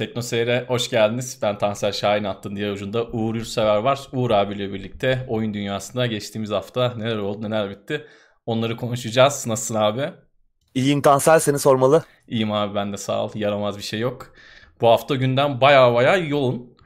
Tekno Seyir'e hoş geldiniz. Ben Tansel Şahin attın diğer ucunda Uğur Yurtsever var. Uğur abiyle birlikte oyun dünyasında geçtiğimiz hafta neler oldu neler bitti onları konuşacağız. Nasılsın abi? İyiyim Tansel seni sormalı. İyiyim abi ben de sağ ol. Yaramaz bir şey yok. Bu hafta gündem baya baya yoğun.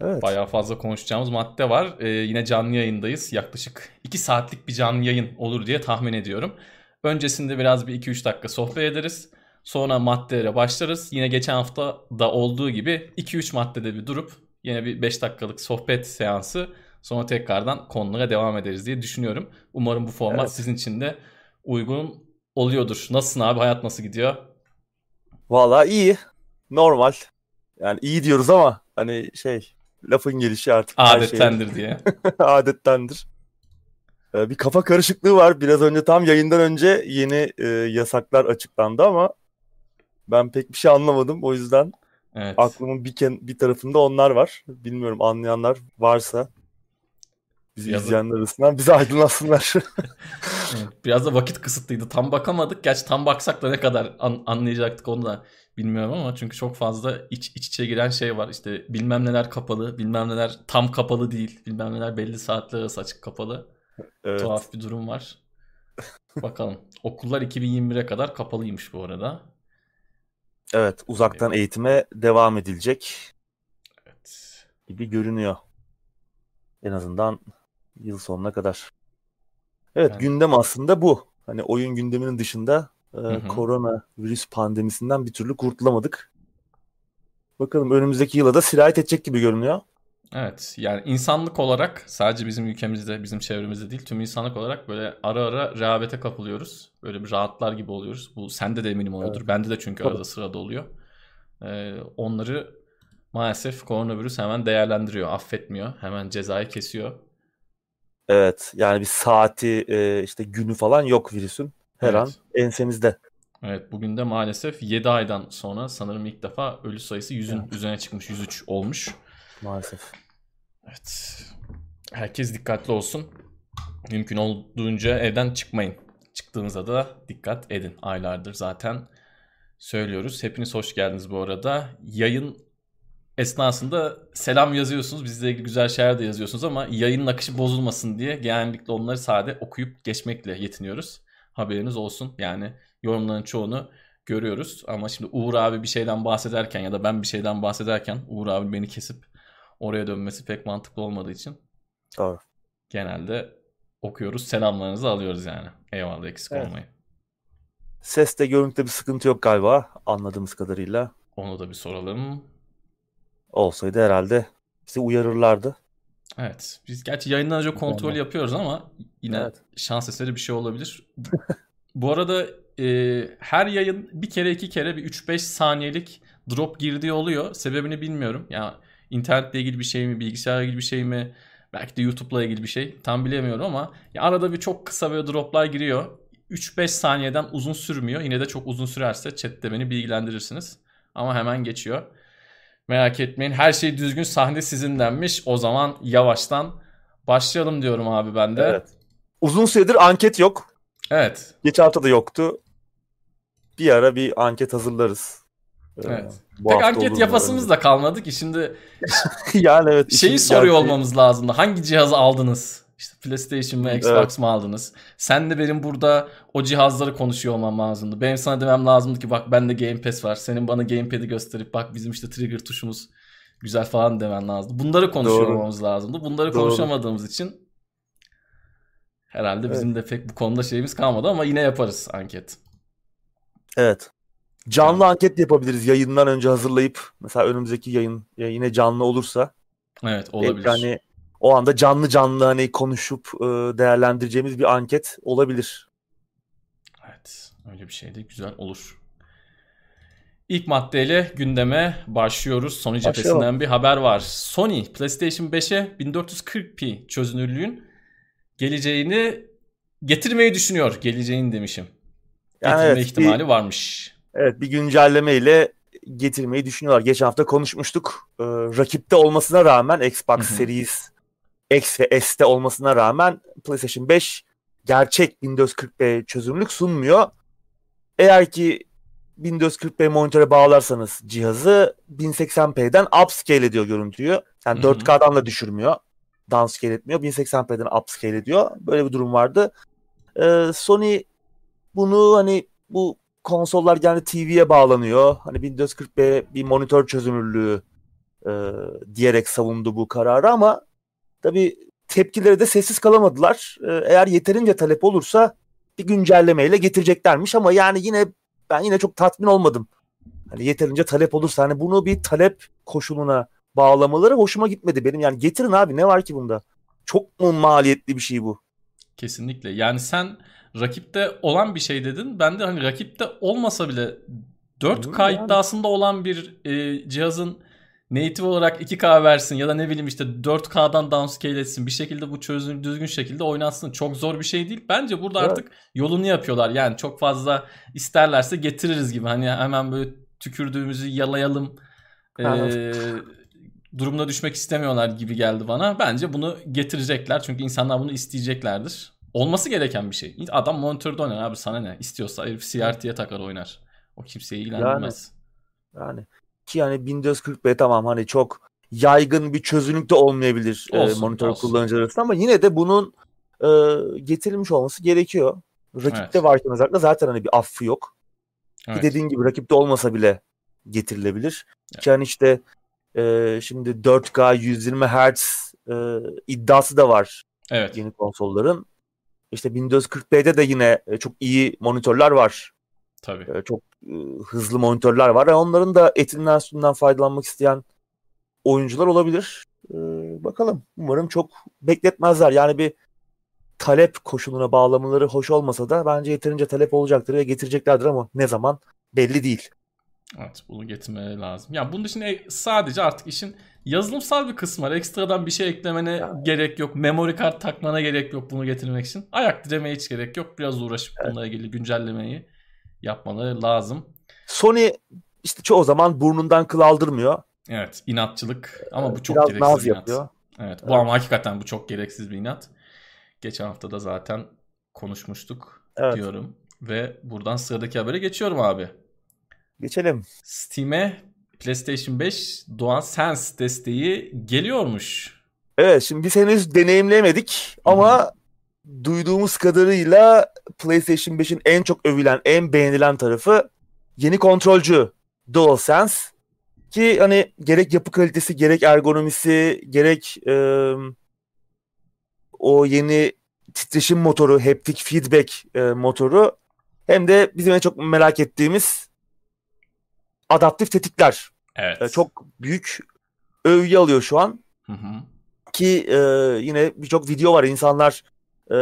Evet. Baya fazla konuşacağımız madde var. Ee, yine canlı yayındayız. Yaklaşık 2 saatlik bir canlı yayın olur diye tahmin ediyorum. Öncesinde biraz bir 2-3 dakika sohbet ederiz. Sonra maddelere başlarız. Yine geçen hafta da olduğu gibi 2-3 maddede bir durup yine bir 5 dakikalık sohbet seansı sonra tekrardan konulara devam ederiz diye düşünüyorum. Umarım bu format evet. sizin için de uygun oluyordur. Nasılsın abi? Hayat nasıl gidiyor? Valla iyi. Normal. Yani iyi diyoruz ama hani şey lafın gelişi artık. Adettendir şey. diye. Adettendir. Ee, bir kafa karışıklığı var. Biraz önce tam yayından önce yeni e, yasaklar açıklandı ama ben pek bir şey anlamadım. O yüzden evet. aklımın bir, ken- bir tarafında onlar var. Bilmiyorum anlayanlar varsa bizi Yazın. izleyenler arasından bizi aydınlatsınlar. biraz da vakit kısıtlıydı. Tam bakamadık. Gerçi tam baksak da ne kadar an- anlayacaktık onu da bilmiyorum ama çünkü çok fazla iç, iç içe giren şey var. İşte bilmem neler kapalı, bilmem neler tam kapalı değil, bilmem neler belli saatler arası açık kapalı. Evet. Tuhaf bir durum var. Bakalım. Okullar 2021'e kadar kapalıymış bu arada. Evet, uzaktan evet. eğitime devam edilecek. Evet. Gibi görünüyor. En azından yıl sonuna kadar. Evet, yani... gündem aslında bu. Hani oyun gündeminin dışında e, korona virüs pandemisinden bir türlü kurtulamadık. Bakalım önümüzdeki yıla da sirayet edecek gibi görünüyor. Evet yani insanlık olarak sadece bizim ülkemizde bizim çevremizde değil tüm insanlık olarak böyle ara ara rehavete kapılıyoruz. Böyle bir rahatlar gibi oluyoruz. Bu sende de eminim oluyordur. Evet. Bende de çünkü arada sırada oluyor. Ee, onları maalesef koronavirüs hemen değerlendiriyor. Affetmiyor. Hemen cezayı kesiyor. Evet yani bir saati e, işte günü falan yok virüsün. Her evet. an ensemizde. Evet bugün de maalesef 7 aydan sonra sanırım ilk defa ölü sayısı 100'ün evet. üzerine çıkmış. 103 olmuş. Maalesef. Evet. Herkes dikkatli olsun. Mümkün olduğunca evden çıkmayın. Çıktığınızda da dikkat edin. Aylardır zaten söylüyoruz. Hepiniz hoş geldiniz bu arada. Yayın esnasında selam yazıyorsunuz. Bizle ilgili güzel şeyler de yazıyorsunuz ama yayının akışı bozulmasın diye genellikle onları sade okuyup geçmekle yetiniyoruz. Haberiniz olsun. Yani yorumların çoğunu görüyoruz. Ama şimdi Uğur abi bir şeyden bahsederken ya da ben bir şeyden bahsederken Uğur abi beni kesip oraya dönmesi pek mantıklı olmadığı için Doğru. genelde okuyoruz. Selamlarınızı alıyoruz yani. Eyvallah eksik evet. olmayın. Seste görüntüde bir sıkıntı yok galiba anladığımız kadarıyla. Onu da bir soralım. Olsaydı herhalde bizi uyarırlardı. Evet. Biz gerçi yayından önce kontrol yapıyoruz ama yine evet. şans eseri bir şey olabilir. Bu arada e, her yayın bir kere iki kere bir 3-5 saniyelik drop girdiği oluyor. Sebebini bilmiyorum. Ya yani internetle ilgili bir şey mi, bilgisayarla ilgili bir şey mi, belki de YouTube'la ilgili bir şey tam bilemiyorum ama ya arada bir çok kısa böyle droplar giriyor. 3-5 saniyeden uzun sürmüyor. Yine de çok uzun sürerse chatte beni bilgilendirirsiniz. Ama hemen geçiyor. Merak etmeyin. Her şey düzgün. Sahne sizindenmiş. O zaman yavaştan başlayalım diyorum abi ben de. Evet. Uzun süredir anket yok. Evet. Geçen hafta da yoktu. Bir ara bir anket hazırlarız. Evet. Bu Pek anket yapasımız da kalmadı ki şimdi yani evet. Şeyi soruyor gerçeği... olmamız lazımdı. Hangi cihazı aldınız? İşte PlayStation mı Xbox evet. mı aldınız? Sen de benim burada o cihazları konuşuyor olmam lazımdı. Benim sana demem lazımdı ki bak bende Game Pass var. Senin bana Gamepad'i gösterip bak bizim işte trigger tuşumuz güzel falan demen lazımdı. Bunları konuşuyor Doğru. olmamız lazımdı. Bunları Doğru. konuşamadığımız için herhalde evet. bizim de pek bu konuda şeyimiz kalmadı ama yine yaparız anket. Evet. Canlı anket de yapabiliriz yayından önce hazırlayıp mesela önümüzdeki yayın yine canlı olursa. Evet olabilir. Yani o anda canlı canlı hani konuşup e, değerlendireceğimiz bir anket olabilir. Evet öyle bir şey de güzel olur. İlk maddeyle gündeme başlıyoruz. Sony cephesinden bir haber var. Sony PlayStation 5'e 1440p çözünürlüğün geleceğini getirmeyi düşünüyor. Geleceğini demişim. Getirme yani evet, ihtimali bir, varmış. Evet bir güncelleme ile getirmeyi düşünüyorlar. Geçen hafta konuşmuştuk. Ee, rakipte olmasına rağmen Xbox Series X ve S'te olmasına rağmen PlayStation 5 gerçek Windows 40p çözünürlük sunmuyor. Eğer ki 1440p monitöre bağlarsanız cihazı 1080p'den upscale ediyor görüntüyü. Yani 4K'dan da düşürmüyor. Downscale etmiyor. 1080p'den upscale ediyor. Böyle bir durum vardı. Ee, Sony bunu hani bu konsollar genelde TV'ye bağlanıyor. Hani 1440p bir monitör çözünürlüğü e, diyerek savundu bu kararı ama tabii tepkileri de sessiz kalamadılar. E, eğer yeterince talep olursa bir güncellemeyle getireceklermiş ama yani yine ben yine çok tatmin olmadım. Hani yeterince talep olursa hani bunu bir talep koşuluna bağlamaları hoşuma gitmedi benim. Yani getirin abi ne var ki bunda? Çok mu maliyetli bir şey bu? Kesinlikle. Yani sen rakipte olan bir şey dedin. Ben de hani rakipte olmasa bile 4K yani. iddiasında olan bir e, cihazın native olarak 2K versin ya da ne bileyim işte 4K'dan downscale etsin bir şekilde bu çözüm düzgün şekilde oynatsın. Çok zor bir şey değil. Bence burada evet. artık yolunu yapıyorlar. Yani çok fazla isterlerse getiririz gibi. Hani hemen böyle tükürdüğümüzü yalayalım. Ee, durumuna düşmek istemiyorlar gibi geldi bana. Bence bunu getirecekler. Çünkü insanlar bunu isteyeceklerdir. Olması gereken bir şey. Adam monitörde oynar abi sana ne? İstiyorsa herif CRT'ye takar oynar. O kimseyi ilgilendirmez. Yani, yani ki yani 1440p tamam hani çok yaygın bir çözünürlükte olmayabilir e, olsun, e, monitör olsun. kullanıcılar arasında ama yine de bunun e, getirilmiş olması gerekiyor. Rakipte evet. varken özellikle zaten hani bir affı yok. Evet. Ki dediğin gibi rakipte olmasa bile getirilebilir. Evet. Ki hani işte e, şimdi 4K 120 Hz e, iddiası da var evet. yeni konsolların. İşte 1440p'de de yine e, çok iyi monitörler var. Tabii. E, çok e, hızlı monitörler var. Yani onların da etinden sütünden faydalanmak isteyen oyuncular olabilir. Bakalım. Umarım çok bekletmezler. Yani bir talep koşuluna bağlamaları hoş olmasa da bence yeterince talep olacaktır ve getireceklerdir ama ne zaman belli değil. Evet bunu getirmeleri lazım. Yani bunun dışında sadece artık işin yazılımsal bir kısmı var. Ekstradan bir şey eklemene yani. gerek yok. Memory kart takmana gerek yok bunu getirmek için. Ayak diremeye hiç gerek yok. Biraz uğraşıp evet. bununla ilgili güncellemeyi yapmaları lazım. Sony işte çoğu zaman burnundan kıl aldırmıyor. Evet inatçılık ama bu çok Biraz gereksiz bir inat. Yapıyor. Evet bu evet. ama hakikaten bu çok gereksiz bir inat. Geçen hafta da zaten konuşmuştuk evet. diyorum. Ve buradan sıradaki habere geçiyorum abi. Geçelim. Steam'e PlayStation 5 DualSense desteği geliyormuş. Evet şimdi biz henüz deneyimlemedik ama Hı-hı. duyduğumuz kadarıyla PlayStation 5'in en çok övülen, en beğenilen tarafı yeni kontrolcü DualSense ki hani gerek yapı kalitesi, gerek ergonomisi, gerek e, o yeni titreşim motoru, haptic feedback e, motoru hem de bizim en çok merak ettiğimiz adaptif tetikler. Evet. E, çok büyük övgü alıyor şu an. Hı hı. Ki e, yine birçok video var. İnsanlar e,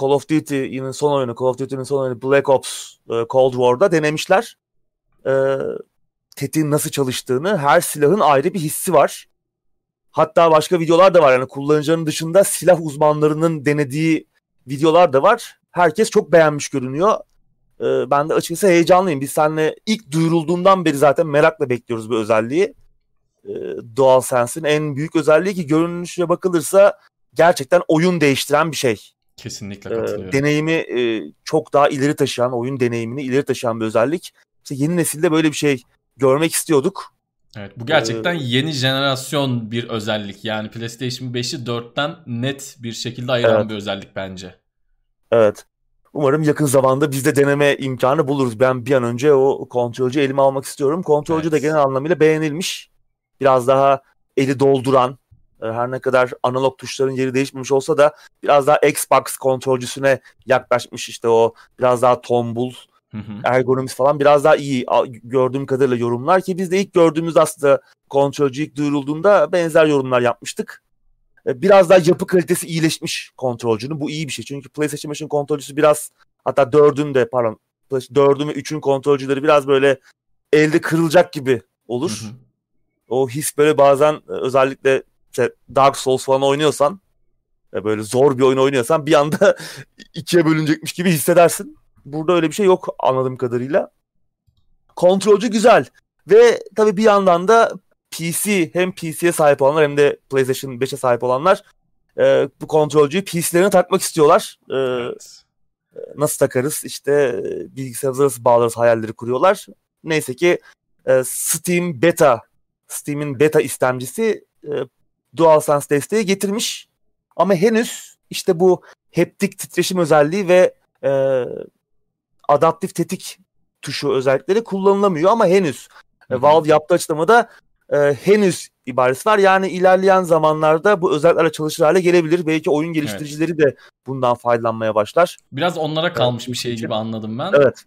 Call of Duty'nin son oyunu, Call of Duty'nin son oyunu Black Ops e, Cold War'da denemişler. E, tetiğin nasıl çalıştığını, her silahın ayrı bir hissi var. Hatta başka videolar da var. Yani kullanıcının dışında silah uzmanlarının denediği videolar da var. Herkes çok beğenmiş görünüyor. Ee, ben de açıkçası heyecanlıyım. Biz seninle ilk duyurulduğundan beri zaten merakla bekliyoruz bu özelliği. Ee, DualSense'in en büyük özelliği ki görünüşe bakılırsa gerçekten oyun değiştiren bir şey. Kesinlikle ee, katılıyorum. Deneyimi e, çok daha ileri taşıyan, oyun deneyimini ileri taşıyan bir özellik. İşte yeni nesilde böyle bir şey görmek istiyorduk. Evet bu gerçekten ee, yeni jenerasyon bir özellik. Yani PlayStation 5'i 4'ten net bir şekilde ayıran evet. bir özellik bence. Evet. Umarım yakın zamanda biz de deneme imkanı buluruz. Ben bir an önce o kontrolcü elime almak istiyorum. Kontrolcü evet. de genel anlamıyla beğenilmiş. Biraz daha eli dolduran, e, her ne kadar analog tuşların yeri değişmemiş olsa da biraz daha Xbox kontrolcüsüne yaklaşmış işte o biraz daha tombul ergonomisi falan biraz daha iyi gördüğüm kadarıyla yorumlar ki biz de ilk gördüğümüz aslında kontrolcü ilk duyurulduğunda benzer yorumlar yapmıştık. E, biraz daha yapı kalitesi iyileşmiş kontrolcünün. Bu iyi bir şey. Çünkü PlayStation 5'in kontrolcüsü biraz hatta 4'ün de pardon 4'ün ve 3'ün kontrolcüleri biraz böyle elde kırılacak gibi olur. Hı hı. O his böyle bazen e, özellikle işte Dark Souls falan oynuyorsan e, böyle zor bir oyun oynuyorsan bir anda ikiye bölünecekmiş gibi hissedersin. Burada öyle bir şey yok anladığım kadarıyla. Kontrolcü güzel. Ve tabii bir yandan da PC hem PC'ye sahip olanlar hem de PlayStation 5'e sahip olanlar e, bu kontrolcüyü PC'lerine takmak istiyorlar. E, evet. Nasıl takarız? İşte bilgisayarımıza nasıl bağlarız hayalleri kuruyorlar. neyse ki e, Steam Beta Steam'in beta istemcisi e, DualSense desteği getirmiş. Ama henüz işte bu heptik titreşim özelliği ve e, adaptif tetik tuşu özellikleri kullanılamıyor ama henüz. E, Valve yaptığı açıklamada e, henüz ibaresi var. Yani ilerleyen zamanlarda bu özelliklerle çalışır hale gelebilir. Belki oyun geliştiricileri evet. de bundan faydalanmaya başlar. Biraz onlara kalmış evet, bir şey gibi anladım ben. Evet.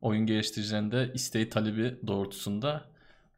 Oyun geliştiricilerinde isteği talebi doğrultusunda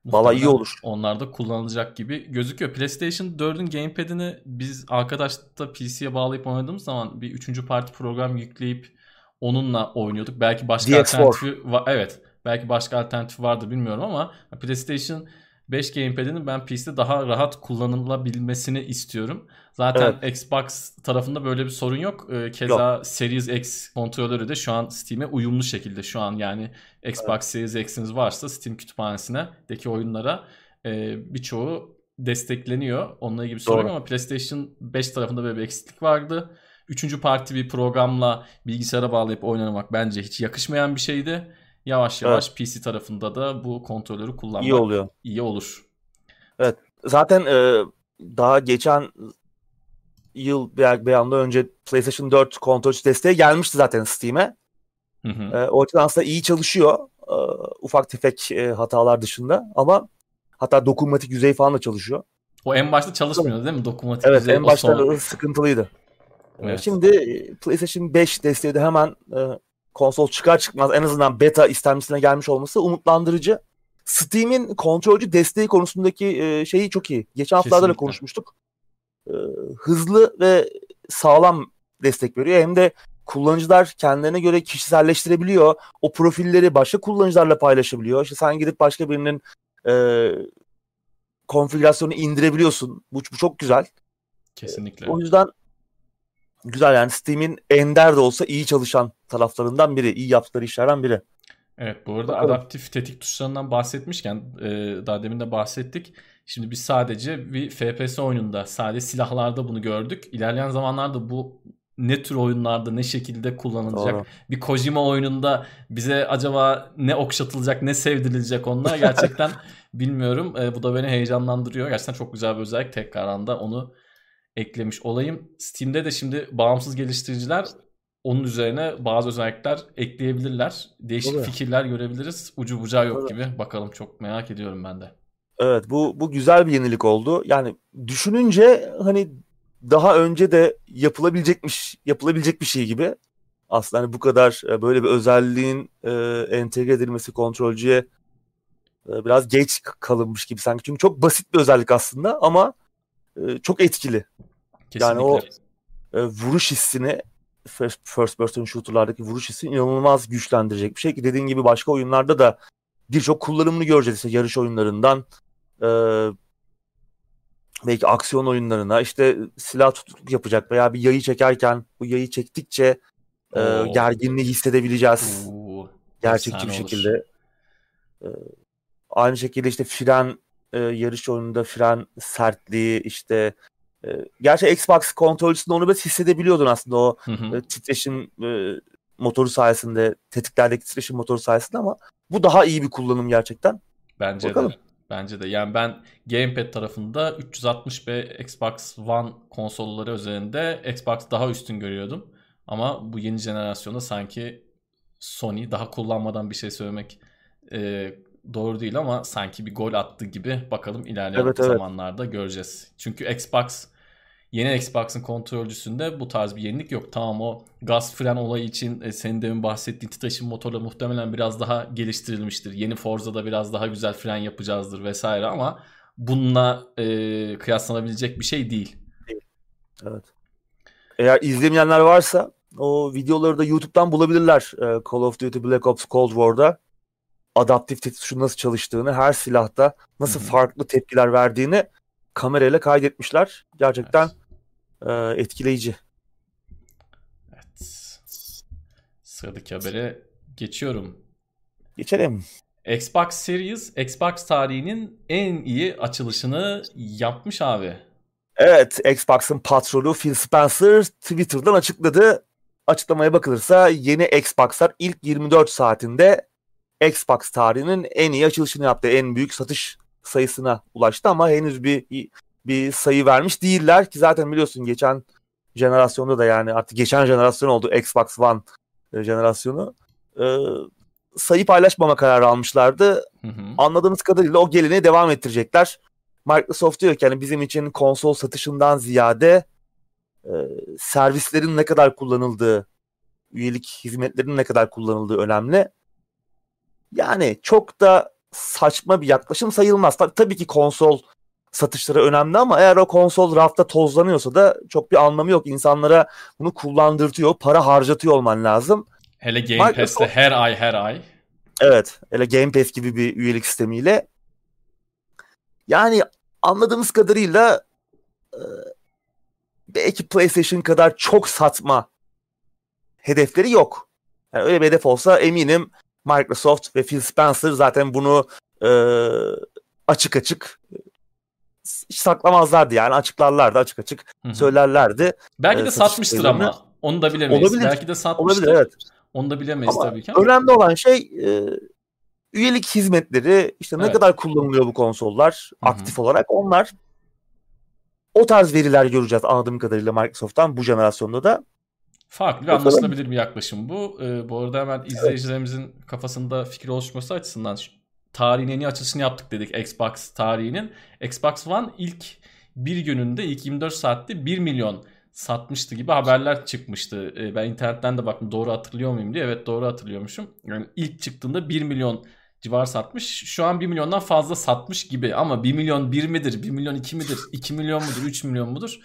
Valla iyi olur. Onlar da kullanılacak gibi gözüküyor. PlayStation 4'ün gamepad'ini biz arkadaşla PC'ye bağlayıp oynadığımız zaman bir üçüncü parti program yükleyip onunla oynuyorduk. Belki başka DX4. alternatifi var. Evet. Belki başka alternatif vardı bilmiyorum ama PlayStation 5 gamepad'inin ben PC'de daha rahat kullanılabilmesini istiyorum. Zaten evet. Xbox tarafında böyle bir sorun yok. Ee, keza yok. Series X kontrolörü de şu an Steam'e uyumlu şekilde şu an yani Xbox evet. Series X'iniz varsa Steam kütüphanesine deki oyunlara e, birçoğu destekleniyor. Onunla ilgili bir sorun Doğru. ama PlayStation 5 tarafında böyle bir eksiklik vardı. Üçüncü parti bir programla bilgisayara bağlayıp oynamak bence hiç yakışmayan bir şeydi. Yavaş yavaş evet. PC tarafında da bu kontrolörü kullanmak iyi oluyor. İyi olur. Evet. Zaten e, daha geçen yıl bir, bir anda önce PlayStation 4 kontrol desteği gelmişti zaten Steam'e. Hı hı. E, o açıdan aslında iyi çalışıyor. E, ufak tefek e, hatalar dışında ama hatta dokunmatik yüzey falan da çalışıyor. O en başta çalışmıyordu değil mi? Dokunmatik evet, yüzey. Evet en başta son... sıkıntılıydı. Evet. Şimdi PlayStation 5 desteği de hemen e, konsol çıkar çıkmaz en azından beta istemcisine gelmiş olması umutlandırıcı. Steam'in kontrolcü desteği konusundaki e, şeyi çok iyi. Geçen haftalarda da konuşmuştuk. E, hızlı ve sağlam destek veriyor. Hem de kullanıcılar kendilerine göre kişiselleştirebiliyor. O profilleri başka kullanıcılarla paylaşabiliyor. İşte sen gidip başka birinin e, konfigürasyonu indirebiliyorsun. Bu, bu çok güzel. Kesinlikle. O yüzden güzel yani Steam'in ender de olsa iyi çalışan taraflarından biri. iyi yaptıkları işlerden biri. Evet bu arada Bakalım. adaptif tetik tuşlarından bahsetmişken e, daha demin de bahsettik. Şimdi biz sadece bir FPS oyununda sadece silahlarda bunu gördük. İlerleyen zamanlarda bu ne tür oyunlarda ne şekilde kullanılacak? Doğru. Bir Kojima oyununda bize acaba ne okşatılacak, ne sevdirilecek onlar gerçekten bilmiyorum. E, bu da beni heyecanlandırıyor. Gerçekten çok güzel bir özellik tekrardan da onu eklemiş olayım. Steam'de de şimdi bağımsız geliştiriciler onun üzerine bazı özellikler ekleyebilirler. Değişik Tabii. fikirler görebiliriz. Ucu bucağı yok Tabii. gibi. Bakalım çok merak ediyorum ben de. Evet bu bu güzel bir yenilik oldu. Yani düşününce hani daha önce de yapılabilecekmiş, yapılabilecek bir şey gibi. Aslında hani bu kadar e, böyle bir özelliğin e, entegre edilmesi kontrolcüye e, biraz geç kalınmış gibi sanki. Çünkü çok basit bir özellik aslında ama e, çok etkili. Kesinlikle. Yani o e, vuruş hissini first, first person shooter'lardaki vuruş hissini inanılmaz güçlendirecek bir şey ki dediğin gibi başka oyunlarda da birçok kullanımını göreceğiz. İşte yarış oyunlarından e, belki aksiyon oyunlarına işte silah tutukluk yapacak veya bir yayı çekerken bu yayı çektikçe e, gerginliği hissedebileceğiz. Oo. Gerçekçi bir şekilde. E, aynı şekilde işte fren e, yarış oyununda fren sertliği işte e, gerçi Xbox kontrolcüsünde onu biraz hissedebiliyordun aslında o hı hı. E, titreşim e, motoru sayesinde tetiklerdeki titreşim motoru sayesinde ama bu daha iyi bir kullanım gerçekten. Bence Bakalım. de. Bence de. Yani ben gamepad tarafında 360 ve Xbox One konsolları üzerinde Xbox daha üstün görüyordum. Ama bu yeni jenerasyonda sanki Sony daha kullanmadan bir şey söylemek e, doğru değil ama sanki bir gol attı gibi bakalım ilerleyen evet, zamanlarda evet. göreceğiz. Çünkü Xbox yeni Xbox'ın kontrolcüsünde bu tarz bir yenilik yok. Tamam o gaz fren olayı için e, senin demin bahsettiğin titreşim motorla muhtemelen biraz daha geliştirilmiştir. Yeni Forza'da biraz daha güzel fren yapacağızdır vesaire ama bununla e, kıyaslanabilecek bir şey değil. Evet. Eğer izlemeyenler varsa o videoları da YouTube'dan bulabilirler. E, Call of Duty Black Ops Cold War'da adaptif tetik tuşu nasıl çalıştığını, her silahta nasıl Hı-hı. farklı tepkiler verdiğini kamerayla kaydetmişler. Gerçekten evet. e, etkileyici. Evet. Sıradaki habere geçiyorum. Geçelim. Xbox Series, Xbox tarihinin en iyi açılışını yapmış abi. Evet, Xbox'ın patronu Phil Spencer Twitter'dan açıkladı. Açıklamaya bakılırsa yeni Xbox'lar ilk 24 saatinde Xbox tarihinin en iyi açılışını yaptı. En büyük satış sayısına ulaştı ama henüz bir bir sayı vermiş değiller ki zaten biliyorsun geçen jenerasyonda da yani artık geçen jenerasyon oldu Xbox One e, jenerasyonu. Ee, sayı paylaşmama kararı almışlardı. Hı hı. Anladığımız kadarıyla o geleneği devam ettirecekler. Microsoft diyor ki yani bizim için konsol satışından ziyade e, servislerin ne kadar kullanıldığı, üyelik hizmetlerinin ne kadar kullanıldığı önemli. Yani çok da saçma bir yaklaşım sayılmaz. Tabii, tabii ki konsol satışları önemli ama eğer o konsol rafta tozlanıyorsa da çok bir anlamı yok. İnsanlara bunu kullandırtıyor, para harcatıyor olman lazım. Hele Game Microsoft, Pass'te her ay her ay. Evet, hele Game Pass gibi bir üyelik sistemiyle. Yani anladığımız kadarıyla e, belki PlayStation kadar çok satma hedefleri yok. Yani öyle bir hedef olsa eminim Microsoft ve Phil Spencer zaten bunu e, açık açık saklamazlardı yani açıklarlardı açık açık Hı-hı. söylerlerdi. Belki de satmıştır ama onu da bilemeyiz. Olabilir. Belki de satmıştır. Olabilir evet. Onu da bilemeyiz ama tabii ki. Ama. Önemli olan şey e, üyelik hizmetleri işte evet. ne kadar kullanılıyor bu konsollar Hı-hı. aktif olarak onlar o tarz veriler göreceğiz anladığım kadarıyla Microsoft'tan bu jenerasyonda da. Farklı ve anlaşılabilir bir yaklaşım bu. Ee, bu arada hemen izleyicilerimizin evet. kafasında fikir oluşması açısından tarihin en iyi açılışını yaptık dedik Xbox tarihinin. Xbox One ilk bir gününde ilk 24 saatte 1 milyon satmıştı gibi haberler çıkmıştı. Ee, ben internetten de baktım doğru hatırlıyor muyum diye. Evet doğru hatırlıyormuşum. Yani ilk çıktığında 1 milyon civar satmış. Şu an 1 milyondan fazla satmış gibi ama 1 milyon 1 midir? 1 milyon 2 midir? 2 milyon mudur? 3 milyon mudur?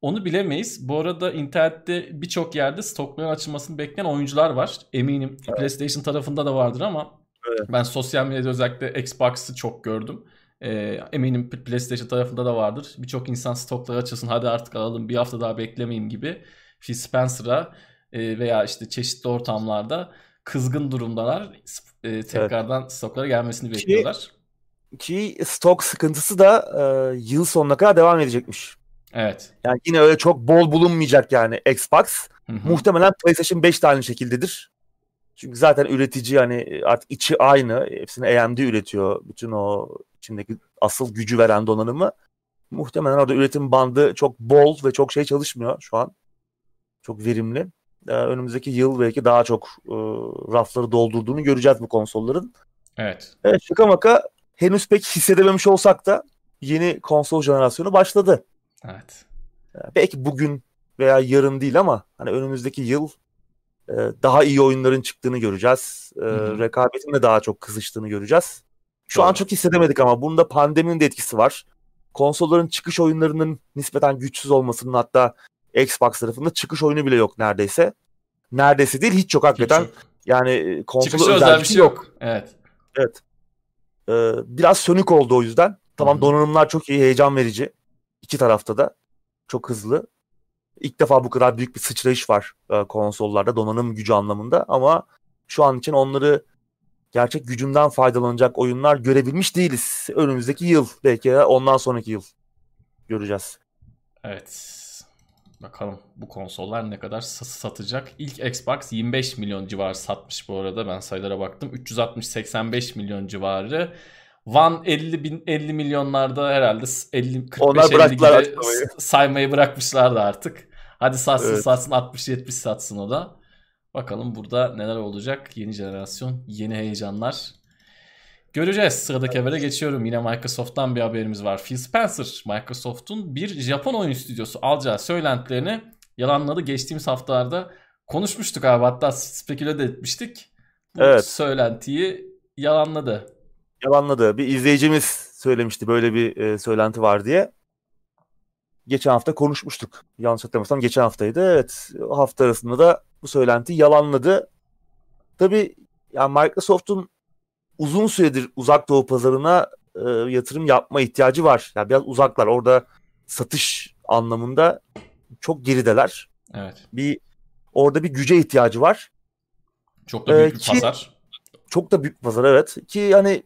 Onu bilemeyiz. Bu arada internette birçok yerde stokların açılmasını bekleyen oyuncular var. Eminim evet. PlayStation tarafında da vardır ama evet. ben sosyal medyada özellikle Xbox'ı çok gördüm. E, eminim PlayStation tarafında da vardır. Birçok insan stokları açılsın hadi artık alalım bir hafta daha beklemeyeyim gibi Phil Spencer'a e, veya işte çeşitli ortamlarda kızgın durumdalar. E, tekrardan evet. stoklara gelmesini bekliyorlar. Ki, ki stok sıkıntısı da e, yıl sonuna kadar devam edecekmiş. Evet. Yani yine öyle çok bol bulunmayacak yani Xbox. Hı-hı. Muhtemelen PlayStation 5 de aynı şekildedir. Çünkü zaten üretici hani artık içi aynı. Hepsini AMD üretiyor. Bütün o içindeki asıl gücü veren donanımı. Muhtemelen orada üretim bandı çok bol ve çok şey çalışmıyor şu an. Çok verimli. Ee, önümüzdeki yıl belki daha çok e, rafları doldurduğunu göreceğiz bu konsolların. Evet. Evet şaka maka henüz pek hissedememiş olsak da yeni konsol jenerasyonu başladı. Evet. Belki bugün veya yarın değil ama hani önümüzdeki yıl e, daha iyi oyunların çıktığını göreceğiz. E, rekabetin de daha çok kızıştığını göreceğiz. Şu Doğru. an çok hissedemedik ama bunda pandeminin de etkisi var. Konsolların çıkış oyunlarının nispeten güçsüz olmasının hatta Xbox tarafında çıkış oyunu bile yok neredeyse. Neredeyse değil hiç yok hakikaten. Hiç yok. Yani e, konsolu özel, özel bir şey yok. yok. Evet. Evet. Ee, biraz sönük oldu o yüzden. Tamam Hı-hı. donanımlar çok iyi, heyecan verici. İki tarafta da çok hızlı. İlk defa bu kadar büyük bir sıçrayış var e, konsollarda donanım gücü anlamında ama şu an için onları gerçek gücünden faydalanacak oyunlar görebilmiş değiliz. Önümüzdeki yıl belki de ondan sonraki yıl göreceğiz. Evet. Bakalım bu konsollar ne kadar satacak. İlk Xbox 25 milyon civarı satmış bu arada. Ben sayılara baktım. 360-85 milyon civarı. One 50 bin 50 milyonlarda herhalde 50 45 50 gibi saymayı bırakmışlardı artık. Hadi satsın evet. satsın 60 70 satsın o da. Bakalım burada neler olacak. Yeni jenerasyon, yeni heyecanlar. Göreceğiz. Sıradaki habere geçiyorum. Yine Microsoft'tan bir haberimiz var. Phil Spencer, Microsoft'un bir Japon oyun stüdyosu alacağı söylentilerini yalanladı. Geçtiğimiz haftalarda konuşmuştuk abi. Hatta speküle de etmiştik. Bu evet. söylentiyi yalanladı yalanladı. Bir izleyicimiz söylemişti böyle bir e, söylenti var diye. Geçen hafta konuşmuştuk. Yanlış hatırlamıyorsam geçen haftaydı. Evet hafta arasında da bu söylenti yalanladı. Tabii yani Microsoft'un uzun süredir uzak doğu pazarına e, yatırım yapma ihtiyacı var. Yani biraz uzaklar. Orada satış anlamında çok gerideler. Evet. Bir orada bir güce ihtiyacı var. Çok da büyük ee, bir ki, pazar. Çok da büyük pazar evet. Ki yani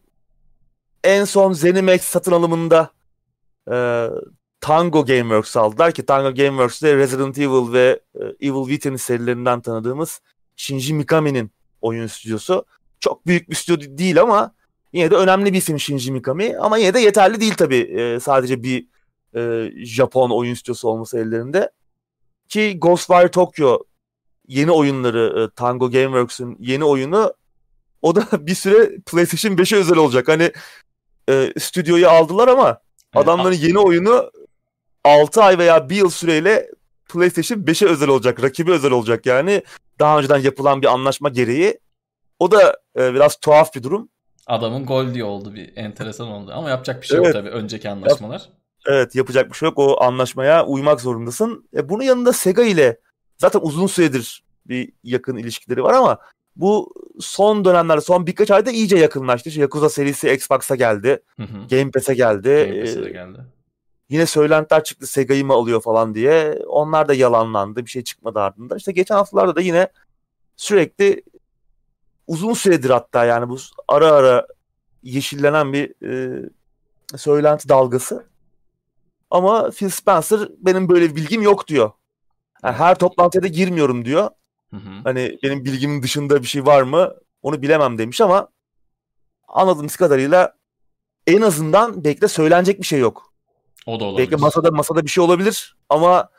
en son Zenimax satın alımında e, Tango Gameworks aldılar ki Tango Gameworks'te Resident Evil ve e, Evil Within serilerinden tanıdığımız Shinji Mikami'nin oyun stüdyosu. çok büyük bir stüdyo değil ama yine de önemli bir isim Shinji Mikami ama yine de yeterli değil tabii e, sadece bir e, Japon oyun stüdyosu olması ellerinde. Ki Ghostwire Tokyo yeni oyunları e, Tango Gameworks'ün yeni oyunu o da bir süre PlayStation 5'e özel olacak. Hani e, stüdyoyu aldılar ama adamların yeni oyunu 6 ay veya 1 yıl süreyle PlayStation 5'e özel olacak. Rakibi özel olacak yani. Daha önceden yapılan bir anlaşma gereği. O da e, biraz tuhaf bir durum. Adamın gol diye oldu bir enteresan oldu. Ama yapacak bir şey evet. yok tabii önceki anlaşmalar. Yap, evet yapacak bir şey yok. O anlaşmaya uymak zorundasın. E, bunun yanında Sega ile zaten uzun süredir bir yakın ilişkileri var ama bu son dönemlerde son birkaç ayda iyice yakınlaştı. İşte Yakuza serisi Xbox'a geldi. Hı hı. Game Pass'e geldi. Game Pass'e de geldi. Yine söylentiler çıktı Sega'yı mı alıyor falan diye. Onlar da yalanlandı. Bir şey çıkmadı ardından. İşte geçen haftalarda da yine sürekli uzun süredir hatta yani bu ara ara yeşillenen bir e, söylenti dalgası. Ama Phil Spencer benim böyle bir bilgim yok diyor. Yani her toplantıya da girmiyorum diyor. Hı hı. Hani benim bilgimin dışında bir şey var mı onu bilemem demiş ama anladığımız kadarıyla en azından belki de söylenecek bir şey yok. O da olabilir. Belki masada masada bir şey olabilir ama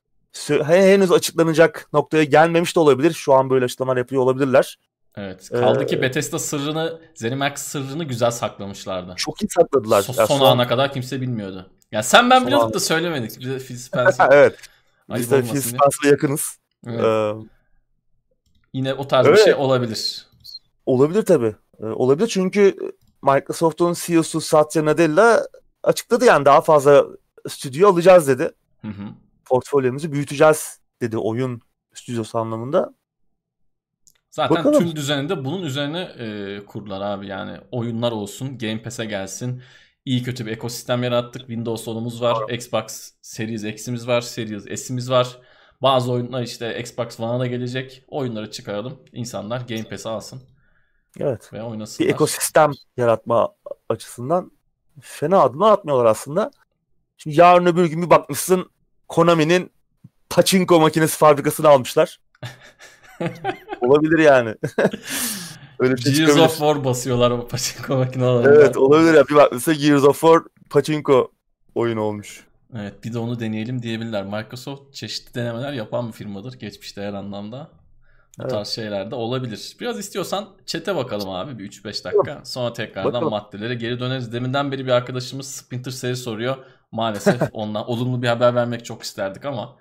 henüz açıklanacak noktaya gelmemiş de olabilir. Şu an böyle açıklamalar yapıyor olabilirler. Evet. Kaldı ee, ki Bethesda sırrını, Zenimax sırrını güzel saklamışlardı. Çok iyi sakladılar. So, son, son ana kadar kimse bilmiyordu. Yani sen ben biliyorduk da söylemedik. Bize Phil Spencer. evet. Biz de Phil Spencer'la yakınız. Evet. Ee, Yine o tarz evet. bir şey olabilir. Olabilir tabii. Ee, olabilir çünkü Microsoft'un CEO'su Satya Nadella açıkladı yani daha fazla stüdyo alacağız dedi. Hı hı. Portfolyomuzu büyüteceğiz dedi oyun stüdyosu anlamında. Zaten Bakalım. tüm düzeninde bunun üzerine e, kurdular abi yani oyunlar olsun, Game Pass'e gelsin. İyi kötü bir ekosistem yarattık. Windows onumuz var. Xbox Series X'imiz var, Series S'imiz var. Bazı oyunlar işte Xbox One'a da gelecek. Oyunları çıkaralım. İnsanlar Game Pass'e alsın. Evet. Ve oynasınlar. Bir ekosistem yaratma açısından fena adımlar atmıyorlar aslında. Şimdi yarın öbür gün bir bakmışsın Konami'nin pachinko makinesi fabrikasını almışlar. olabilir yani. Öyle şey Gears of War basıyorlar o pachinko makinelerinde. Evet olabilir ya. Bir bakmışsın Gears of War pachinko oyunu olmuş. Evet bir de onu deneyelim diyebilirler. Microsoft çeşitli denemeler yapan bir firmadır geçmişte her anlamda. Bu evet. tarz şeyler de olabilir. Biraz istiyorsan çete bakalım abi bir 3-5 dakika. Sonra tekrardan bakalım. maddelere geri döneriz. Deminden beri bir arkadaşımız Splinter Cell soruyor. Maalesef ondan olumlu bir haber vermek çok isterdik ama.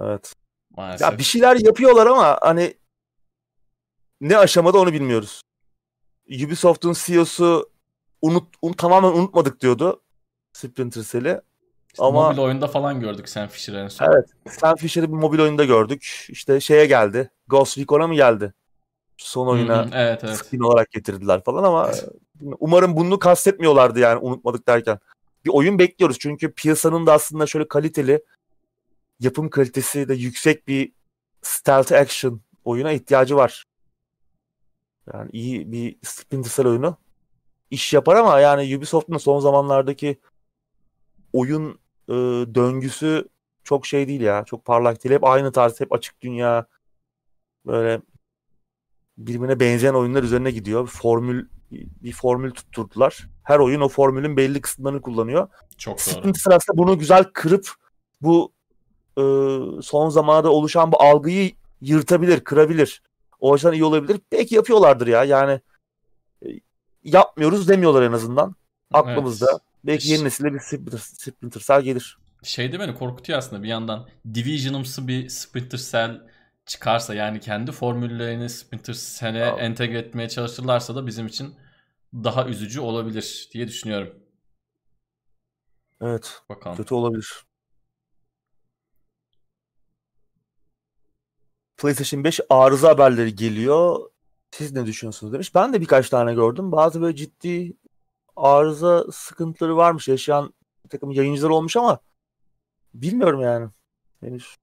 Evet. Maalesef. Ya bir şeyler yapıyorlar ama hani ne aşamada onu bilmiyoruz. Ubisoft'un CEO'su unut, un, tamamen unutmadık diyordu Splinter Cell'i. Ama mobil oyunda falan gördük Sam Fisher'ı en son. Evet. Sam Fisher'ı bir mobil oyunda gördük. İşte şeye geldi. Ghost Recon'a mı geldi? Son oyuna Hı-hı, evet, evet. skin olarak getirdiler falan ama umarım bunu kastetmiyorlardı yani unutmadık derken. Bir oyun bekliyoruz çünkü piyasanın da aslında şöyle kaliteli yapım kalitesi de yüksek bir stealth action oyuna ihtiyacı var. Yani iyi bir Splinter Cell oyunu iş yapar ama yani Ubisoft'un son zamanlardaki oyun e, döngüsü çok şey değil ya. Çok parlak değil. Hep aynı tarz, hep açık dünya. Böyle birbirine benzeyen oyunlar üzerine gidiyor. Bir formül bir formül tutturdular. Her oyun o formülün belli kısımlarını kullanıyor. Çok doğru. Splinter sırasında bunu güzel kırıp bu e, son zamanlarda oluşan bu algıyı yırtabilir, kırabilir. O yüzden iyi olabilir. Belki yapıyorlardır ya. Yani e, yapmıyoruz demiyorlar en azından. Aklımızda. Evet. Belki yeni nesilde bir Splinter, Splinter Cell gelir. Şey de beni korkutuyor aslında bir yandan. Division'ımsı bir Splinter Cell çıkarsa yani kendi formüllerini Splinter Cell'e entegre etmeye çalışırlarsa da bizim için daha üzücü olabilir diye düşünüyorum. Evet. Bakalım. Kötü olabilir. PlayStation 5 arıza haberleri geliyor. Siz ne düşünüyorsunuz demiş. Ben de birkaç tane gördüm. Bazı böyle ciddi arıza sıkıntıları varmış. Yaşayan bir takım yayıncılar olmuş ama bilmiyorum yani. Henüz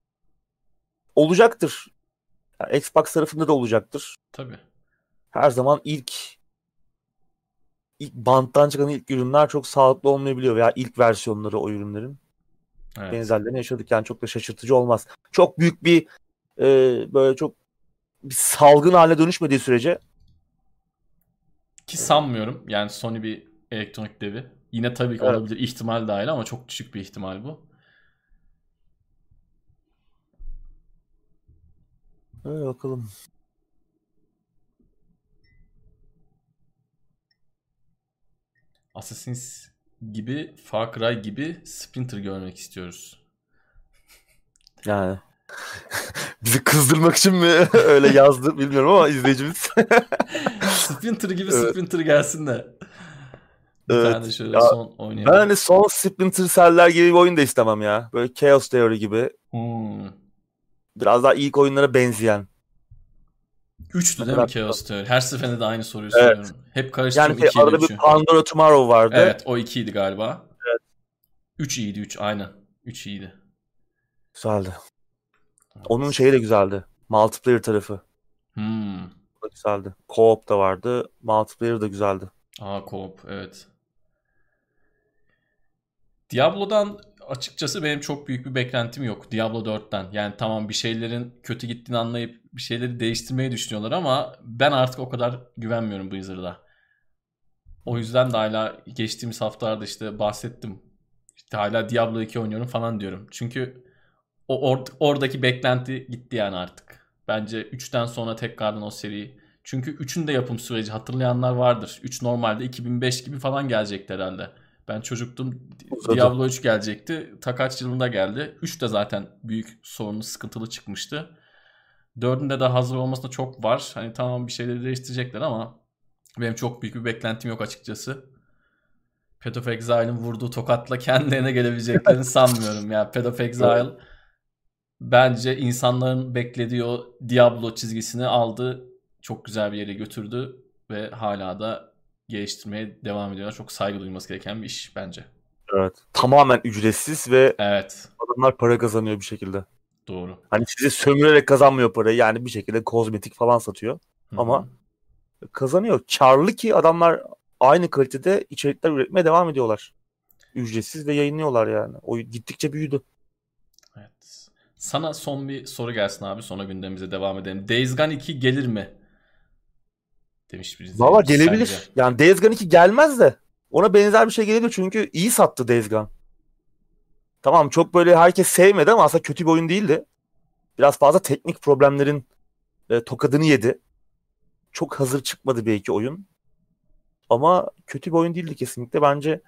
olacaktır. Yani Xbox tarafında da olacaktır. Tabii. Her zaman ilk ilk banttan çıkan ilk ürünler çok sağlıklı olmayabiliyor veya ilk versiyonları o ürünlerin. Evet. Benzerlerini yaşadık yani çok da şaşırtıcı olmaz. Çok büyük bir e, böyle çok bir salgın haline dönüşmediği sürece Ki sanmıyorum. Yani Sony bir elektronik devi. Yine tabii ki evet. olabilir ihtimal dahil ama çok düşük bir ihtimal bu. Öyle bakalım. Assassin's gibi Far Cry gibi Splinter görmek istiyoruz. Yani bizi kızdırmak için mi öyle yazdı bilmiyorum ama izleyicimiz. Splinter gibi evet. Splinter gelsin de. Bir evet. tane şöyle ya, son oynayalım. Ben hani son Splinter Cell'ler gibi bir oyun da istemem ya. Böyle Chaos Theory gibi. Hmm. Biraz daha ilk oyunlara benzeyen. Üçtü değil mi Chaos Theory? Her seferinde de aynı soruyu evet. soruyorum. Hep karıştırıyorum yani 2 arada bir Pandora Tomorrow vardı. Evet o ikiydi galiba. Evet. Üç iyiydi üç aynen. Üç iyiydi. Güzeldi. Evet. Onun şeyi de güzeldi. Multiplayer tarafı. Hmm. O da güzeldi. Co-op da vardı. Multiplayer da güzeldi. Aa co-op evet. Diablo'dan açıkçası benim çok büyük bir beklentim yok Diablo 4'ten. Yani tamam bir şeylerin kötü gittiğini anlayıp bir şeyleri değiştirmeyi düşünüyorlar ama ben artık o kadar güvenmiyorum Blizzard'a. O yüzden de hala geçtiğimiz haftalarda işte bahsettim. İşte hala Diablo 2 oynuyorum falan diyorum. Çünkü o or- oradaki beklenti gitti yani artık. Bence 3'ten sonra tekrardan o seri. Çünkü 3'ün de yapım süreci hatırlayanlar vardır. 3 normalde 2005 gibi falan gelecekti herhalde. Ben çocuktum. Uzadı. Diablo 3 gelecekti. Takaç yılında geldi. 3 de zaten büyük sorunlu, sıkıntılı çıkmıştı. 4'ünde de hazır olmasına çok var. Hani tamam bir şeyleri değiştirecekler ama benim çok büyük bir beklentim yok açıkçası. Path of Exile'ın vurduğu tokatla kendilerine gelebileceklerini sanmıyorum ya. Path of Exile bence insanların beklediği o Diablo çizgisini aldı. Çok güzel bir yere götürdü ve hala da geliştirmeye devam ediyorlar. Çok saygı duyulması gereken bir iş bence. Evet. Tamamen ücretsiz ve evet. adamlar para kazanıyor bir şekilde. Doğru. Hani size sömürerek kazanmıyor parayı. Yani bir şekilde kozmetik falan satıyor. Hı-hı. Ama kazanıyor. Karlı ki adamlar aynı kalitede içerikler üretmeye devam ediyorlar. Ücretsiz ve yayınlıyorlar yani. O gittikçe büyüdü. Evet. Sana son bir soru gelsin abi. Sonra gündemimize devam edelim. Days Gone 2 gelir mi? Demiş birisi. Valla gelebilir. Sence? Yani Days Gone 2 gelmez de ona benzer bir şey gelebilir çünkü iyi sattı Days Gone. Tamam çok böyle herkes sevmedi ama aslında kötü bir oyun değildi. Biraz fazla teknik problemlerin e, tokadını yedi. Çok hazır çıkmadı belki oyun. Ama kötü bir oyun değildi kesinlikle. Bence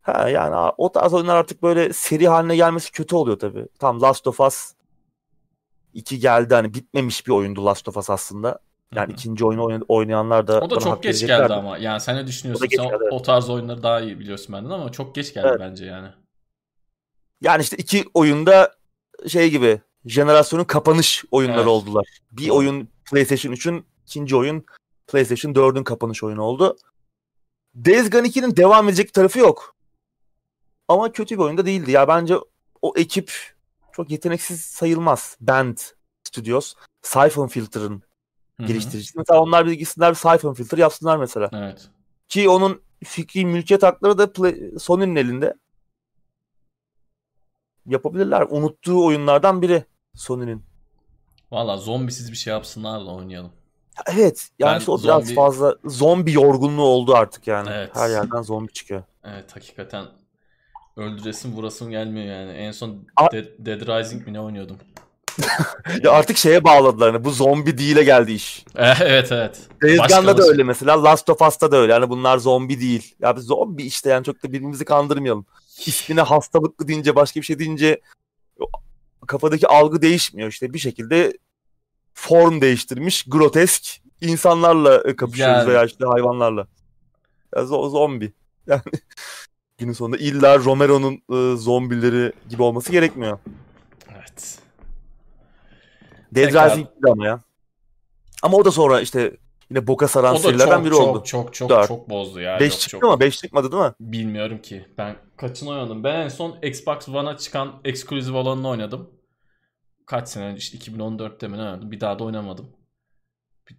ha yani o tarz oyunlar artık böyle seri haline gelmesi kötü oluyor tabii. Tam Last of Us 2 geldi hani bitmemiş bir oyundu Last of Us aslında. Yani Hı-hı. ikinci oyunu oynayanlar da O da çok geç geldi ama. Yani sen ne düşünüyorsun? Sen geldi, o, o tarz oyunları daha iyi biliyorsun benden ama çok geç geldi evet. bence yani. Yani işte iki oyunda şey gibi jenerasyonun kapanış oyunları evet. oldular. Bir oyun PlayStation 3'ün, ikinci oyun PlayStation 4'ün kapanış oyunu oldu. Days Gone 2'nin devam edecek tarafı yok. Ama kötü bir oyunda değildi. Ya bence o ekip çok yeteneksiz sayılmaz. Band Studios, Siphon Filter'ın geliştiricisi. Mesela onlar bir gitsinler bir Siphon Filter yapsınlar mesela. Evet. Ki onun fikri mülkiyet hakları da Play, Sony'nin elinde. Yapabilirler. Unuttuğu oyunlardan biri Sony'nin. Valla zombisiz bir şey yapsınlar da oynayalım. Evet. Yani işte o zombi... biraz fazla zombi yorgunluğu oldu artık yani. Evet. Her yerden zombi çıkıyor. Evet hakikaten öldüresim vurasım gelmiyor yani. En son A- Dead, Dead Rising mi ne oynuyordum? Ya artık şeye bağladılar hani bu zombi değil'e geldi iş. evet evet. Days Gone'da da öyle mesela. Last of Us'ta da öyle. Hani bunlar zombi değil. Ya biz zombi işte yani çok da birbirimizi kandırmayalım. İsmine hastalıklı deyince başka bir şey deyince kafadaki algı değişmiyor işte bir şekilde form değiştirmiş grotesk insanlarla kapışıyoruz yani. veya işte hayvanlarla. Ya zombi. Yani günün sonunda illa Romero'nun ıı, zombileri gibi olması gerekmiyor. Evet. Dead. Rising ama ya. Ama o da sonra işte yine boka saran serilerden biri çok, oldu. Çok çok 4. çok bozdu ya. 5 çıktı çok... ama 5 çıkmadı değil mi? Bilmiyorum ki. Ben kaçını oynadım? Ben en son Xbox One'a çıkan eksklusif olanını oynadım. Kaç sene önce işte 2014'te mi oynadım. Bir daha da oynamadım.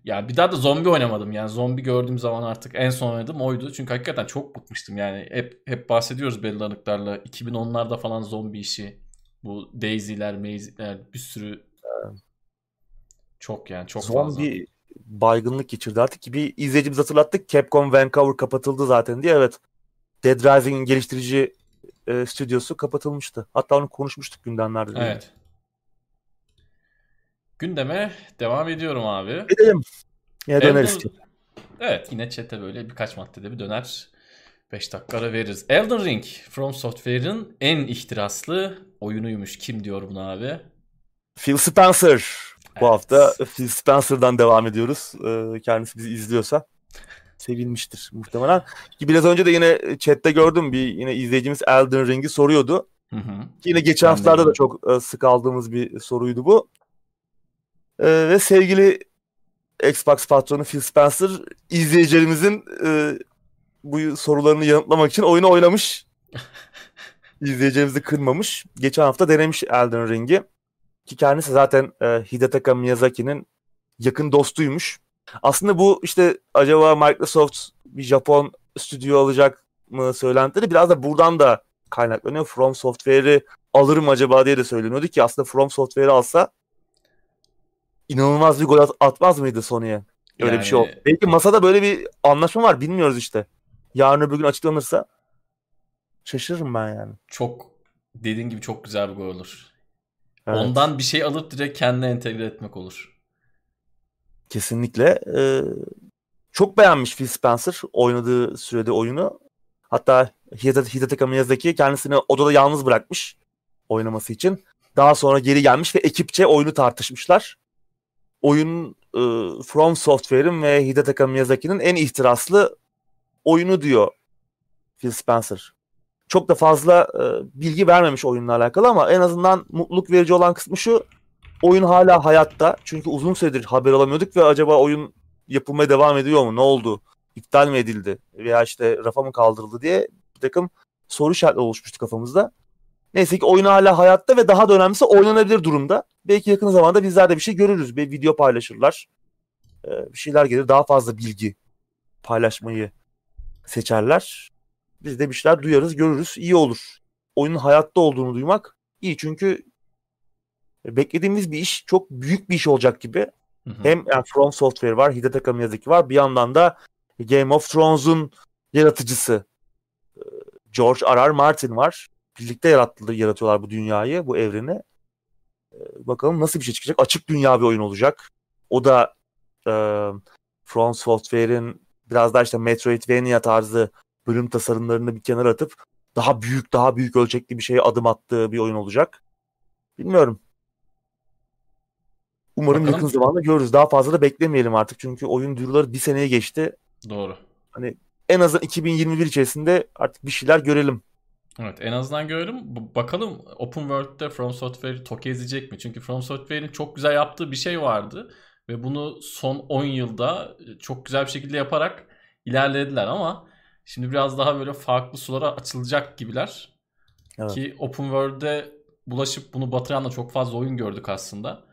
Yani bir daha da zombi oynamadım. Yani zombi gördüğüm zaman artık en son oynadım oydu. Çünkü hakikaten çok bıkmıştım. Yani hep hep bahsediyoruz belli aralıklarla. 2010'larda falan zombi işi. Bu Daisy'ler, Maze'ler bir sürü çok yani çok zombi, fazla. baygınlık geçirdi artık ki bir izleyicimiz hatırlattık. Capcom Vancouver kapatıldı zaten diye. Evet. Dead Rising'in geliştirici e, stüdyosu kapatılmıştı. Hatta onu konuşmuştuk gündemlerde. Evet. Gündeme devam ediyorum abi. Edelim. Yine Elden... döneriz. Evet yine chat'e böyle birkaç maddede bir döner. 5 dakika ara veririz. Elden Ring From Software'ın en ihtiraslı oyunuymuş. Kim diyor bunu abi? Phil Spencer. Bu hafta Phil Spencer'dan devam ediyoruz. Ee, kendisi bizi izliyorsa sevilmiştir muhtemelen. Ki biraz önce de yine chatte gördüm bir yine izleyicimiz Elden Ring'i soruyordu. Hı hı. Yine geçen ben haftalarda da çok e, sık aldığımız bir soruydu bu. Ee, ve sevgili Xbox patronu Phil Spencer izleyicilerimizin e, bu sorularını yanıtlamak için oyunu oynamış. İzleyicilerimizi kırmamış. Geçen hafta denemiş Elden Ring'i. Ki kendisi zaten e, Hidetaka Miyazaki'nin yakın dostuymuş. Aslında bu işte acaba Microsoft bir Japon stüdyo alacak mı söylentileri biraz da buradan da kaynaklanıyor. From Software'i alırım acaba diye de söyleniyordu ki aslında From Software'i alsa inanılmaz bir gol atmaz mıydı Sony'ye? Öyle yani... bir şey oldu. Belki masada böyle bir anlaşma var bilmiyoruz işte. Yarın öbür gün açıklanırsa şaşırırım ben yani. Çok dediğin gibi çok güzel bir gol olur. Evet. Ondan bir şey alıp direkt kendine entegre etmek olur. Kesinlikle. Ee, çok beğenmiş Phil Spencer oynadığı sürede oyunu. Hatta Hidetaka Miyazaki kendisini odada yalnız bırakmış oynaması için. Daha sonra geri gelmiş ve ekipçe oyunu tartışmışlar. Oyun e, From Software'in ve Hidetaka Miyazaki'nin en ihtiraslı oyunu diyor Phil Spencer. Çok da fazla e, bilgi vermemiş oyunla alakalı ama en azından mutluluk verici olan kısmı şu. Oyun hala hayatta. Çünkü uzun süredir haber alamıyorduk ve acaba oyun yapılmaya devam ediyor mu? Ne oldu? İptal mi edildi? Veya işte rafa mı kaldırıldı diye bir takım soru işaretleri oluşmuştu kafamızda. Neyse ki oyun hala hayatta ve daha da önemlisi oynanabilir durumda. Belki yakın zamanda bizler de bir şey görürüz. Bir video paylaşırlar. Ee, bir şeyler gelir. Daha fazla bilgi paylaşmayı seçerler. Biz de bir şeyler duyarız, görürüz. İyi olur. Oyunun hayatta olduğunu duymak iyi çünkü beklediğimiz bir iş çok büyük bir iş olacak gibi. Hı hı. Hem yani From Software var, Hidetaka Miyazaki var. Bir yandan da Game of Thrones'un yaratıcısı e, George R. R. Martin var. Birlikte yarattılar, yaratıyorlar bu dünyayı, bu evreni. E, bakalım nasıl bir şey çıkacak. Açık dünya bir oyun olacak. O da e, From Software'in biraz daha işte Metroidvania tarzı bölüm tasarımlarını bir kenara atıp daha büyük, daha büyük ölçekli bir şeye adım attığı bir oyun olacak. Bilmiyorum. Umarım Bakalım. yakın zamanda görürüz. Daha fazla da beklemeyelim artık. Çünkü oyun duyuruları bir seneye geçti. Doğru. Hani en azından 2021 içerisinde artık bir şeyler görelim. Evet en azından görelim. Bakalım Open World'de From Software tokezleyecek mi? Çünkü From Software'in çok güzel yaptığı bir şey vardı. Ve bunu son 10 yılda çok güzel bir şekilde yaparak ilerlediler ama şimdi biraz daha böyle farklı sulara açılacak gibiler. Evet. Ki Open World'de bulaşıp bunu batıran da çok fazla oyun gördük aslında.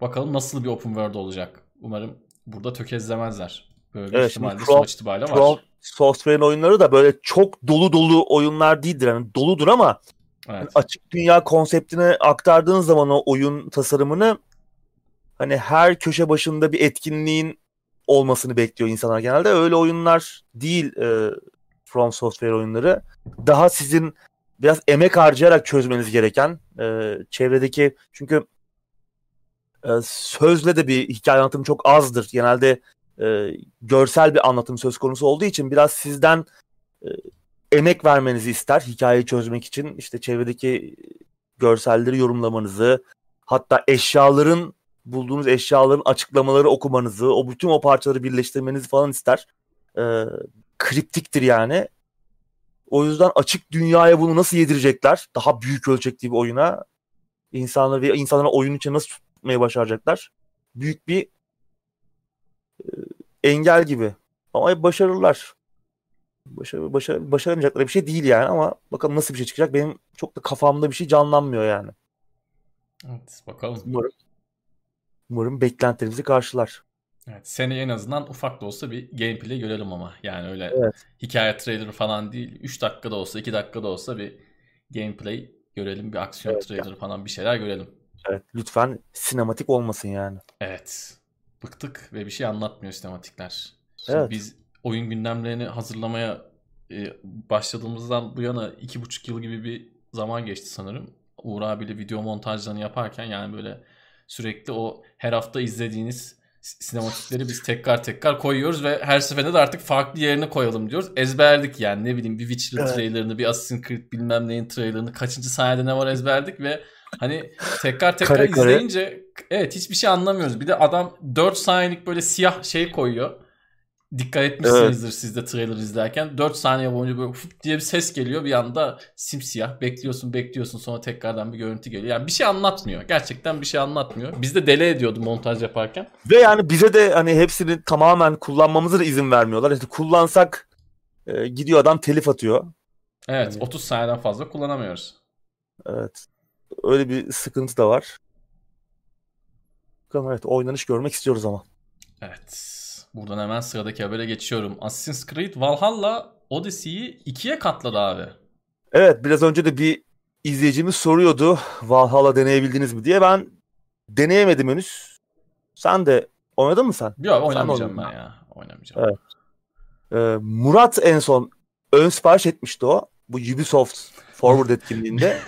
Bakalım nasıl bir Open World olacak. Umarım burada tökezlemezler. Böyle evet, ihtimalle Pro, sonuç itibariyle var. Software'in oyunları da böyle çok dolu dolu oyunlar değildir. Yani doludur ama evet. yani açık dünya konseptine aktardığın zaman o oyun tasarımını hani her köşe başında bir etkinliğin olmasını bekliyor insanlar genelde. Öyle oyunlar değil e, From Software oyunları. Daha sizin biraz emek harcayarak çözmeniz gereken e, çevredeki çünkü e, sözle de bir hikaye anlatımı çok azdır. Genelde e, görsel bir anlatım söz konusu olduğu için biraz sizden e, emek vermenizi ister hikayeyi çözmek için. işte çevredeki görselleri yorumlamanızı hatta eşyaların bulduğunuz eşyaların açıklamaları okumanızı, o bütün o parçaları birleştirmenizi falan ister. Ee, kriptiktir yani. O yüzden açık dünyaya bunu nasıl yedirecekler? Daha büyük ölçekli bir oyuna insanları ve insanları oyun için nasıl tutmaya başaracaklar? Büyük bir e, engel gibi. Ama başarırlar. Başar, başar, başaramayacakları bir şey değil yani ama bakalım nasıl bir şey çıkacak. Benim çok da kafamda bir şey canlanmıyor yani. Evet bakalım. Umarım Umarım beklentilerimizi karşılar. Evet, seni en azından ufak da olsa bir gameplay görelim ama. Yani öyle evet. hikaye trailer falan değil. 3 dakikada olsa 2 dakikada olsa bir gameplay görelim. Bir aksiyon evet, trailer yani. falan bir şeyler görelim. Evet lütfen sinematik olmasın yani. Evet. bıktık ve bir şey anlatmıyor sistematikler. Şimdi evet. biz oyun gündemlerini hazırlamaya e, başladığımızdan bu yana iki buçuk yıl gibi bir zaman geçti sanırım. Uğur abiyle video montajlarını yaparken yani böyle sürekli o her hafta izlediğiniz sinematikleri biz tekrar tekrar koyuyoruz ve her seferinde de artık farklı yerine koyalım diyoruz. Ezberdik yani ne bileyim bir Witcher evet. trailerını, bir Assassin's Creed bilmem neyin trailerını, kaçıncı sahnede ne var ezberdik ve hani tekrar tekrar kare, izleyince kare. evet hiçbir şey anlamıyoruz. Bir de adam 4 saniyelik böyle siyah şey koyuyor dikkat etmişsinizdir evet. siz de trailer izlerken. 4 saniye boyunca böyle fıt diye bir ses geliyor. Bir anda simsiyah. Bekliyorsun bekliyorsun sonra tekrardan bir görüntü geliyor. Yani bir şey anlatmıyor. Gerçekten bir şey anlatmıyor. Biz de deli ediyordu montaj yaparken. Ve yani bize de hani hepsini tamamen kullanmamıza da izin vermiyorlar. İşte kullansak e, gidiyor adam telif atıyor. Evet yani... 30 saniyeden fazla kullanamıyoruz. Evet. Öyle bir sıkıntı da var. Bakalım evet oynanış görmek istiyoruz ama. Evet. Buradan hemen sıradaki habere geçiyorum. Assassin's Creed Valhalla Odyssey'yi ikiye katladı abi. Evet biraz önce de bir izleyicimiz soruyordu Valhalla deneyebildiniz mi diye. Ben deneyemedim henüz. Sen de oynadın mı sen? Yok oynamayacağım sen ben ya. Oynamayacağım. Evet. Ee, Murat en son ön sipariş etmişti o. Bu Ubisoft Forward etkinliğinde.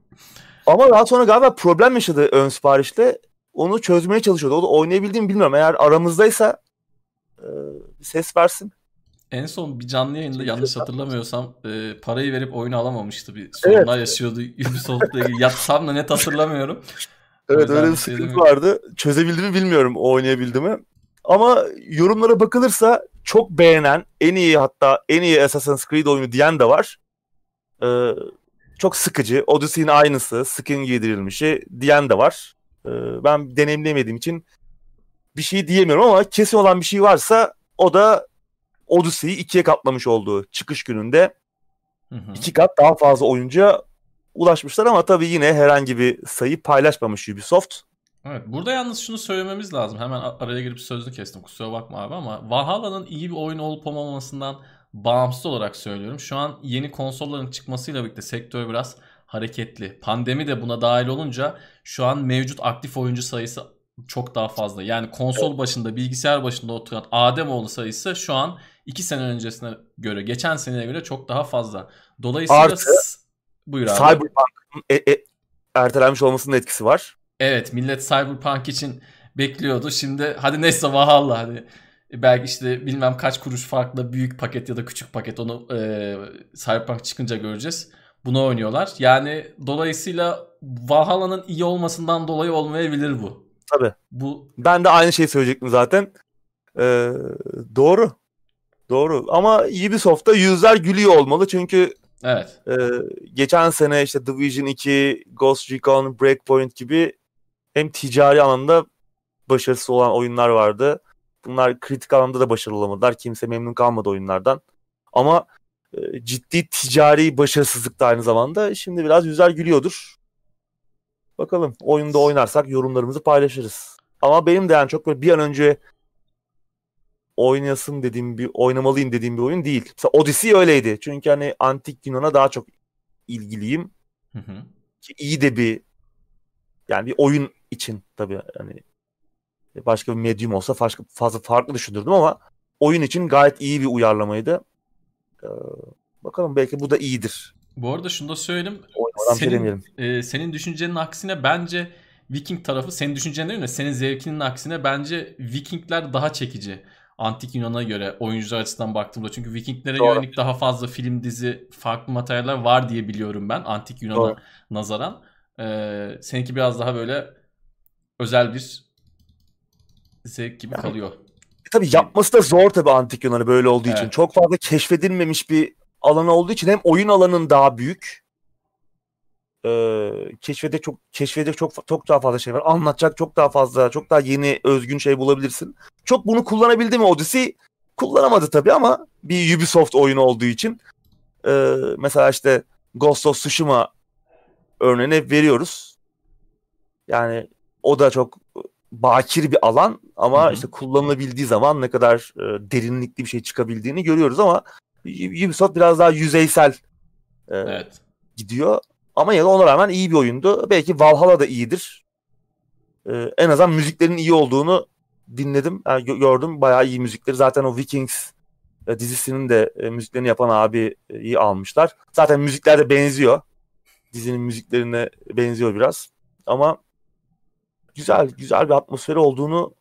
Ama daha sonra galiba problem yaşadı ön siparişte. Onu çözmeye çalışıyordu. O da oynayabildiğimi bilmiyorum. Eğer aramızdaysa e, ses versin. En son bir canlı yayında yanlış hatırlamıyorsam e, parayı verip oyunu alamamıştı. Bir sorunlar evet. yaşıyordu Ubisoft'la ilgili. Yatsam da net hatırlamıyorum. Evet öyle bir şey sıkıntı vardı. Çözebildi mi bilmiyorum oynayabildi mi. Ama yorumlara bakılırsa çok beğenen, en iyi hatta en iyi Assassin's Creed oyunu diyen de var. Ee, çok sıkıcı. Odyssey'nin aynısı, skin giydirilmişi diyen de var. Ee, ben deneyimlemediğim için bir şey diyemiyorum ama kesin olan bir şey varsa o da Odyssey'i ikiye katlamış olduğu çıkış gününde hı hı. iki kat daha fazla oyuncuya ulaşmışlar ama tabii yine herhangi bir sayı paylaşmamış Ubisoft. Evet burada yalnız şunu söylememiz lazım. Hemen araya girip sözünü kestim kusura bakma abi ama Valhalla'nın iyi bir oyun olup olmamasından bağımsız olarak söylüyorum. Şu an yeni konsolların çıkmasıyla birlikte sektör biraz hareketli. Pandemi de buna dahil olunca şu an mevcut aktif oyuncu sayısı çok daha fazla. Yani konsol başında, bilgisayar başında oturan Ademoğlu sayısı şu an 2 sene öncesine göre, geçen seneye göre çok daha fazla. Dolayısıyla Artı, buyur abi. Cyberpunk'ın e, e, ertelenmiş olmasının etkisi var. Evet, millet Cyberpunk için bekliyordu. Şimdi hadi neyse Valhalla hadi belki işte bilmem kaç kuruş farklı büyük paket ya da küçük paket onu e, Cyberpunk çıkınca göreceğiz. Bunu oynuyorlar. Yani dolayısıyla Valhalla'nın iyi olmasından dolayı olmayabilir bu. Tabii. Bu ben de aynı şeyi söyleyecektim zaten. Ee, doğru. Doğru. Ama Ubisoft'ta yüzler gülüyor olmalı çünkü Evet. E, geçen sene işte Division 2, Ghost Recon, Breakpoint gibi hem ticari anlamda başarısı olan oyunlar vardı. Bunlar kritik anlamda da başarılı olamadılar. Kimse memnun kalmadı oyunlardan. Ama e, ciddi ticari başarısızlık da aynı zamanda. Şimdi biraz yüzler gülüyordur. Bakalım oyunda oynarsak yorumlarımızı paylaşırız. Ama benim de yani çok böyle bir an önce oynayasın dediğim bir oynamalıyım dediğim bir oyun değil. Mesela Odyssey öyleydi. Çünkü hani antik Yunan'a daha çok ilgiliyim. Hı hı. Ki iyi de bir yani bir oyun için tabii hani başka bir medyum olsa fazla, fazla farklı düşünürdüm ama oyun için gayet iyi bir uyarlamaydı. Ee, bakalım belki bu da iyidir. Bu arada şunu da söyleyeyim. Şey senin, e, senin düşüncenin aksine bence Viking tarafı senin düşüncen değil mi? Senin zevkinin aksine bence Vikingler daha çekici. Antik Yunan'a göre oyuncular açısından baktığımda. Çünkü Vikinglere Doğru. yönelik daha fazla film, dizi, farklı materyaller var diye biliyorum ben. Antik Yunan'a nazaran. Ee, seninki biraz daha böyle özel bir zevk gibi yani, kalıyor. E, tabii yapması da zor tabii Antik Yunan'ı böyle olduğu evet. için. Çok fazla keşfedilmemiş bir alanı olduğu için hem oyun alanın daha büyük e, keşfede çok keşfede çok çok daha fazla şey var. Anlatacak çok daha fazla, çok daha yeni özgün şey bulabilirsin. Çok bunu kullanabildi mi Odyssey? Kullanamadı tabii ama bir Ubisoft oyunu olduğu için e, mesela işte Ghost of Tsushima örneğini veriyoruz. Yani o da çok bakir bir alan ama Hı-hı. işte kullanılabildiği zaman ne kadar e, derinlikli bir şey çıkabildiğini görüyoruz ama Ubisoft biraz daha yüzeysel e, evet. gidiyor. Ama ya da ona rağmen iyi bir oyundu. Belki Valhalla da iyidir. Ee, en azından müziklerin iyi olduğunu dinledim, yani gördüm. Bayağı iyi müzikleri. Zaten o Vikings e, dizisinin de e, müziklerini yapan abi iyi almışlar. Zaten müzikler de benziyor. Dizinin müziklerine benziyor biraz. Ama güzel güzel bir atmosferi olduğunu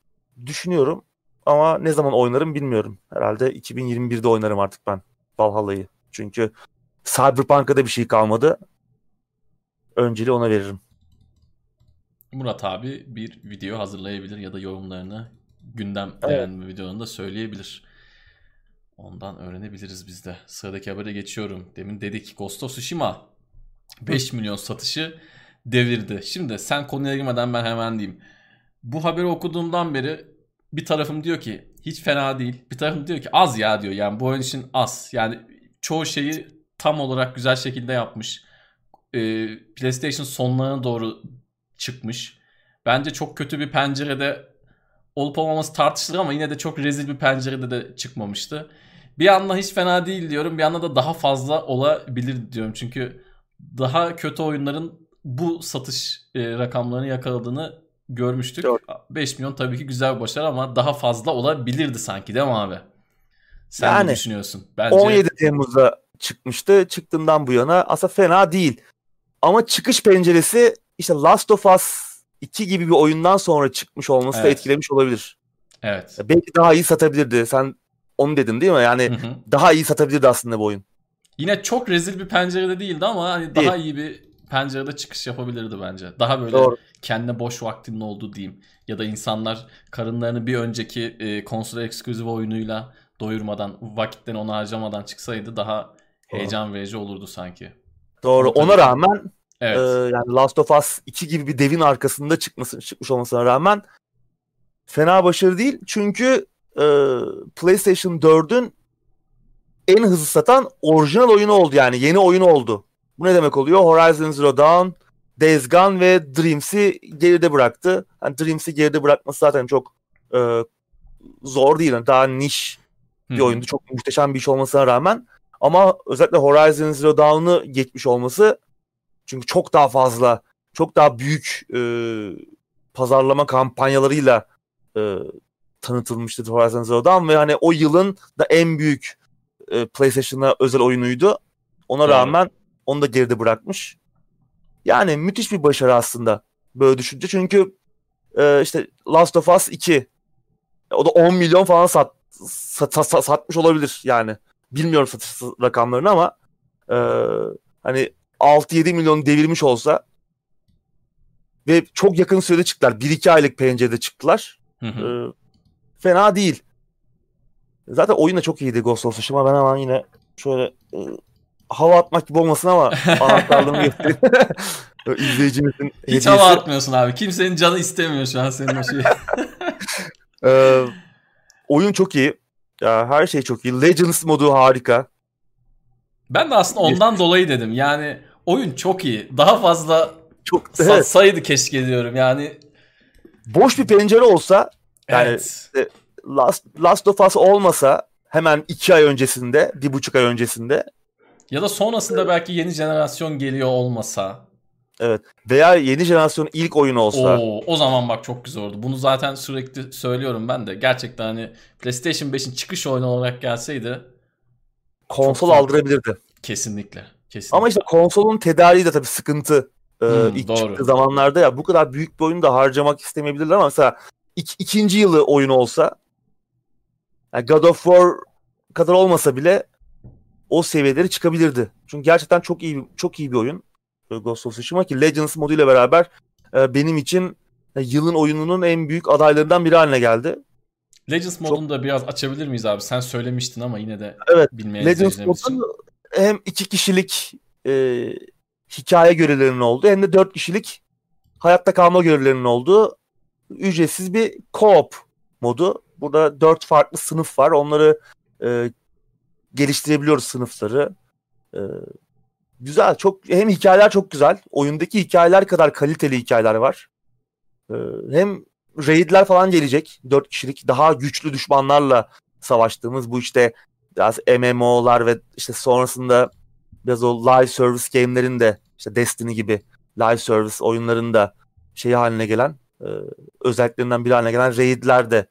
düşünüyorum. Ama ne zaman oynarım bilmiyorum. Herhalde 2021'de oynarım artık ben Valhalla'yı. Çünkü Cyberpunk'a da bir şey kalmadı. Önceliği ona veririm. Murat abi bir video hazırlayabilir ya da yorumlarını gündem evet. beğenme videolarında söyleyebilir. Ondan öğrenebiliriz biz de. Sıradaki habere geçiyorum. Demin dedik Ghost of Tsushima 5 milyon satışı devirdi. Şimdi sen konuya girmeden ben hemen diyeyim. Bu haberi okuduğumdan beri bir tarafım diyor ki hiç fena değil. Bir tarafım diyor ki az ya diyor. Yani bu oyun için az. Yani çoğu şeyi tam olarak güzel şekilde yapmış. Ee, PlayStation sonlarına doğru çıkmış. Bence çok kötü bir pencerede olup olmaması tartışılır ama yine de çok rezil bir pencerede de çıkmamıştı. Bir anda hiç fena değil diyorum. Bir anda da daha fazla olabilir diyorum. Çünkü daha kötü oyunların bu satış e, rakamlarını yakaladığını görmüştük. Doğru. 5 milyon tabii ki güzel bir başarı ama daha fazla olabilirdi sanki değil mi abi? Sen yani, ne düşünüyorsun? Bence... 17 Temmuz'da çıkmıştı. Çıktığından bu yana aslında fena değil. Ama çıkış penceresi işte Last of Us 2 gibi bir oyundan sonra çıkmış olması evet. da etkilemiş olabilir. Evet. Belki daha iyi satabilirdi. Sen onu dedin değil mi? Yani hı hı. daha iyi satabilirdi aslında bu oyun. Yine çok rezil bir pencerede değildi ama hani daha iyi bir pencerede çıkış yapabilirdi bence. Daha böyle Doğru. Kendine boş vaktinin olduğu diyeyim. Ya da insanlar karınlarını bir önceki e, konsol ekskluzif oyunuyla doyurmadan, vakitlerini ona harcamadan çıksaydı daha heyecan verici olurdu sanki. Doğru. Ona rağmen evet. e, yani Last of Us 2 gibi bir devin arkasında çıkması çıkmış olmasına rağmen fena başarı değil. Çünkü e, PlayStation 4'ün en hızlı satan orijinal oyunu oldu yani. Yeni oyunu oldu. Bu ne demek oluyor? Horizon Zero Dawn, Days Gone ve Dreams'i geride bıraktı. Yani Dreams'i geride bırakması zaten çok e, zor değil. Yani daha niş bir oyundu. Çok muhteşem bir iş olmasına rağmen. Ama özellikle Horizon Zero Dawn'ı geçmiş olması çünkü çok daha fazla, çok daha büyük e, pazarlama kampanyalarıyla e, tanıtılmıştı Horizon Zero Dawn ve hani o yılın da en büyük e, PlayStation'a özel oyunuydu. Ona evet. rağmen onu da geride bırakmış. Yani müthiş bir başarı aslında böyle düşünce. Çünkü e, işte Last of Us 2 o da 10 milyon falan sat, sat, sat, satmış olabilir yani. Bilmiyorum satış rakamlarını ama e, hani 6-7 milyon devirmiş olsa ve çok yakın sürede çıktılar. 1-2 aylık pencerede çıktılar. Hı hı. E, fena değil. Zaten oyun da çok iyiydi Ghost of Tsushima. Ben hemen yine şöyle e, hava atmak gibi olmasın ama anahtarlığımı göstereyim. İzleyicimizin Hiç hediyesi. hava atmıyorsun abi. Kimsenin canı istemiyor şu an senin o şeyi. ee, oyun çok iyi. Ya, her şey çok iyi. Legends modu harika. Ben de aslında ondan Geçmiş. dolayı dedim. Yani oyun çok iyi. Daha fazla çok satsaydı evet. keşke diyorum. Yani boş bir pencere olsa yani evet. Last, Last of Us olmasa hemen iki ay öncesinde, bir buçuk ay öncesinde ya da sonrasında belki yeni jenerasyon geliyor olmasa. Evet. Veya yeni jenerasyon ilk oyunu olsa. Oo, o zaman bak çok güzel oldu. Bunu zaten sürekli söylüyorum ben de. Gerçekten hani PlayStation 5'in çıkış oyunu olarak gelseydi konsol aldırabilirdi. Kesinlikle. Kesinlikle. Ama işte konsolun tedariği de tabii sıkıntı. Ee, hmm, ilk doğru. çıktığı zamanlarda ya bu kadar büyük bir oyunu da harcamak istemeyebilirler ama mesela ik- ikinci yılı oyunu olsa yani God of War kadar olmasa bile o seviyeleri çıkabilirdi. Çünkü gerçekten çok iyi çok iyi bir oyun. Ghost of Tsushima ki Legends moduyla beraber e, benim için e, yılın oyununun en büyük adaylarından biri haline geldi. Legends modunu da biraz açabilir miyiz abi? Sen söylemiştin ama yine de evet, bilmeyen Legends modu hem iki kişilik e, hikaye görevlerinin olduğu hem de dört kişilik hayatta kalma görevlerinin olduğu ücretsiz bir co-op modu. Burada dört farklı sınıf var. Onları e, geliştirebiliyoruz sınıfları. Ee, güzel. Çok hem hikayeler çok güzel. Oyundaki hikayeler kadar kaliteli hikayeler var. Ee, hem raidler falan gelecek. Dört kişilik daha güçlü düşmanlarla savaştığımız bu işte biraz MMO'lar ve işte sonrasında biraz o live service game'lerin de işte Destiny gibi live service oyunlarında şey haline gelen e, özelliklerinden biri haline gelen raidler de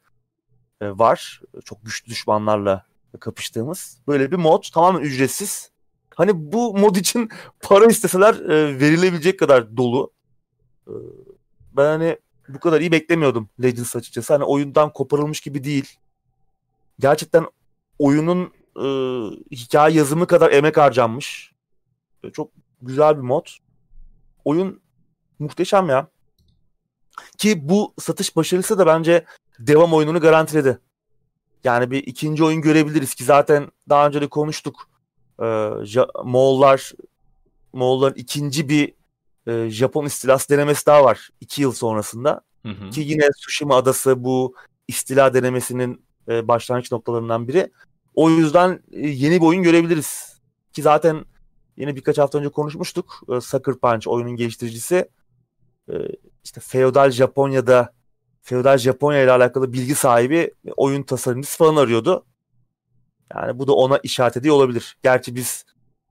e, var. Çok güçlü düşmanlarla kapıştığımız. Böyle bir mod tamamen ücretsiz. Hani bu mod için para isteseler e, verilebilecek kadar dolu. E, ben hani bu kadar iyi beklemiyordum Legends açıkçası. Hani oyundan koparılmış gibi değil. Gerçekten oyunun e, hikaye yazımı kadar emek harcanmış. E, çok güzel bir mod. Oyun muhteşem ya. Ki bu satış başarısı da bence devam oyununu garantiledi. Yani bir ikinci oyun görebiliriz ki zaten daha önce de konuştuk. Ee, Moğollar Moğolların ikinci bir e, Japon istilası denemesi daha var. iki yıl sonrasında. Hı hı. Ki yine Tsushima adası bu istila denemesinin e, başlangıç noktalarından biri. O yüzden e, yeni bir oyun görebiliriz. Ki zaten yine birkaç hafta önce konuşmuştuk. E, Sucker Punch oyunun geliştiricisi e, işte feodal Japonya'da feodal Japonya ile alakalı bilgi sahibi oyun tasarımcısı falan arıyordu. Yani bu da ona işaret ediyor olabilir. Gerçi biz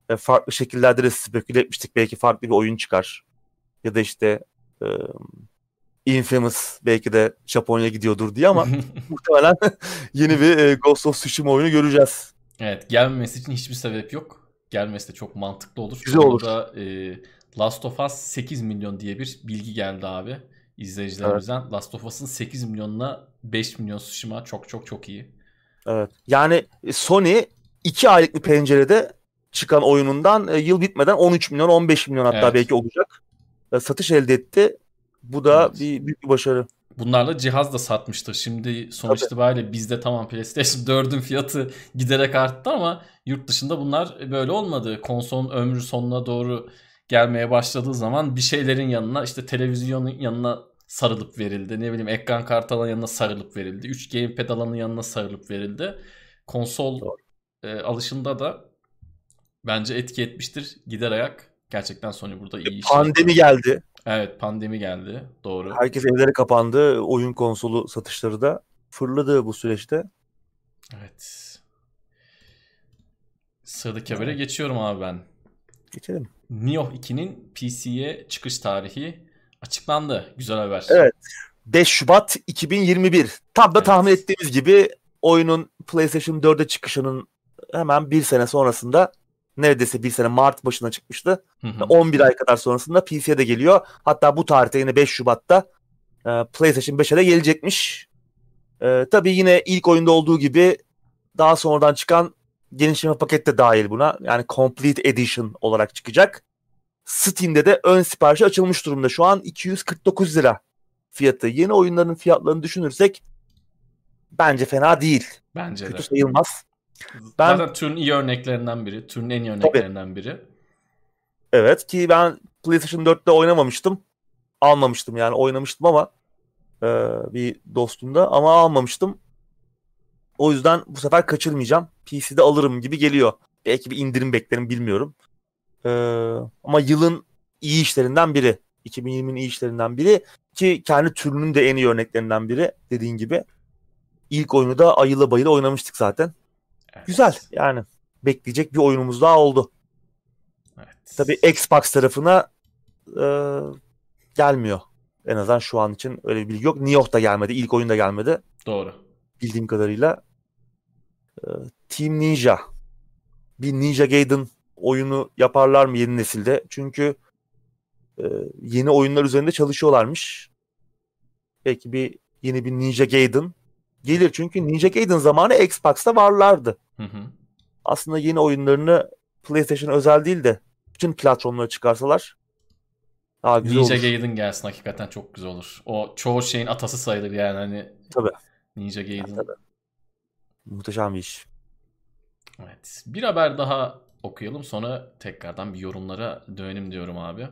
e, farklı şekillerde de speküle etmiştik. Belki farklı bir oyun çıkar. Ya da işte e, Infamous belki de Japonya gidiyordur diye ama muhtemelen yeni bir e, Ghost of Tsushima oyunu göreceğiz. Evet gelmemesi için hiçbir sebep yok. Gelmesi de çok mantıklı olur. Güzel olur. Orada, e, Last of Us 8 milyon diye bir bilgi geldi abi izleyicilerimizden. Evet. Last of Us'ın 8 milyonuna 5 milyon Tsushima çok çok çok iyi. Evet. Yani Sony 2 aylık bir pencerede çıkan oyunundan e, yıl bitmeden 13 milyon 15 milyon hatta evet. belki olacak. E, satış elde etti. Bu da evet. bir büyük bir başarı. Bunlarla cihaz da satmıştır. Şimdi sonuç Tabii. itibariyle bizde tamam PlayStation 4'ün fiyatı giderek arttı ama yurt dışında bunlar böyle olmadı. Konsolun ömrü sonuna doğru gelmeye başladığı zaman bir şeylerin yanına işte televizyonun yanına sarılıp verildi. Ne bileyim ekran kartı alanın yanına sarılıp verildi. 3 gamepad alanın yanına sarılıp verildi. Konsol e, alışında da bence etki etmiştir. Gider ayak gerçekten Sony burada iyi iş Pandemi geldi. Evet pandemi geldi. Doğru. Herkes evlere kapandı. Oyun konsolu satışları da fırladı bu süreçte. Evet. Sıradaki habere geçiyorum abi ben. Geçelim. Nioh 2'nin PC'ye çıkış tarihi açıklandı. Güzel haber. Evet. 5 Şubat 2021. Tam da evet. tahmin ettiğimiz gibi oyunun PlayStation 4'e çıkışının hemen bir sene sonrasında neredeyse bir sene Mart başına çıkmıştı. Hı hı. 11 ay kadar sonrasında PC'ye de geliyor. Hatta bu tarihte yine 5 Şubat'ta e, PlayStation 5'e de gelecekmiş. E, tabii yine ilk oyunda olduğu gibi daha sonradan çıkan genişleme paket de dahil buna. Yani Complete Edition olarak çıkacak. Steam'de de ön siparişi açılmış durumda. Şu an 249 lira fiyatı. Yeni oyunların fiyatlarını düşünürsek bence fena değil. Bence Kötü de. sayılmaz. Ben, Zaten türün iyi örneklerinden biri. Türün en iyi örneklerinden tabii. biri. Evet ki ben PlayStation 4'te oynamamıştım. Almamıştım yani oynamıştım ama e, bir dostumda ama almamıştım. O yüzden bu sefer kaçırmayacağım. PC'de alırım gibi geliyor. Belki bir indirim beklerim bilmiyorum. Ee, ama yılın iyi işlerinden biri. 2020'nin iyi işlerinden biri. Ki kendi türünün de en iyi örneklerinden biri dediğin gibi. İlk oyunu da ayıla bayıla oynamıştık zaten. Evet. Güzel yani. Bekleyecek bir oyunumuz daha oldu. Evet. Tabii Xbox tarafına e, gelmiyor. En azından şu an için öyle bir bilgi yok. New York da gelmedi. İlk oyun da gelmedi. Doğru. Bildiğim kadarıyla. E, Team Ninja. Bir Ninja Gaiden oyunu yaparlar mı yeni nesilde? Çünkü e, yeni oyunlar üzerinde çalışıyorlarmış. Belki bir yeni bir Ninja Gaiden gelir. Çünkü Ninja Gaiden zamanı Xbox'ta varlardı. Hı hı. Aslında yeni oyunlarını PlayStation özel değil de bütün platformlara çıkarsalar daha güzel Ninja olur. Gaiden gelsin hakikaten çok güzel olur. O çoğu şeyin atası sayılır yani hani. Tabii. Ninja Gaiden. tabii. Muhteşem bir iş. Evet. Bir haber daha okuyalım sonra tekrardan bir yorumlara dönelim diyorum abi.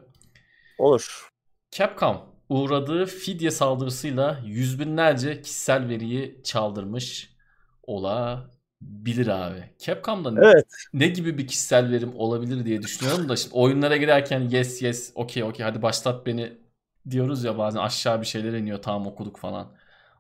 Olur. Capcom uğradığı fidye saldırısıyla yüz binlerce kişisel veriyi çaldırmış olabilir abi. Capcom'da evet. ne gibi bir kişisel verim olabilir diye düşünüyorum da şimdi oyunlara girerken yes yes okey okey hadi başlat beni diyoruz ya bazen aşağı bir şeyler iniyor tamam okuduk falan.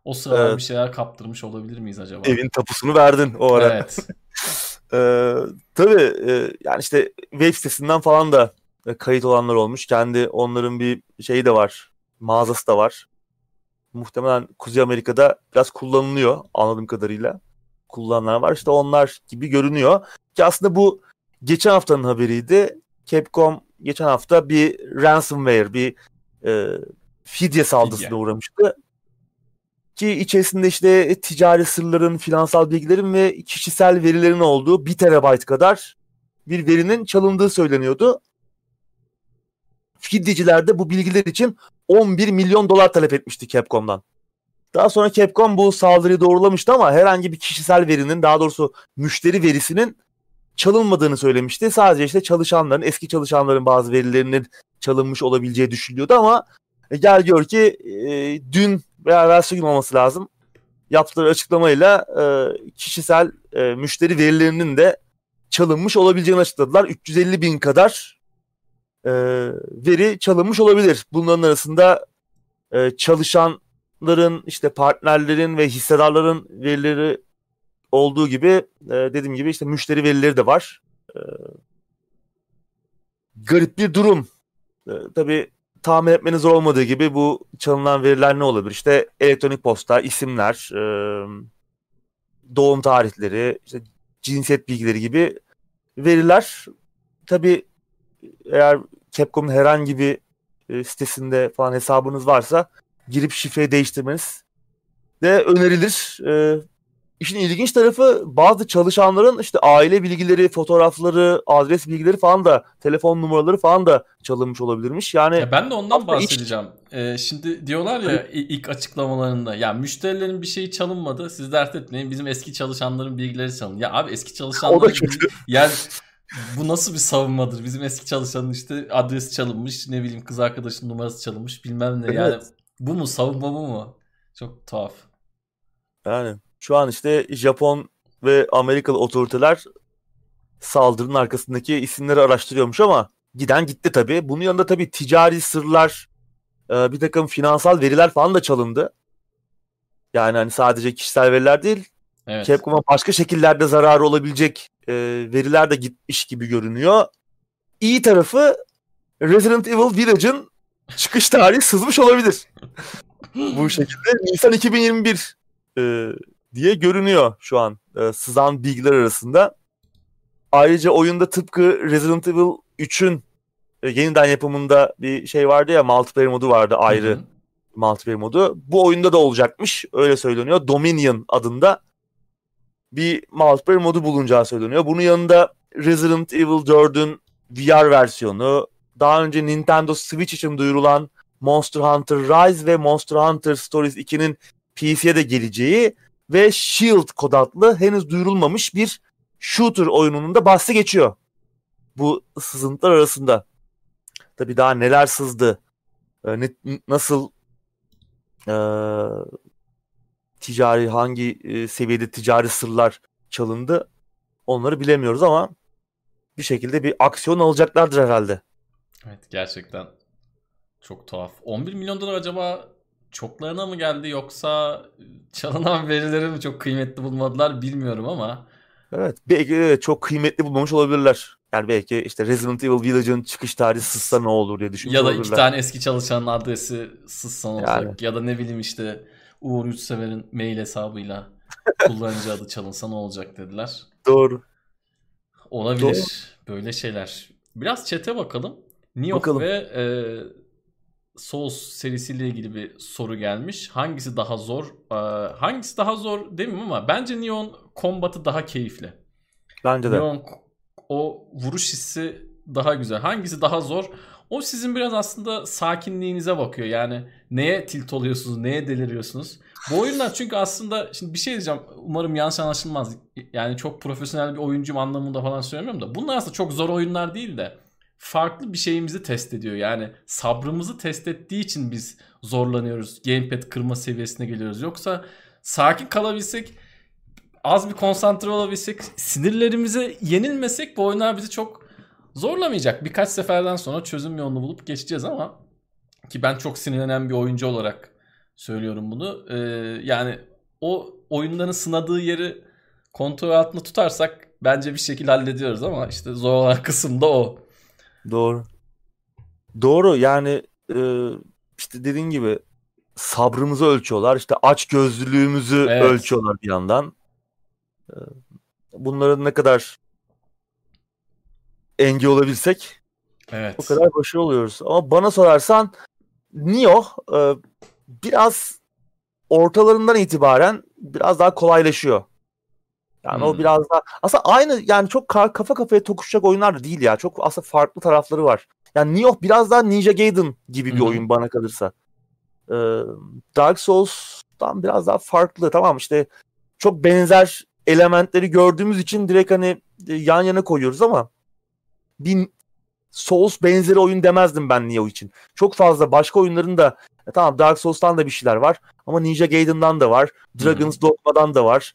O sırada evet. bir şeyler kaptırmış olabilir miyiz acaba? Evin tapusunu verdin o ara. Evet. ee, tabii e, yani işte web sitesinden falan da kayıt olanlar olmuş. Kendi onların bir şeyi de var. Mağazası da var. muhtemelen Kuzey Amerika'da biraz kullanılıyor anladığım kadarıyla. Kullananlar var. İşte onlar gibi görünüyor. Ki aslında bu geçen haftanın haberiydi. Capcom geçen hafta bir ransomware, bir e, fidye saldırısına fidye. uğramıştı. Ki içerisinde işte ticari sırların, finansal bilgilerin ve kişisel verilerin olduğu 1 terabayt kadar bir verinin çalındığı söyleniyordu. Fidyeciler de bu bilgiler için 11 milyon dolar talep etmişti Capcom'dan. Daha sonra Capcom bu saldırıyı doğrulamıştı ama herhangi bir kişisel verinin daha doğrusu müşteri verisinin çalınmadığını söylemişti. Sadece işte çalışanların, eski çalışanların bazı verilerinin çalınmış olabileceği düşünülüyordu ama e, gel gör ki e, dün veya evvelsi gün olması lazım. Yaptıkları açıklamayla e, kişisel e, müşteri verilerinin de çalınmış olabileceğini açıkladılar. 350 bin kadar e, veri çalınmış olabilir. Bunların arasında e, çalışanların, işte partnerlerin ve hissedarların verileri olduğu gibi e, dediğim gibi işte müşteri verileri de var. E, garip bir durum. E, tabii tahmin etmeniz zor olmadığı gibi bu çalınan veriler ne olabilir? İşte elektronik posta, isimler, e, doğum tarihleri, işte cinsiyet bilgileri gibi veriler. Tabii eğer Capcom'un herhangi bir e, sitesinde falan hesabınız varsa girip şifreyi değiştirmeniz de önerilir. E, İşin ilginç tarafı bazı çalışanların işte aile bilgileri, fotoğrafları, adres bilgileri falan da, telefon numaraları falan da çalınmış olabilirmiş. Yani ya ben de ondan bahsedeceğim. Iç... Ee, şimdi diyorlar ya ilk açıklamalarında ya müşterilerin bir şeyi çalınmadı. Siz dert etmeyin. Bizim eski çalışanların bilgileri çalın. Ya abi eski çalışanların yani bu nasıl bir savunmadır? Bizim eski çalışanın işte adresi çalınmış, ne bileyim kız arkadaşının numarası çalınmış, bilmem ne. Evet. Yani bu mu savunma bu mu? Çok tuhaf. Yani şu an işte Japon ve Amerikalı otoriteler saldırının arkasındaki isimleri araştırıyormuş ama giden gitti tabii. Bunun yanında tabii ticari sırlar, e, bir takım finansal veriler falan da çalındı. Yani hani sadece kişisel veriler değil, evet. Capcom'a başka şekillerde zararı olabilecek e, veriler de gitmiş gibi görünüyor. İyi tarafı Resident Evil Village'ın çıkış tarihi sızmış olabilir. Bu şekilde Nisan 2021 e, diye görünüyor şu an e, sızan bilgiler arasında. Ayrıca oyunda tıpkı Resident Evil 3'ün e, yeniden yapımında bir şey vardı ya multiplayer modu vardı ayrı hı hı. multiplayer modu. Bu oyunda da olacakmış öyle söyleniyor. Dominion adında bir multiplayer modu bulunacağı söyleniyor. Bunun yanında Resident Evil 4'ün VR versiyonu, daha önce Nintendo Switch için duyurulan Monster Hunter Rise ve Monster Hunter Stories 2'nin PC'ye de geleceği ve Shield kod adlı henüz duyurulmamış bir shooter oyununun da bahsi geçiyor. Bu sızıntılar arasında. Tabii daha neler sızdı, e, ne, nasıl e, ticari, hangi e, seviyede ticari sırlar çalındı onları bilemiyoruz ama bir şekilde bir aksiyon alacaklardır herhalde. Evet gerçekten çok tuhaf. 11 milyon dolar acaba çoklarına mı geldi yoksa çalınan verileri mi çok kıymetli bulmadılar bilmiyorum ama. Evet belki de çok kıymetli bulmamış olabilirler. Yani belki işte Resident Evil Village'ın çıkış tarihi sızsa ne olur diye düşünmüş Ya da olabilirler. iki tane eski çalışanın adresi sızsa ne olacak? Yani. Ya da ne bileyim işte Uğur Yurtsever'in mail hesabıyla kullanıcı adı çalınsa ne olacak dediler. Doğru. Olabilir. Doğru. Böyle şeyler. Biraz çete bakalım. Nioh bakalım. ve e, Souls serisiyle ilgili bir soru gelmiş. Hangisi daha zor? Ee, hangisi daha zor demeyeyim ama bence Neon kombatı daha keyifli. Bence de. Neon o vuruş hissi daha güzel. Hangisi daha zor? O sizin biraz aslında sakinliğinize bakıyor. Yani neye tilt oluyorsunuz, neye deliriyorsunuz. Bu oyunlar çünkü aslında şimdi bir şey diyeceğim. Umarım yanlış anlaşılmaz. Yani çok profesyonel bir oyuncum anlamında falan söylemiyorum da. Bunlar aslında çok zor oyunlar değil de farklı bir şeyimizi test ediyor. Yani sabrımızı test ettiği için biz zorlanıyoruz. Gamepad kırma seviyesine geliyoruz. Yoksa sakin kalabilsek, az bir konsantre olabilsek, sinirlerimize yenilmesek bu oyunlar bizi çok zorlamayacak. Birkaç seferden sonra çözüm yolunu bulup geçeceğiz ama ki ben çok sinirlenen bir oyuncu olarak söylüyorum bunu. Ee, yani o oyunların sınadığı yeri kontrol altında tutarsak bence bir şekilde hallediyoruz ama işte zor olan kısım da o. Doğru. Doğru yani e, işte dediğin gibi sabrımızı ölçüyorlar. İşte aç gözlülüğümüzü evet. ölçüyorlar bir yandan. Ee, bunların ne kadar engel olabilsek evet. o kadar başarılı oluyoruz. Ama bana sorarsan Neo e, biraz ortalarından itibaren biraz daha kolaylaşıyor. Yani hmm. o biraz daha aslında aynı yani çok kafa kafaya tokuşacak oyunlar değil ya. Çok aslında farklı tarafları var. Yani Nioh biraz daha Ninja Gaiden gibi bir hmm. oyun bana kalırsa. Ee, Dark Souls'tan biraz daha farklı. Tamam işte çok benzer elementleri gördüğümüz için direkt hani e, yan yana koyuyoruz ama bir Souls benzeri oyun demezdim ben Nioh için. Çok fazla başka oyunların da e, tamam Dark Souls'tan da bir şeyler var ama Ninja Gaiden'dan da var. Dragon's hmm. Dogma'dan da var.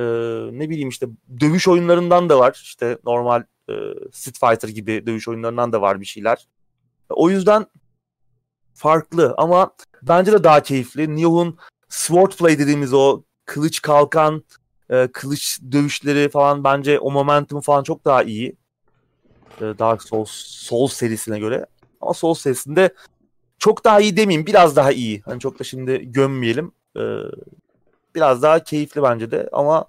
Ee, ne bileyim işte dövüş oyunlarından da var. İşte normal e, Street Fighter gibi dövüş oyunlarından da var bir şeyler. O yüzden farklı ama bence de daha keyifli. Nioh'un Swordplay dediğimiz o kılıç kalkan, e, kılıç dövüşleri falan bence o momentum falan çok daha iyi. E, Dark Souls, Souls serisine göre. Ama Souls serisinde çok daha iyi demeyeyim biraz daha iyi. Hani çok da şimdi gömmeyelim. E, biraz daha keyifli bence de ama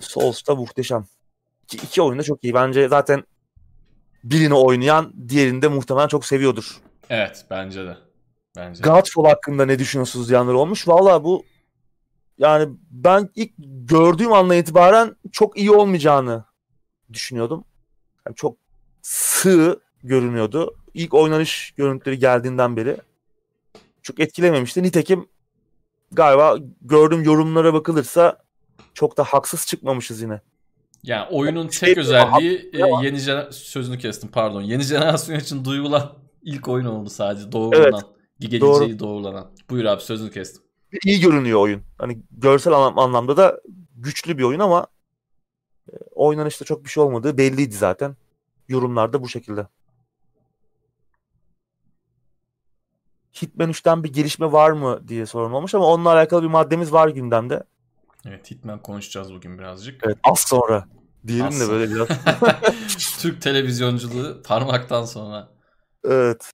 Souls da muhteşem. İki, iki oyun da çok iyi. Bence zaten birini oynayan diğerini de muhtemelen çok seviyordur. Evet bence de. Bence. Godfall hakkında ne düşünüyorsunuz diyenler olmuş. Valla bu yani ben ilk gördüğüm andan itibaren çok iyi olmayacağını düşünüyordum. Yani çok sığ görünüyordu. İlk oynanış görüntüleri geldiğinden beri çok etkilememişti. Nitekim galiba gördüğüm yorumlara bakılırsa çok da haksız çıkmamışız yine. Yani oyunun tek şey, özelliği e, yeni jener- sözünü kestim pardon. Yeni jenerasyon için duyulan ilk oyun oldu sadece doğrulanan. Evet, geleceği doğru. doğrulanan. Buyur abi sözünü kestim. İyi görünüyor oyun. Hani görsel anlamda da güçlü bir oyun ama e, oynanışta çok bir şey olmadığı belliydi zaten. Yorumlarda bu şekilde. Hitman 3'ten bir gelişme var mı diye sorun olmuş ama onunla alakalı bir maddemiz var gündemde. Evet Hitman konuşacağız bugün birazcık. Evet az sonra. Diyelim az de böyle biraz. Türk televizyonculuğu parmaktan sonra. Evet.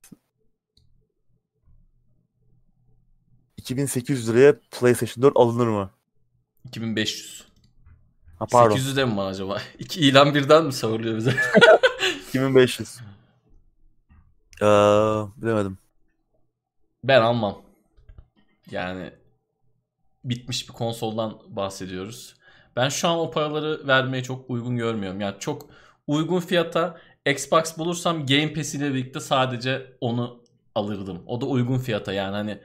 2800 liraya PlayStation 4 alınır mı? 2500. Ha, pardon. 800 de mi var acaba? İki ilan birden mi savuruluyor bize? 2500. Ee, bilemedim. Ben almam. Yani bitmiş bir konsoldan bahsediyoruz. Ben şu an o paraları vermeye çok uygun görmüyorum. Yani çok uygun fiyata Xbox bulursam Game Pass ile birlikte sadece onu alırdım. O da uygun fiyata yani hani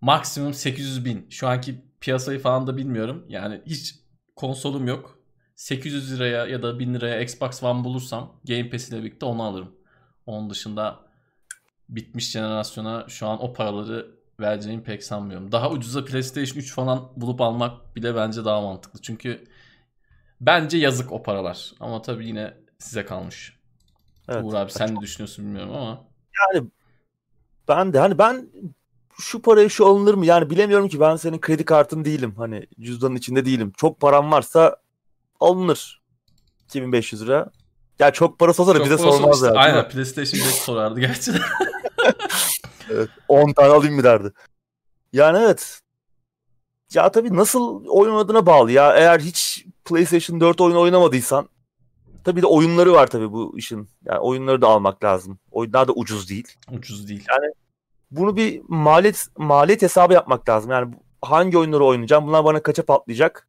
maksimum 800 bin. Şu anki piyasayı falan da bilmiyorum. Yani hiç konsolum yok. 800 liraya ya da 1000 liraya Xbox One bulursam Game Pass ile birlikte onu alırım. Onun dışında bitmiş jenerasyona şu an o paraları vereceğimi pek sanmıyorum. Daha ucuza PlayStation 3 falan bulup almak bile bence daha mantıklı. Çünkü bence yazık o paralar. Ama tabii yine size kalmış. Evet. Uğur abi sen ne düşünüyorsun bilmiyorum ama. Yani ben de hani ben şu parayı şu alınır mı? Yani bilemiyorum ki ben senin kredi kartın değilim. Hani cüzdanın içinde değilim. Çok param varsa alınır. 2500 lira. Ya çok parası olsa da bize sormaz yani. Aynen PlayStation 5 sorardı gerçekten. evet, 10 tane alayım mı derdi. Yani evet. Ya tabii nasıl oynadığına bağlı ya. Eğer hiç PlayStation 4 oyunu oynamadıysan tabii de oyunları var tabii bu işin. Yani oyunları da almak lazım. Oyunlar da ucuz değil. Ucuz değil. Yani bunu bir maliyet maliyet hesabı yapmak lazım. Yani hangi oyunları oynayacağım? Bunlar bana kaça patlayacak?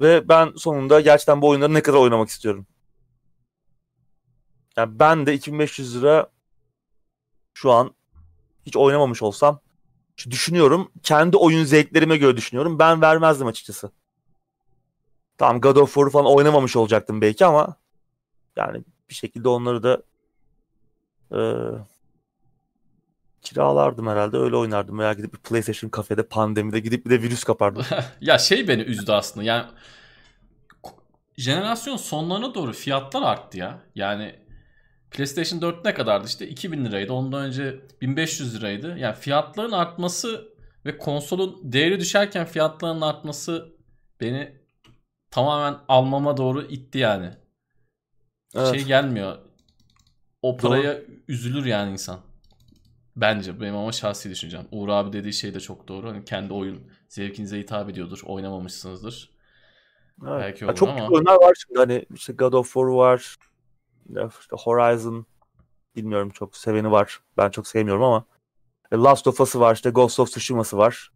Ve ben sonunda gerçekten bu oyunları ne kadar oynamak istiyorum. Yani ben de 2500 lira şu an hiç oynamamış olsam düşünüyorum. Kendi oyun zevklerime göre düşünüyorum. Ben vermezdim açıkçası. Tamam God of War falan oynamamış olacaktım belki ama yani bir şekilde onları da e, kiralardım herhalde. Öyle oynardım. Veya gidip bir PlayStation kafede pandemide gidip bir de virüs kapardım. ya şey beni üzdü aslında. Yani jenerasyon sonlarına doğru fiyatlar arttı ya. Yani PlayStation 4 ne kadardı işte 2000 liraydı. Ondan önce 1500 liraydı. Yani fiyatların artması ve konsolun değeri düşerken fiyatların artması beni tamamen almama doğru itti yani. Evet. Şey gelmiyor. O paraya Doğru. üzülür yani insan. Bence benim ama şahsi düşüncem. Uğur abi dediği şey de çok doğru. Hani kendi oyun zevkinize hitap ediyordur. Oynamamışsınızdır. Evet. Belki olur çok ama. Çok oyunlar var şimdi. Hani işte God of War var. İşte Horizon bilmiyorum çok seveni var. Ben çok sevmiyorum ama e, Last of Us'ı var. işte Ghost of Tsushima'sı var.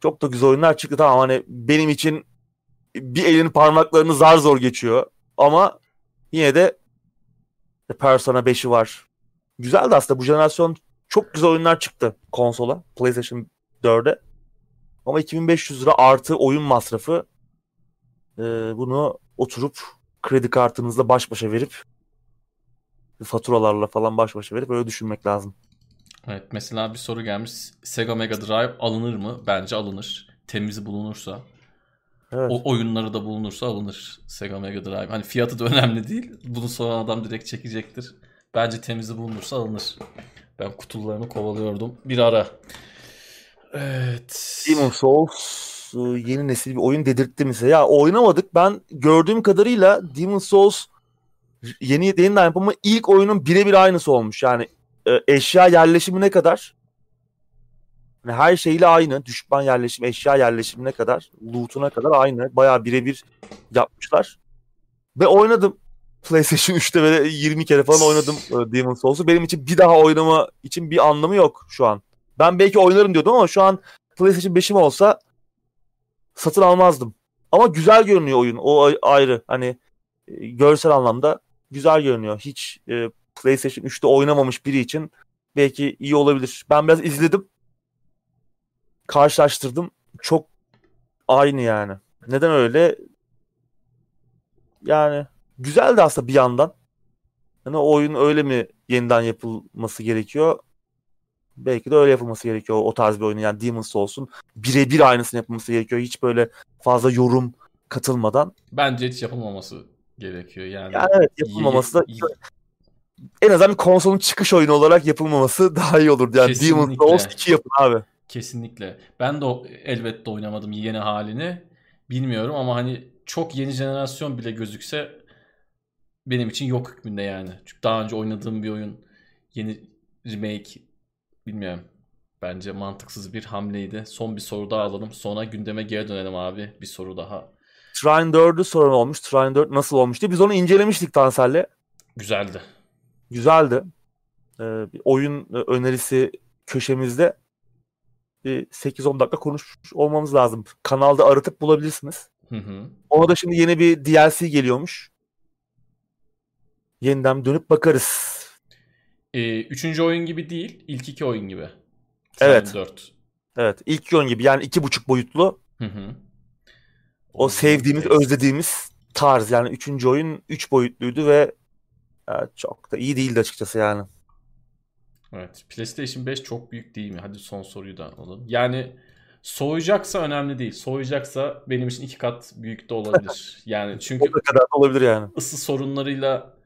Çok da güzel oyunlar çıktı. Tamam hani benim için bir elin parmaklarını zar zor geçiyor. Ama yine de Persona 5'i var. Güzeldi aslında bu jenerasyon çok güzel oyunlar çıktı konsola. PlayStation 4'e. Ama 2500 lira artı oyun masrafı e, bunu oturup kredi kartınızla baş başa verip faturalarla falan baş başa verip öyle düşünmek lazım. Evet mesela bir soru gelmiş. Sega Mega Drive alınır mı? Bence alınır. Temiz bulunursa. Evet. O oyunları da bulunursa alınır Sega Mega Drive. Hani fiyatı da önemli değil. Bunu soran adam direkt çekecektir. Bence temizi bulunursa alınır. Ben kutularını kovalıyordum bir ara. Evet. Demon Souls e, yeni nesil bir oyun dedirtti mi size? Ya oynamadık. Ben gördüğüm kadarıyla Demon Souls yeni yeniden yapımı ilk oyunun birebir aynısı olmuş. Yani e, eşya yerleşimine kadar yani her şeyle aynı. Düşman yerleşimi, eşya yerleşimine kadar, loot'una kadar aynı. Bayağı birebir yapmışlar. Ve oynadım. PlayStation 3'te böyle 20 kere falan oynadım e, Demon's Souls'u. Benim için bir daha oynama için bir anlamı yok şu an. Ben belki oynarım diyordum ama şu an PlayStation 5'im olsa satın almazdım. Ama güzel görünüyor oyun. O ayrı. Hani e, görsel anlamda güzel görünüyor. Hiç e, PlayStation 3'te oynamamış biri için belki iyi olabilir. Ben biraz izledim. Karşılaştırdım. Çok aynı yani. Neden öyle? Yani güzeldi aslında bir yandan. Yani oyun öyle mi yeniden yapılması gerekiyor? Belki de öyle yapılması gerekiyor o tarz bir oyun. Yani Demon's olsun birebir aynısını yapılması gerekiyor. Hiç böyle fazla yorum katılmadan. Bence hiç yapılmaması gerekiyor. Yani, yani evet yapılmaması da en azından bir konsolun çıkış oyunu olarak yapılmaması daha iyi olurdu. Yani Kesinlikle. Demon's Souls 2 yapın abi. Kesinlikle. Ben de elbette oynamadım yeni halini. Bilmiyorum ama hani çok yeni jenerasyon bile gözükse benim için yok hükmünde yani. Çünkü daha önce oynadığım bir oyun yeni remake bilmiyorum. Bence mantıksız bir hamleydi. Son bir soru daha alalım. Sonra gündeme geri dönelim abi. Bir soru daha. Trine 4'ü sorun olmuş. Trine 4 nasıl olmuş diye. Biz onu incelemiştik Tansel'le. Güzeldi. Güzeldi. Ee, bir oyun önerisi köşemizde bir 8-10 dakika konuşmuş olmamız lazım. Kanalda aratıp bulabilirsiniz. Hı hı. Ona da şimdi yeni bir DLC geliyormuş yeniden dönüp bakarız. Ee, üçüncü oyun gibi değil, ilk iki oyun gibi. evet. 4. Evet, ilk oyun gibi yani iki buçuk boyutlu. Hı hı. O, sevdiğimiz, özlediğimiz tarz yani üçüncü oyun üç boyutluydu ve evet, çok da iyi değildi açıkçası yani. Evet, PlayStation 5 çok büyük değil mi? Hadi son soruyu da alalım. Yani soğuyacaksa önemli değil. Soğuyacaksa benim için iki kat büyük de olabilir. Yani çünkü o kadar olabilir yani. Isı sorunlarıyla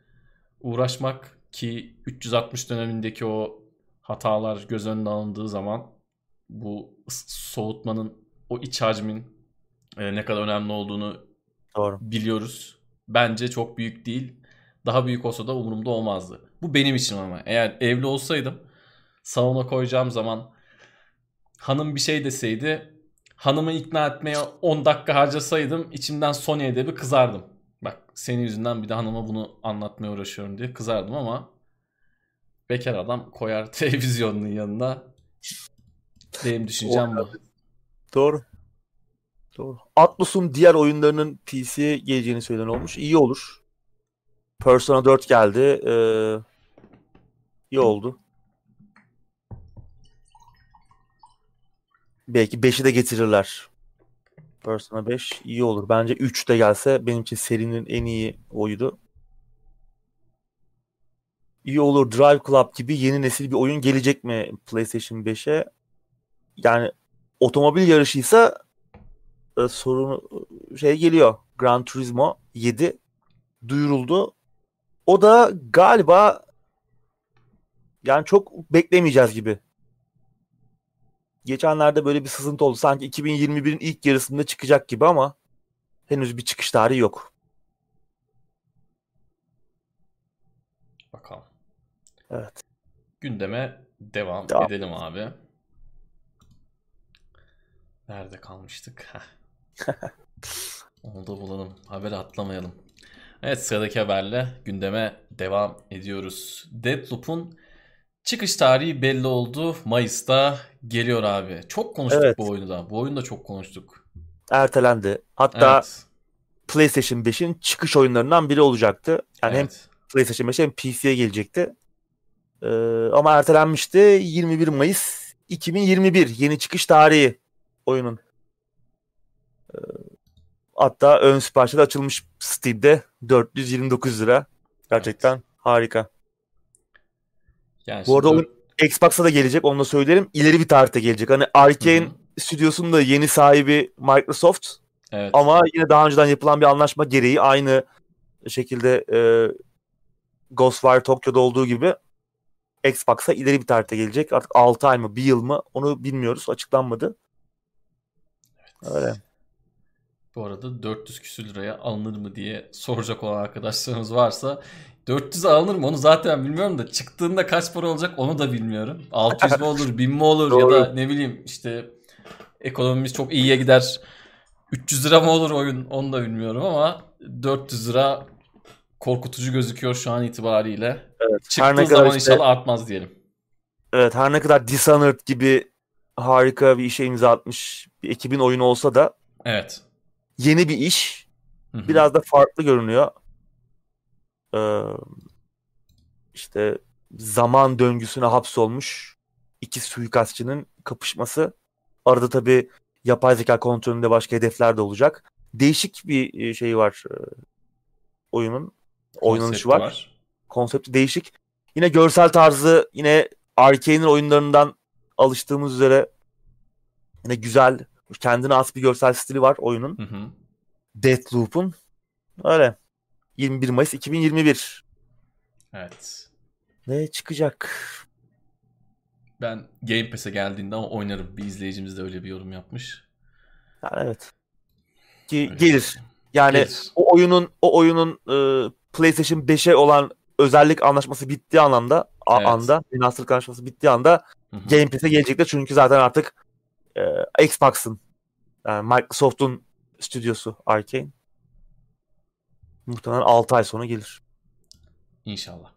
uğraşmak ki 360 dönemindeki o hatalar göz önüne alındığı zaman bu soğutmanın o iç hacmin e, ne kadar önemli olduğunu Doğru. biliyoruz. Bence çok büyük değil. Daha büyük olsa da umurumda olmazdı. Bu benim için ama. Eğer evli olsaydım salona koyacağım zaman hanım bir şey deseydi hanımı ikna etmeye 10 dakika harcasaydım içimden Sony'e de bir kızardım. Bak senin yüzünden bir de hanıma bunu anlatmaya uğraşıyorum diye kızardım ama bekar adam koyar televizyonun yanına. Benim düşüncem bu. Doğru. Doğru. Atlus'un diğer oyunlarının PC'ye geleceğini söylen olmuş. İyi olur. Persona 4 geldi. Ee, iyi oldu. Belki 5'i de getirirler. Persona 5 iyi olur. Bence 3 de gelse benim için serinin en iyi oydu. İyi olur. Drive Club gibi yeni nesil bir oyun gelecek mi PlayStation 5'e? Yani otomobil yarışıysa e, sorun şey geliyor. Gran Turismo 7 duyuruldu. O da galiba yani çok beklemeyeceğiz gibi geçenlerde böyle bir sızıntı oldu. Sanki 2021'in ilk yarısında çıkacak gibi ama henüz bir çıkış tarihi yok. Bakalım. Evet. Gündeme devam, devam. edelim abi. Nerede kalmıştık? Onu da bulalım. Haberi atlamayalım. Evet sıradaki haberle gündeme devam ediyoruz. Deadloop'un çıkış tarihi belli oldu. Mayıs'ta geliyor abi. Çok konuştuk evet. bu oyunu da. Bu oyunu da çok konuştuk. Ertelendi. Hatta evet. PlayStation 5'in çıkış oyunlarından biri olacaktı. Yani evet. hem PlayStation 5 hem PC'ye gelecekti. Ee, ama ertelenmişti. 21 Mayıs 2021 yeni çıkış tarihi oyunun. Ee, hatta ön siparişi de açılmış Steam'de 429 lira. Gerçekten evet. harika. Yani Bu arada oyun Xbox'a da gelecek onu da söylerim. İleri bir tarihte gelecek. Hani Arkane stüdyosunun da yeni sahibi Microsoft. Evet. Ama yine daha önceden yapılan bir anlaşma gereği aynı şekilde e, Ghostwire Tokyo'da olduğu gibi Xbox'a ileri bir tarihte gelecek. Artık 6 ay mı 1 yıl mı onu bilmiyoruz. Açıklanmadı. Evet. Öyle. Bu arada 400 küsür liraya alınır mı diye soracak olan arkadaşlarımız varsa 400 alınır mı onu zaten bilmiyorum da çıktığında kaç para olacak onu da bilmiyorum. 600 mi olur 1000 mi olur ya da ne bileyim işte ekonomimiz çok iyiye gider 300 lira mı olur oyun onu da bilmiyorum ama 400 lira korkutucu gözüküyor şu an itibariyle. Evet, Çıktığı her zaman işte, inşallah artmaz diyelim. Evet her ne kadar Dishonored gibi harika bir işe imza atmış bir ekibin oyunu olsa da evet. Yeni bir iş. Hı-hı. Biraz da farklı görünüyor. Ee, işte zaman döngüsüne hapsolmuş iki suikastçının kapışması. Arada tabii yapay zeka kontrolünde başka hedefler de olacak. Değişik bir şey var e, oyunun. Oynanışı var. var. Konsepti değişik. Yine görsel tarzı yine Arkane'in oyunlarından alıştığımız üzere yine güzel kendine has bir görsel stili var oyunun. Hı hı. Deathloop'un. Öyle. 21 Mayıs 2021. Evet. Ne çıkacak? Ben Game Pass'e geldiğinde ama oynarım. Bir izleyicimiz de öyle bir yorum yapmış. Yani evet. Ki gelir. Yani gelir. o oyunun o oyunun e, PlayStation 5'e olan özellik anlaşması bittiği anlamda evet. anda münasırlık anlaşması bittiği anda Hı-hı. Game Pass'e gelecekler çünkü zaten artık e, Xbox'ın yani Microsoft'un stüdyosu Arkane. Muhtemelen 6 ay sonra gelir. İnşallah.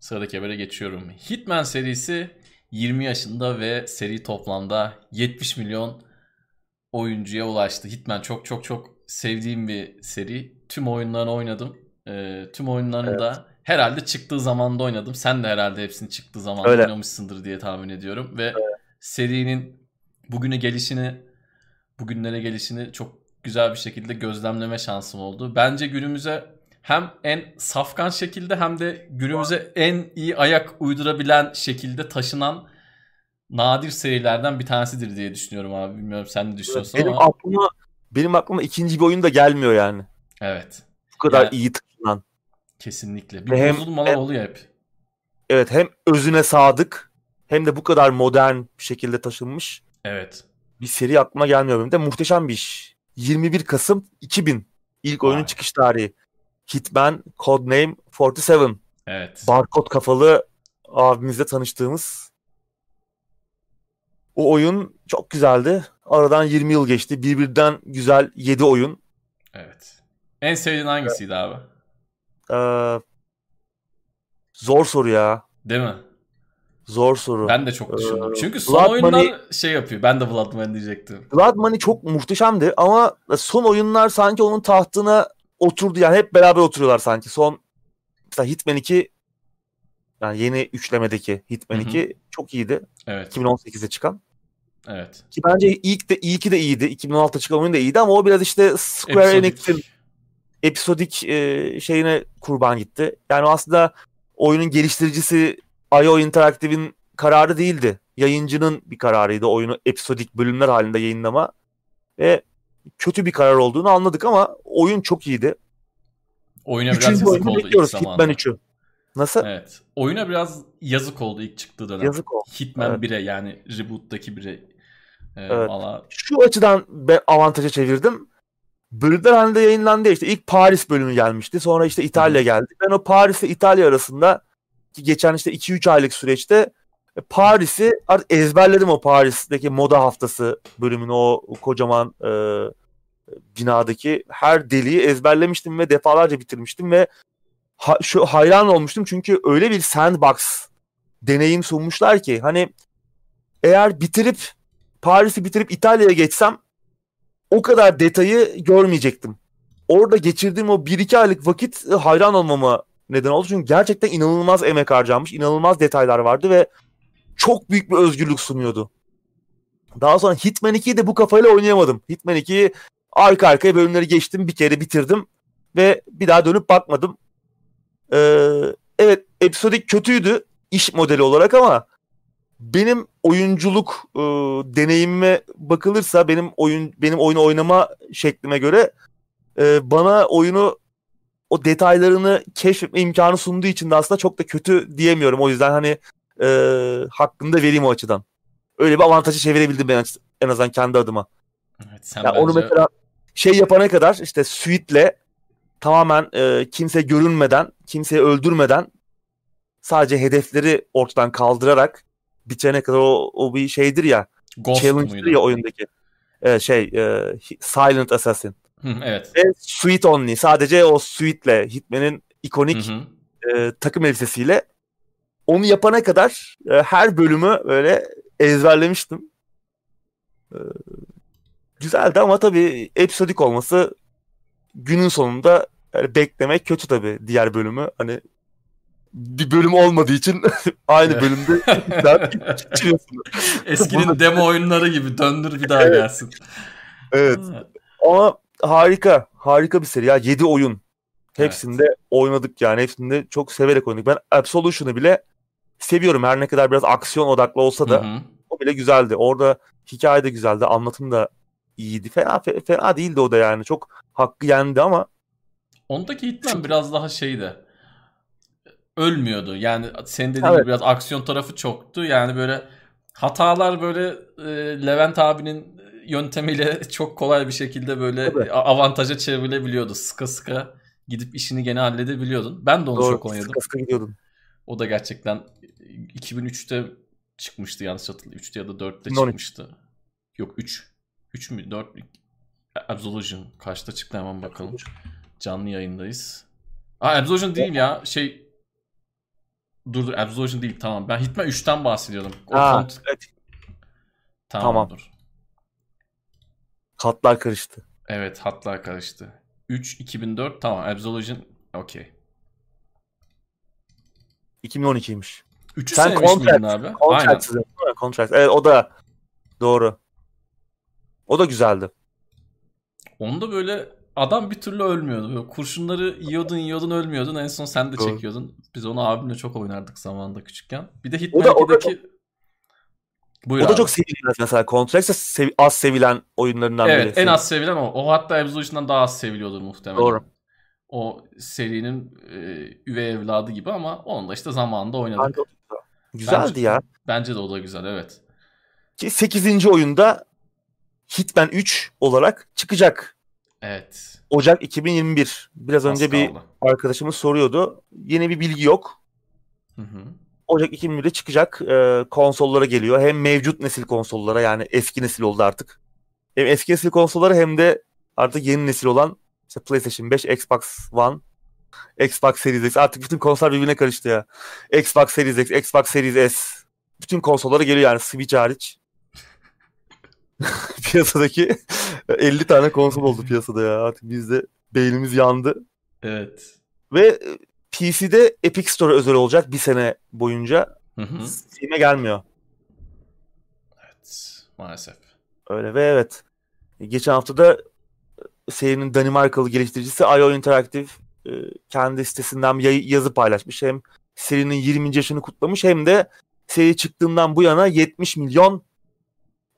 Sıradaki habere geçiyorum. Hitman serisi 20 yaşında ve seri toplamda 70 milyon oyuncuya ulaştı. Hitman çok çok çok sevdiğim bir seri. Tüm oyunlarını oynadım. E, tüm oyunlarını evet. da herhalde çıktığı zamanda oynadım. Sen de herhalde hepsini çıktığı zamanda Öyle. oynamışsındır diye tahmin ediyorum. Ve evet. serinin bugüne gelişini, bugünlere gelişini çok güzel bir şekilde gözlemleme şansım oldu. Bence günümüze hem en safkan şekilde hem de günümüze en iyi ayak uydurabilen şekilde taşınan nadir serilerden bir tanesidir diye düşünüyorum abi. Bilmiyorum sen ne düşünüyorsun benim ama. Aklıma, benim aklıma ikinci bir oyun da gelmiyor yani. Evet. Bu kadar yani, iyi taşınan. Kesinlikle. Bir hem, bozulmalar hem, oluyor hep. Evet hem özüne sadık hem de bu kadar modern bir şekilde taşınmış. Evet. Bir seri aklıma gelmiyor benim de. Muhteşem bir iş. 21 Kasım 2000 ilk Vay. oyunun çıkış tarihi. Hitman Codename 47. Evet. Barkod kafalı abimizle tanıştığımız o oyun çok güzeldi. Aradan 20 yıl geçti. Birbirinden güzel 7 oyun. Evet. En sevdiğin hangisiydi abi? Ee, zor soru ya. Değil mi? Zor soru. Ben de çok düşündüm. Ee, Çünkü son Blood oyunlar Money, şey yapıyor. Ben de Blood Money diyecektim. Blood Money çok muhteşemdi ama son oyunlar sanki onun tahtına oturdu. Yani hep beraber oturuyorlar sanki. Son mesela Hitman 2 yani yeni üçlemedeki Hitman Hı-hı. 2 çok iyiydi. Evet. 2018'de çıkan. Evet. Ki bence ilk de ilki de iyiydi. 2016'da çıkan oyun da iyiydi ama o biraz işte Square Enix'in episodik e, şeyine kurban gitti. Yani aslında oyunun geliştiricisi IO Interactive'in kararı değildi. Yayıncının bir kararıydı oyunu episodik bölümler halinde yayınlama. Ve kötü bir karar olduğunu anladık ama oyun çok iyiydi. Oyuna Üçüncü biraz yazık oldu ilk zamanında. Hitman 3'ü. Nasıl? Evet. Oyuna biraz yazık oldu ilk çıktığı dönem. Yazık oldu. Hitman evet. 1'e yani reboot'taki 1'e. Ee, evet. Valla... Şu açıdan ben avantaja çevirdim. Bölümler halinde yayınlandı işte ilk Paris bölümü gelmişti. Sonra işte İtalya geldi. Ben o Paris ile İtalya arasında geçen işte 2-3 aylık süreçte Paris'i artık ezberledim o Paris'teki moda haftası bölümünü o kocaman e, binadaki her deliği ezberlemiştim ve defalarca bitirmiştim ve ha, şu hayran olmuştum çünkü öyle bir sandbox deneyim sunmuşlar ki hani eğer bitirip Paris'i bitirip İtalya'ya geçsem o kadar detayı görmeyecektim. Orada geçirdiğim o 1-2 aylık vakit e, hayran olmama neden oldu. Çünkü gerçekten inanılmaz emek harcanmış, inanılmaz detaylar vardı ve çok büyük bir özgürlük sunuyordu. Daha sonra Hitman 2'yi de bu kafayla oynayamadım. Hitman 2'yi arka arkaya bölümleri geçtim, bir kere bitirdim ve bir daha dönüp bakmadım. Ee, evet, episodik kötüydü iş modeli olarak ama benim oyunculuk e, deneyimime bakılırsa benim oyun benim oyunu oynama şeklime göre e, bana oyunu o detaylarını keşfetme imkanı sunduğu için de aslında çok da kötü diyemiyorum. O yüzden hani e, hakkını da vereyim o açıdan. Öyle bir avantajı çevirebildim ben en azından kendi adıma. Evet, sen yani bence... Onu mesela şey yapana kadar işte suite'le tamamen e, kimse görünmeden, kimseyi öldürmeden sadece hedefleri ortadan kaldırarak bitene kadar o, o bir şeydir ya. Ghost challenge'dır muydu? ya oyundaki. E, şey e, Silent Assassin. Hı, evet. Ve suite only. Sadece o suite'le Hitman'in ikonik hı hı. E, takım elbisesiyle onu yapana kadar e, her bölümü böyle ezberlemiştim. E, güzeldi ama tabii episodik olması günün sonunda yani beklemek kötü tabii diğer bölümü. Hani bir bölüm olmadığı için aynı bölümde. Eskinin demo oyunları gibi döndür bir daha evet. gelsin. Evet. Ama harika. Harika bir seri ya. 7 oyun. Hepsinde evet. oynadık yani. Hepsinde çok severek oynadık. Ben Absolution'ı bile seviyorum. Her ne kadar biraz aksiyon odaklı olsa da Hı-hı. o bile güzeldi. Orada hikaye de güzeldi. Anlatım da iyiydi. Fena fena değildi o da yani. Çok hakkı yendi ama Ondaki Hitman biraz daha şeydi. Ölmüyordu. Yani senin dediğin evet. gibi biraz aksiyon tarafı çoktu. Yani böyle hatalar böyle e, Levent abinin yöntemiyle çok kolay bir şekilde böyle Tabii. avantaja çevrilebiliyordu. Sıka sıka gidip işini gene halledebiliyordun. Ben de onu Doğru, çok oynadım. Sıka sıka gidiyordun. O da gerçekten 2003'te çıkmıştı yanlış hatırlıyorum. 3'te ya da 4'te çıkmıştı. Yok 3. 3 mü 4 mü? Absolution kaçta çıktı hemen bakalım. Canlı yayındayız. Aa Absolution değil ya. Şey Dur dur Absolution değil tamam. Ben Hitman 3'ten bahsediyordum. O ha, kont... evet. Tamam, tamam. Dur. Hatlar karıştı. Evet hatlar karıştı. 3 2004 tamam Absolution okey. 2012'ymiş. 3'ü Sen sevmiş contract, miydin abi? Contract, Aynen. Contract. Evet o da doğru. O da güzeldi. Onda böyle adam bir türlü ölmüyordu. Böyle kurşunları yiyordun yiyordun ölmüyordun. En son sen de çekiyordun. Biz onu abimle çok oynardık zamanında küçükken. Bir de Hitman o da, 2'deki... O da. Buyur o abi. da çok sevilmez mesela. Contract'e sev... az sevilen oyunlarından evet, birisi. Evet en az sevilen o. O hatta Absolution'dan daha az seviliyordur muhtemelen. Doğru. O serinin e, üvey evladı gibi ama onu da işte zamanında oynadık. Güzeldi bence, ya. Bence de o da güzel evet. Ki 8. oyunda Hitman 3 olarak çıkacak. Evet. Ocak 2021. Biraz Az önce kaldı. bir arkadaşımız soruyordu. Yeni bir bilgi yok. Hı hı. Ocak 2021'de çıkacak. E, konsollara geliyor. Hem mevcut nesil konsollara yani eski nesil oldu artık. Hem eski nesil konsollara hem de artık yeni nesil olan işte PlayStation 5, Xbox One, Xbox Series X. Artık bütün konsollar birbirine karıştı ya. Xbox Series X, Xbox Series S. Bütün konsollara geliyor yani Switch hariç. piyasadaki 50 tane konsol oldu piyasada ya. Artık bizde beynimiz yandı. Evet. Ve PC'de Epic Store özel olacak bir sene boyunca. Steam'e gelmiyor. Evet. Maalesef. Öyle ve evet. Geçen hafta da e, serinin Danimarkalı geliştiricisi IO Interactive e, kendi sitesinden bir yazı paylaşmış. Hem serinin 20. yaşını kutlamış hem de seri çıktığından bu yana 70 milyon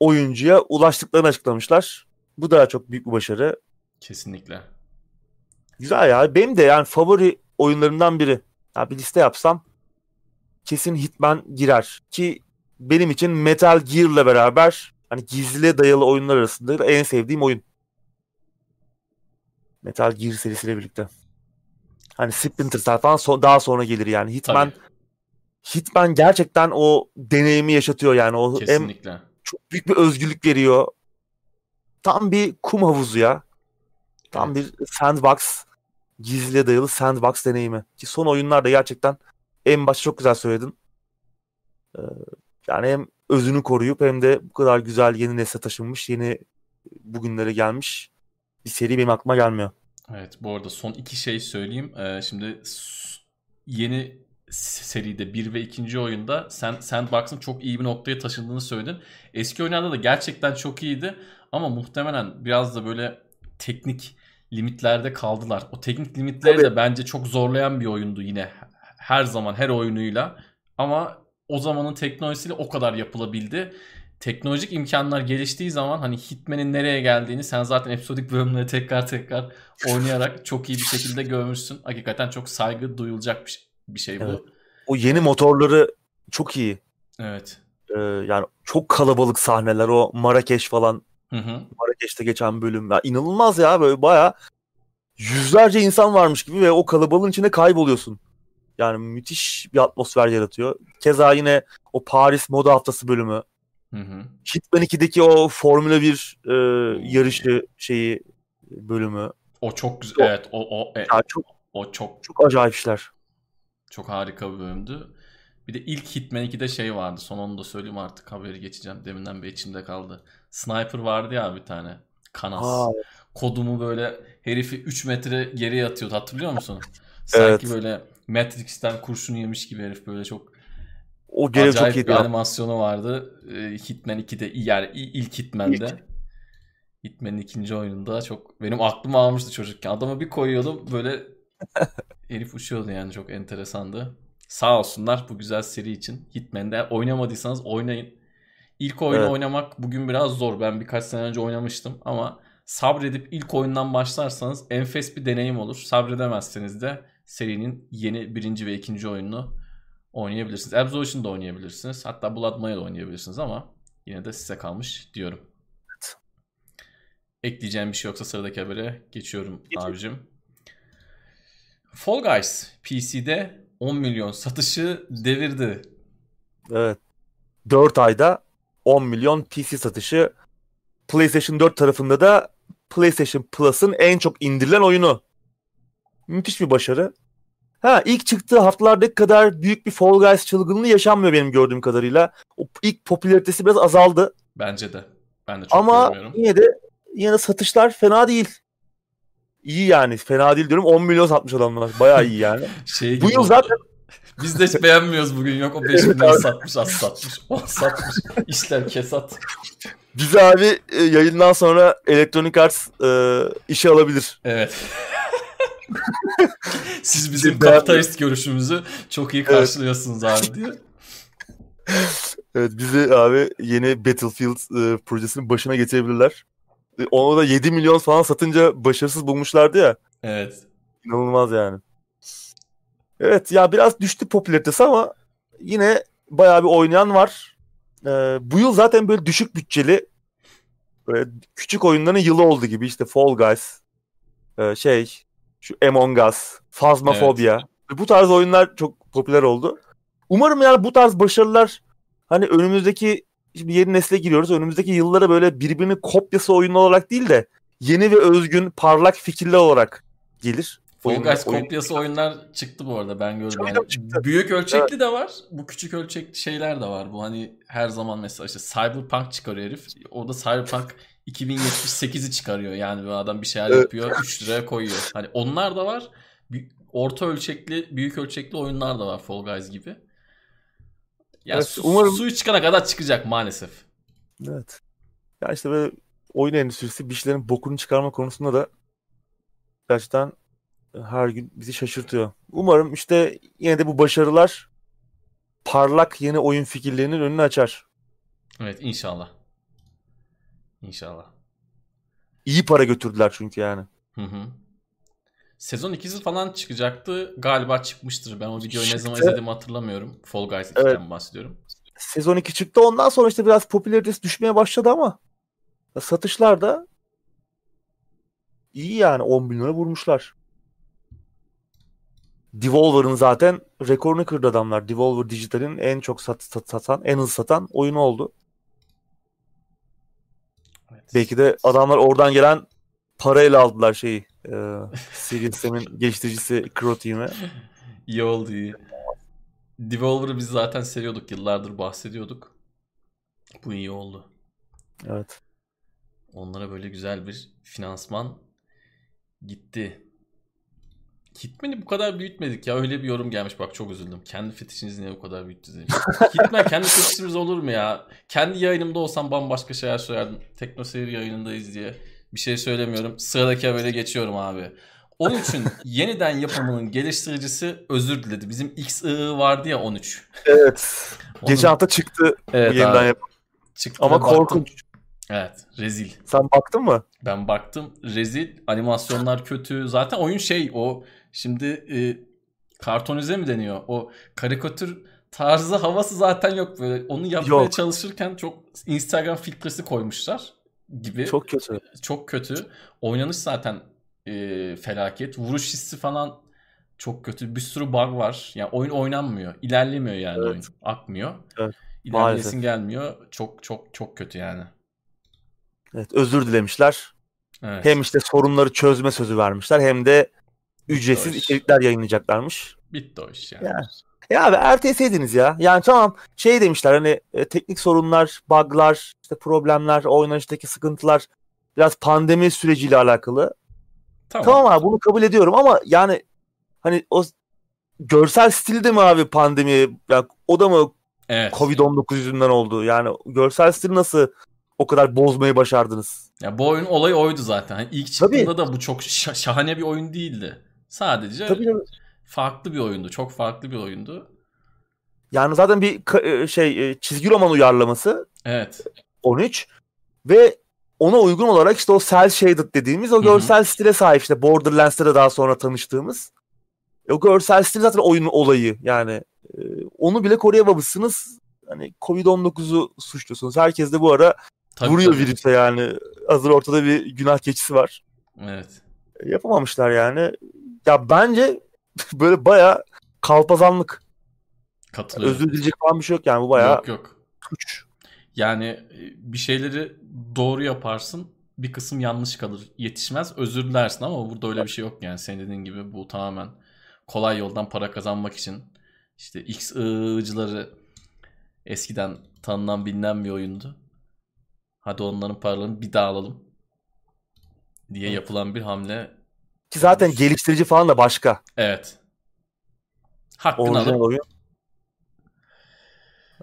oyuncuya ulaştıklarını açıklamışlar. Bu da çok büyük bir başarı. Kesinlikle. Güzel ya. Benim de yani favori oyunlarımdan biri. Ya bir liste yapsam kesin Hitman girer. Ki benim için Metal Gear'la beraber hani gizli dayalı oyunlar arasında en sevdiğim oyun. Metal Gear serisiyle birlikte. Hani Splinter Cell falan so- daha sonra gelir yani. Hitman Tabii. Hitman gerçekten o deneyimi yaşatıyor yani. O Kesinlikle. Hem çok büyük bir özgürlük veriyor. Tam bir kum havuzu ya. Tam evet. bir sandbox. Gizliye dayalı sandbox deneyimi. Ki son oyunlarda gerçekten en başta çok güzel söyledin. Ee, yani hem özünü koruyup hem de bu kadar güzel yeni nesle taşınmış, yeni bugünlere gelmiş bir seri benim aklıma gelmiyor. Evet bu arada son iki şey söyleyeyim. Ee, şimdi yeni seride 1 ve 2. oyunda sen Sandbox'ın çok iyi bir noktaya taşındığını söyledin. Eski oyunlarda da gerçekten çok iyiydi ama muhtemelen biraz da böyle teknik limitlerde kaldılar. O teknik limitleri Tabii. de bence çok zorlayan bir oyundu yine her zaman her oyunuyla. Ama o zamanın teknolojisiyle o kadar yapılabildi. Teknolojik imkanlar geliştiği zaman hani Hitman'in nereye geldiğini sen zaten episodik bölümleri tekrar tekrar oynayarak çok iyi bir şekilde görmüşsün. Hakikaten çok saygı duyulacak bir, şey bu. Evet. O yeni motorları çok iyi. Evet. Ee, yani çok kalabalık sahneler o Marrakeş falan. Hı hı. Marrakeş'te geçen bölüm. Ya inanılmaz ya böyle baya yüzlerce insan varmış gibi ve o kalabalığın içinde kayboluyorsun. Yani müthiş bir atmosfer yaratıyor. Keza yine o Paris Moda Haftası bölümü. Hı hı. Hitman 2'deki o Formula 1 e, yarışı şeyi bölümü. O çok güzel. Evet, o o e, yani çok o çok çok acayip işler. Çok harika bir bölümdü. Bir de ilk Hitman 2'de şey vardı. Son onu da söyleyeyim artık haberi geçeceğim. Deminden bir içimde kaldı. Sniper vardı ya bir tane. Kanas. Aa. Kodumu böyle herifi 3 metre geriye atıyordu. Hatırlıyor musun? Sanki evet. böyle Matrix'ten kurşun yemiş gibi herif böyle çok o görev çok iyi. bir animasyonu vardı. Ee, Hitman 2'de yani ilk Hitman'de. İlk. Hitman'in ikinci oyununda çok benim aklım almıştı çocukken. Adamı bir koyuyordum böyle herif uçuyordu yani çok enteresandı. Sağ olsunlar bu güzel seri için. Hitman'de oynamadıysanız oynayın. İlk oyunu evet. oynamak bugün biraz zor. Ben birkaç sene önce oynamıştım ama sabredip ilk oyundan başlarsanız enfes bir deneyim olur. Sabredemezseniz de serinin yeni birinci ve ikinci oyununu oynayabilirsiniz. Absolution'da oynayabilirsiniz. Hatta Blood Money'de oynayabilirsiniz ama yine de size kalmış diyorum. Evet. Ekleyeceğim bir şey yoksa sıradaki habere geçiyorum Geçin. abicim. Fall Guys PC'de 10 milyon satışı devirdi. Evet. 4 ayda 10 milyon PC satışı. PlayStation 4 tarafında da PlayStation Plus'ın en çok indirilen oyunu. Müthiş bir başarı. Ha ilk çıktığı haftalardaki kadar büyük bir Fall Guys çılgınlığı yaşanmıyor benim gördüğüm kadarıyla. O ilk popülaritesi biraz azaldı. Bence de. Ben de çok Ama yine de yine de satışlar fena değil. İyi yani. Fena değil diyorum. 10 milyon satmış adamlar. Bayağı iyi yani. şey Bu yıl zaten biz de hiç beğenmiyoruz bugün. Yok o 5 milyon satmış, az satmış, o satmış. İşler kesat. Biz abi e, yayından sonra Electronic Arts e, işe alabilir. Evet. Siz bizim kapitalist görüşümüzü çok iyi karşılıyorsunuz evet. abi diye. evet bizi abi yeni Battlefield e, projesinin başına getirebilirler. E, onu da 7 milyon falan satınca başarısız bulmuşlardı ya. Evet. İnanılmaz yani. Evet ya biraz düştü popülaritesi ama yine bayağı bir oynayan var. Ee, bu yıl zaten böyle düşük bütçeli böyle küçük oyunların yılı oldu gibi işte Fall Guys, e, şey şu Among Us, Phasmophobia. Evet. Bu tarz oyunlar çok popüler oldu. Umarım yani bu tarz başarılar hani önümüzdeki şimdi yeni nesle giriyoruz. Önümüzdeki yıllara böyle birbirinin kopyası oyun olarak değil de yeni ve özgün parlak fikirler olarak gelir. Fall Guys oyun... kopyası oyunlar çıktı bu arada ben gördüm. Yani büyük ölçekli evet. de var. Bu küçük ölçekli şeyler de var. Bu hani her zaman mesela işte Cyberpunk çıkarıyor herif. O da Cyberpunk 2078'i çıkarıyor. Yani bir adam bir şeyler evet. yapıyor 3 liraya koyuyor. Hani onlar da var. Orta ölçekli, büyük ölçekli oyunlar da var Fall Guys gibi. Ya evet, su, umarım... suyu çıkana kadar çıkacak maalesef. Evet. Ya işte böyle oyun endüstrisi bir şeylerin bokunu çıkarma konusunda da gerçekten her gün bizi şaşırtıyor. Umarım işte yine de bu başarılar parlak yeni oyun fikirlerinin önünü açar. Evet inşallah. İnşallah. İyi para götürdüler çünkü yani. Hı hı. Sezon 2'si falan çıkacaktı. Galiba çıkmıştır. Ben o videoyu Çıktı. ne zaman izledim hatırlamıyorum. Fall Guys 2'den evet. bahsediyorum. Sezon 2 çıktı. Ondan sonra işte biraz popülaritesi düşmeye başladı ama satışlar da iyi yani 10 bin lira vurmuşlar. Devolver'ın zaten rekorunu kırdı adamlar. Devolver Digital'in en çok sat, sat, satan, en hızlı satan oyunu oldu. Evet. Belki de adamlar oradan gelen parayla aldılar şeyi. E, Serious Sam'in geliştiricisi Crow Team'e. iyi oldu iyi. Devolver'ı biz zaten seviyorduk. Yıllardır bahsediyorduk. Bu iyi oldu. Evet. Onlara böyle güzel bir finansman gitti. Hitman'i bu kadar büyütmedik ya. Öyle bir yorum gelmiş. Bak çok üzüldüm. Kendi fetişiniz niye bu kadar büyüttü demiş. Hitman kendi fetişimiz olur mu ya? Kendi yayınımda olsam bambaşka şeyler söylerdim. Tekno Seyir yayınındayız diye. Bir şey söylemiyorum. Sıradaki habere geçiyorum abi. 13'ün yeniden yapımının geliştiricisi özür diledi. Bizim XII vardı ya 13. Evet. Onun... Geçen hafta çıktı evet, yeniden yapım. Çıktı Ama korkunç. Evet rezil. Sen baktın mı? Ben baktım rezil. Animasyonlar kötü. Zaten oyun şey o şimdi e, kartonize mi deniyor? O karikatür tarzı havası zaten yok böyle. Onu yapmaya yok. çalışırken çok Instagram filtresi koymuşlar gibi. Çok kötü. Çok kötü. Oynanış zaten e, felaket. Vuruş hissi falan çok kötü. Bir sürü bug var. Yani oyun oynanmıyor. İlerlemiyor yani evet. oyun. Akmıyor. Evet. İlerleyesin gelmiyor. Çok çok çok kötü yani. Evet, özür dilemişler. Evet. Hem işte sorunları çözme sözü vermişler hem de ücretsiz içerikler yayınlayacaklarmış. Bitti o iş yani. Ya, ya abi erteleseydiniz ya. Yani tamam şey demişler hani e, teknik sorunlar, bug'lar, işte problemler, oynanıştaki sıkıntılar biraz pandemi süreciyle alakalı. Tamam. tamam abi bunu kabul ediyorum ama yani hani o görsel stil de mi abi pandemi yani o da mı evet. Covid-19 yüzünden oldu? Yani görsel stil nasıl o kadar bozmayı başardınız? Ya bu oyun olayı oydu zaten. Hani ilk çıktığında Tabii. da bu çok şah- şahane bir oyun değildi. Sadece Tabii. farklı bir oyundu. Çok farklı bir oyundu. Yani zaten bir e, şey e, çizgi roman uyarlaması. Evet. 13 ve ona uygun olarak işte o cel shaded dediğimiz o görsel Hı-hı. stile sahip işte Borderlands'te de daha sonra tanıştığımız. O görsel stil zaten oyunun olayı yani. E, onu bile koruyamamışsınız. Hani Covid-19'u suçluyorsunuz. Herkes de bu ara tabii, vuruyor tabii. virüse yani. Hazır ortada bir günah keçisi var. Evet. E, yapamamışlar yani. Ya bence böyle baya kalpazanlık. Katılıyorum. Özür dileyecek falan bir şey yok yani bu baya yok, yok. suç. Yani e, bir şeyleri doğru yaparsın bir kısım yanlış kalır yetişmez özür dilersin ama burada öyle bir şey yok yani senin dediğin gibi bu tamamen kolay yoldan para kazanmak için işte X ıcıları eskiden tanınan bilinen bir oyundu. Hadi onların paralarını bir daha alalım diye yapılan bir hamle. Ki zaten geliştirici falan da başka. Evet. Hakkını alıp oyun.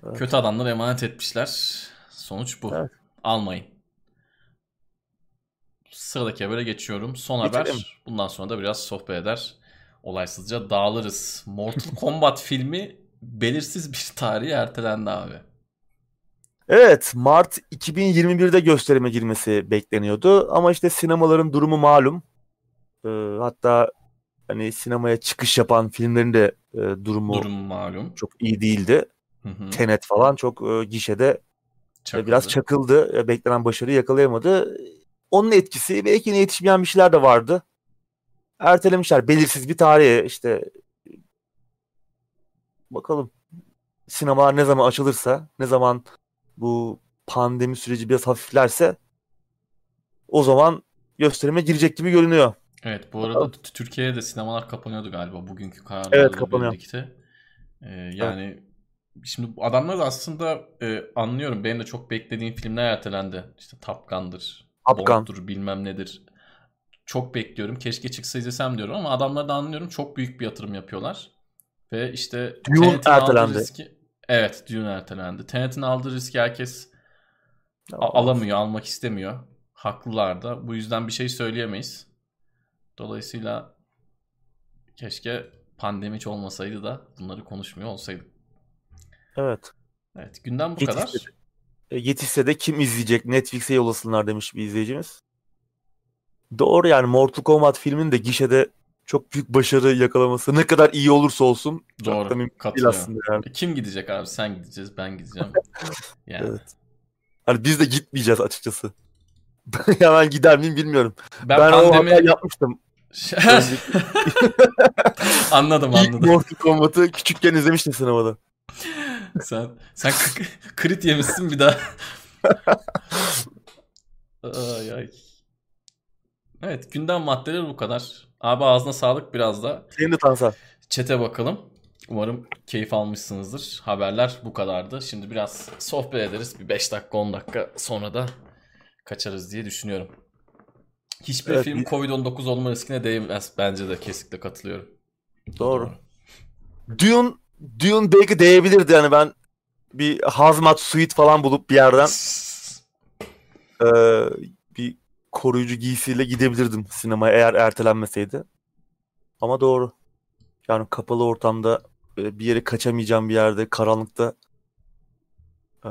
Evet. Kötü adamlara emanet etmişler. Sonuç bu. Evet. Almayın. Sıradaki habere geçiyorum. Son Geçelim. haber. Bundan sonra da biraz sohbet eder. Olaysızca dağılırız. Mortal Kombat filmi belirsiz bir tarihe ertelendi abi. Evet, Mart 2021'de gösterime girmesi bekleniyordu ama işte sinemaların durumu malum. Ee, hatta hani sinemaya çıkış yapan filmlerin de e, durumu Durum malum. çok iyi değildi. Hı hı. Tenet falan çok e, gişede Çakıldı. Biraz çakıldı. Beklenen başarıyı yakalayamadı. Onun etkisi belki yine yetişmeyen bir şeyler de vardı. Ertelemişler. Belirsiz bir tarihe işte bakalım sinemalar ne zaman açılırsa, ne zaman bu pandemi süreci biraz hafiflerse o zaman gösterime girecek gibi görünüyor. Evet bu arada Türkiye'de de sinemalar kapanıyordu galiba bugünkü kararlarla evet, kapanıyor. birlikte. Ee, yani evet. Şimdi adamlar da aslında e, anlıyorum. Benim de çok beklediğim filmler ertelendi. İşte Top Gun'dır. Top Gun. bilmem nedir. Çok bekliyorum. Keşke çıksa izlesem diyorum ama adamları da anlıyorum. Çok büyük bir yatırım yapıyorlar. Ve işte Dune ertelendi. Riski... Evet Dune ertelendi. Tenet'in aldığı riski herkes alamıyor, almak istemiyor. Haklılar da. Bu yüzden bir şey söyleyemeyiz. Dolayısıyla keşke pandemi hiç olmasaydı da bunları konuşmuyor olsaydık. Evet. Evet gündem bu yetişse kadar. De, yetişse de kim izleyecek? Netflix'e yollasınlar demiş bir izleyicimiz. Doğru yani Mortal Kombat filminin de gişede çok büyük başarı yakalaması ne kadar iyi olursa olsun Doğru, çok da değil aslında yani. E, kim gidecek abi? Sen gideceğiz, ben gideceğim. Yani. evet. Hani biz de gitmeyeceğiz açıkçası. ya ben gider miyim bilmiyorum. Ben, ben pandemi... o yapmıştım. Anladım anladım. İlk Mortal Kombat'ı küçükken izlemiştin sinemada. sen sen krit yemişsin bir daha. ay ay. Evet gündem maddeleri bu kadar. Abi ağzına sağlık biraz da. Senin de Tansa. Çete bakalım. Umarım keyif almışsınızdır. Haberler bu kadardı. Şimdi biraz sohbet ederiz. Bir 5 dakika 10 dakika sonra da kaçarız diye düşünüyorum. Hiçbir evet, film bir... Covid-19 olma riskine değmez. Bence de kesinlikle katılıyorum. Doğru. Dune, Dune belki değebilirdi yani ben bir hazmat suit falan bulup bir yerden e, bir koruyucu giysiyle gidebilirdim sinemaya eğer ertelenmeseydi. Ama doğru. Yani kapalı ortamda bir yere kaçamayacağım bir yerde karanlıkta e,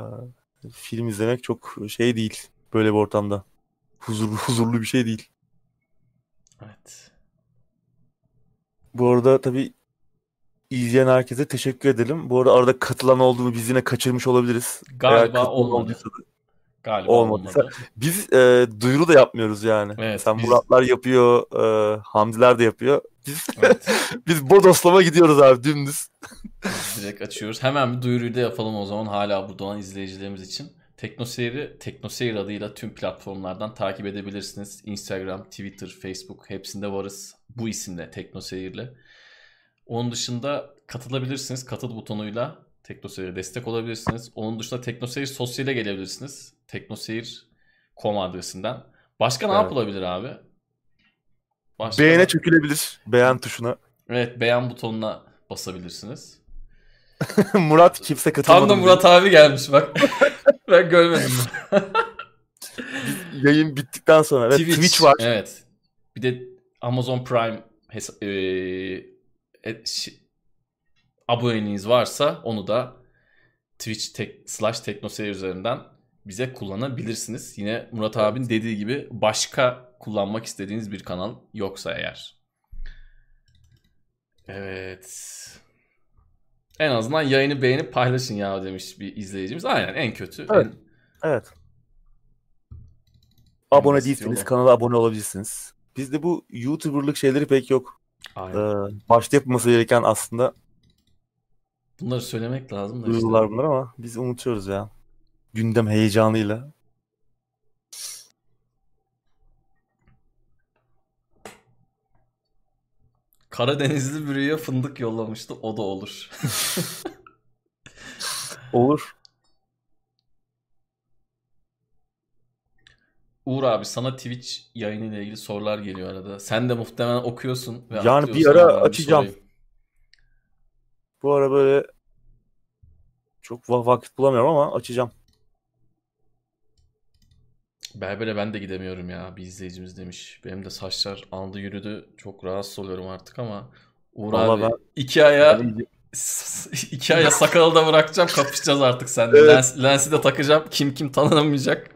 film izlemek çok şey değil böyle bir ortamda. Huzurlu huzurlu bir şey değil. Evet. Bu arada tabii izleyen herkese teşekkür edelim. Bu arada arada katılan oldu mu biz yine kaçırmış olabiliriz. Galiba olmadı. Galiba olmadıysa. olmadı. Biz e, duyuru da yapmıyoruz yani. Evet, Sen biz... Muratlar yapıyor, e, Hamdiler de yapıyor. Biz evet. biz bodoslama gidiyoruz abi dümdüz. Direkt açıyoruz. Hemen bir duyuruyu da yapalım o zaman hala burada olan izleyicilerimiz için. Teknoseyir'i Teknoseyir adıyla tüm platformlardan takip edebilirsiniz. Instagram, Twitter, Facebook hepsinde varız. Bu isimle Teknoseyir'le. Onun dışında katılabilirsiniz. Katıl butonuyla Teknoseyir'e destek olabilirsiniz. Onun dışında Teknoseyir sosyale gelebilirsiniz. Teknoseyir.com adresinden. Başka ne evet. yapılabilir abi? Başka Beğene da... çökülebilir. Beğen tuşuna. Evet beğen butonuna basabilirsiniz. Murat kimse katılmadı. Tam da Murat diye. abi gelmiş bak. ben görmedim. Yayın bittikten sonra. Evet, Twitch, Twitch var. Evet. Bir de Amazon Prime hesa- e, e, aboneliğiniz varsa onu da Twitch tek, slash teknoseyir üzerinden bize kullanabilirsiniz. Yine Murat abin dediği gibi başka kullanmak istediğiniz bir kanal yoksa eğer. Evet. En azından yayını beğenip paylaşın ya demiş bir izleyicimiz. Aynen en kötü. Evet. En... evet. Abone değilseniz kanala abone olabilirsiniz. Bizde bu YouTuber'lık şeyleri pek yok. Aynen. Ee, başta yapılması gereken aslında Bunları söylemek lazım da işte. bunlar ama biz unutuyoruz ya. Gündem heyecanıyla. Karadenizli bürüye fındık yollamıştı. O da olur. olur. Uğur abi sana Twitch yayını ile ilgili sorular geliyor arada. Sen de muhtemelen okuyorsun. Ve yani bir ara açacağım. Bir Bu ara böyle çok vakit bulamıyorum ama açacağım. Berbere ben de gidemiyorum ya bir izleyicimiz demiş. Benim de saçlar aldı yürüdü. Çok rahatsız oluyorum artık ama Uğur Vallahi abi ben... iki aya iki aya sakalı da bırakacağım kapışacağız artık sen Evet. Lens, lensi de takacağım. Kim kim tanınamayacak.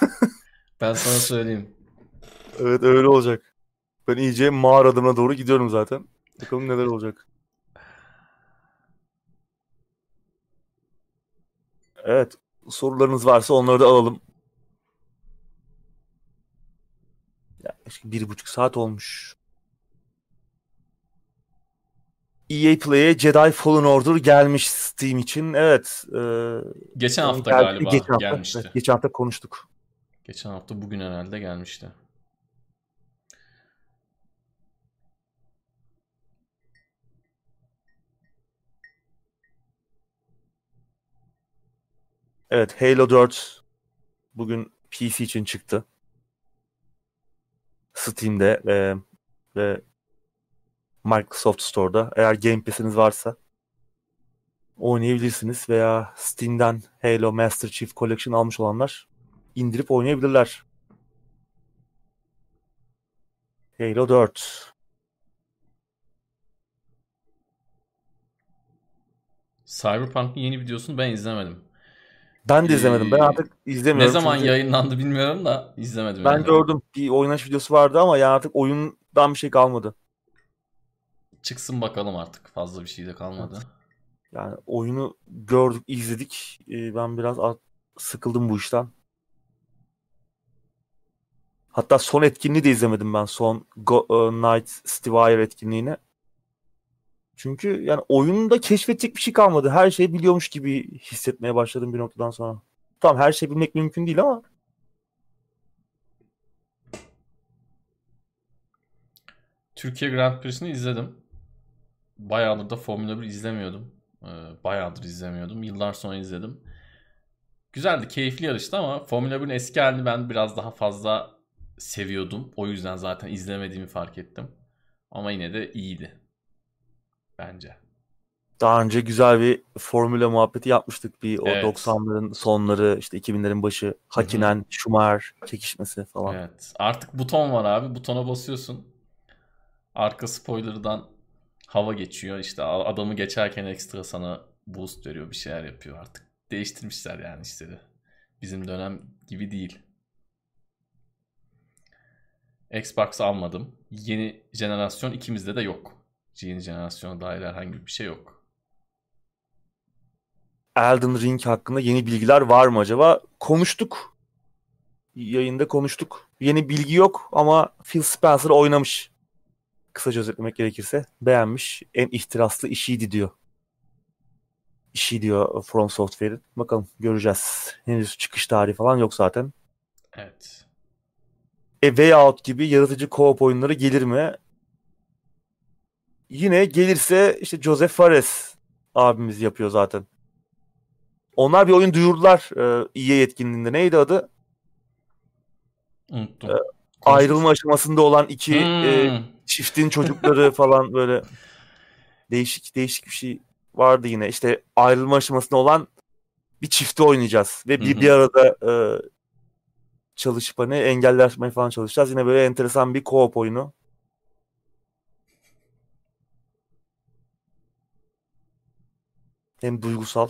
ben sana söyleyeyim. Evet öyle olacak. Ben iyice mağara adımına doğru gidiyorum zaten. Bakalım neler olacak. Evet. Sorularınız varsa onları da alalım. Yaklaşık bir buçuk saat olmuş. EA Play'e Jedi Fallen Order gelmiş Steam için. Evet. E, geçen hafta geldi, galiba geçen hafta, gelmişti. Evet, geçen hafta konuştuk. Geçen hafta bugün herhalde gelmişti. Evet Halo 4 bugün PC için çıktı. Steam'de ve, ve Microsoft Store'da. Eğer Game Pass'iniz varsa oynayabilirsiniz veya Steam'den Halo Master Chief Collection almış olanlar indirip oynayabilirler. Halo 4. Cyberpunk'ın yeni videosunu ben izlemedim. Ben de izlemedim. Ben ee, artık izlemiyorum. Ne zaman çünkü... yayınlandı bilmiyorum da izlemedim. Ben yani. gördüm. Bir oynanış videosu vardı ama yani artık oyundan bir şey kalmadı. Çıksın bakalım artık. Fazla bir şey de kalmadı. Yani oyunu gördük, izledik. Ee, ben biraz sıkıldım bu işten. Hatta son etkinliği de izlemedim ben. Son Go, uh, Night Steve etkinliğini. Çünkü yani oyunda keşfedecek bir şey kalmadı. Her şeyi biliyormuş gibi hissetmeye başladım bir noktadan sonra. Tamam her şey bilmek mümkün değil ama Türkiye Grand Prix'sini izledim. Bayağıdır da Formula 1 izlemiyordum. Ee, bayağıdır izlemiyordum. Yıllar sonra izledim. Güzeldi, keyifli yarıştı ama Formula 1'in eski halini ben biraz daha fazla seviyordum. O yüzden zaten izlemediğimi fark ettim. Ama yine de iyiydi. Bence. Daha önce güzel bir formüla muhabbeti yapmıştık. Bir o evet. 90'ların sonları işte 2000'lerin başı Hakinen, Hı-hı. Schumacher çekişmesi falan. Evet. Artık buton var abi. Butona basıyorsun. Arka spoiler'dan hava geçiyor. İşte adamı geçerken ekstra sana boost veriyor. Bir şeyler yapıyor artık. Değiştirmişler yani işte. Bizim dönem gibi değil. Xbox almadım. Yeni jenerasyon ikimizde de yok. Yeni jenerasyona dair herhangi bir şey yok. Elden Ring hakkında yeni bilgiler var mı acaba? Konuştuk. Yayında konuştuk. Yeni bilgi yok ama Phil Spencer oynamış. Kısaca özetlemek gerekirse beğenmiş. En ihtiraslı işiydi diyor. İşi diyor From Software'in. Bakalım göreceğiz. Henüz çıkış tarihi falan yok zaten. Evet. E, Way Out gibi yaratıcı co-op oyunları gelir mi? Yine gelirse işte Joseph Fares abimiz yapıyor zaten. Onlar bir oyun duyurdular e, EA yetkinliğinde. Neydi adı? Unuttum. E, ayrılma aşamasında olan iki e, hmm. e, çiftin çocukları falan böyle değişik değişik bir şey vardı yine. İşte ayrılma aşamasında olan bir çifti oynayacağız ve bir bir arada e, çalışıp hani engelleşmeye falan çalışacağız. Yine böyle enteresan bir co-op oyunu. Hem duygusal.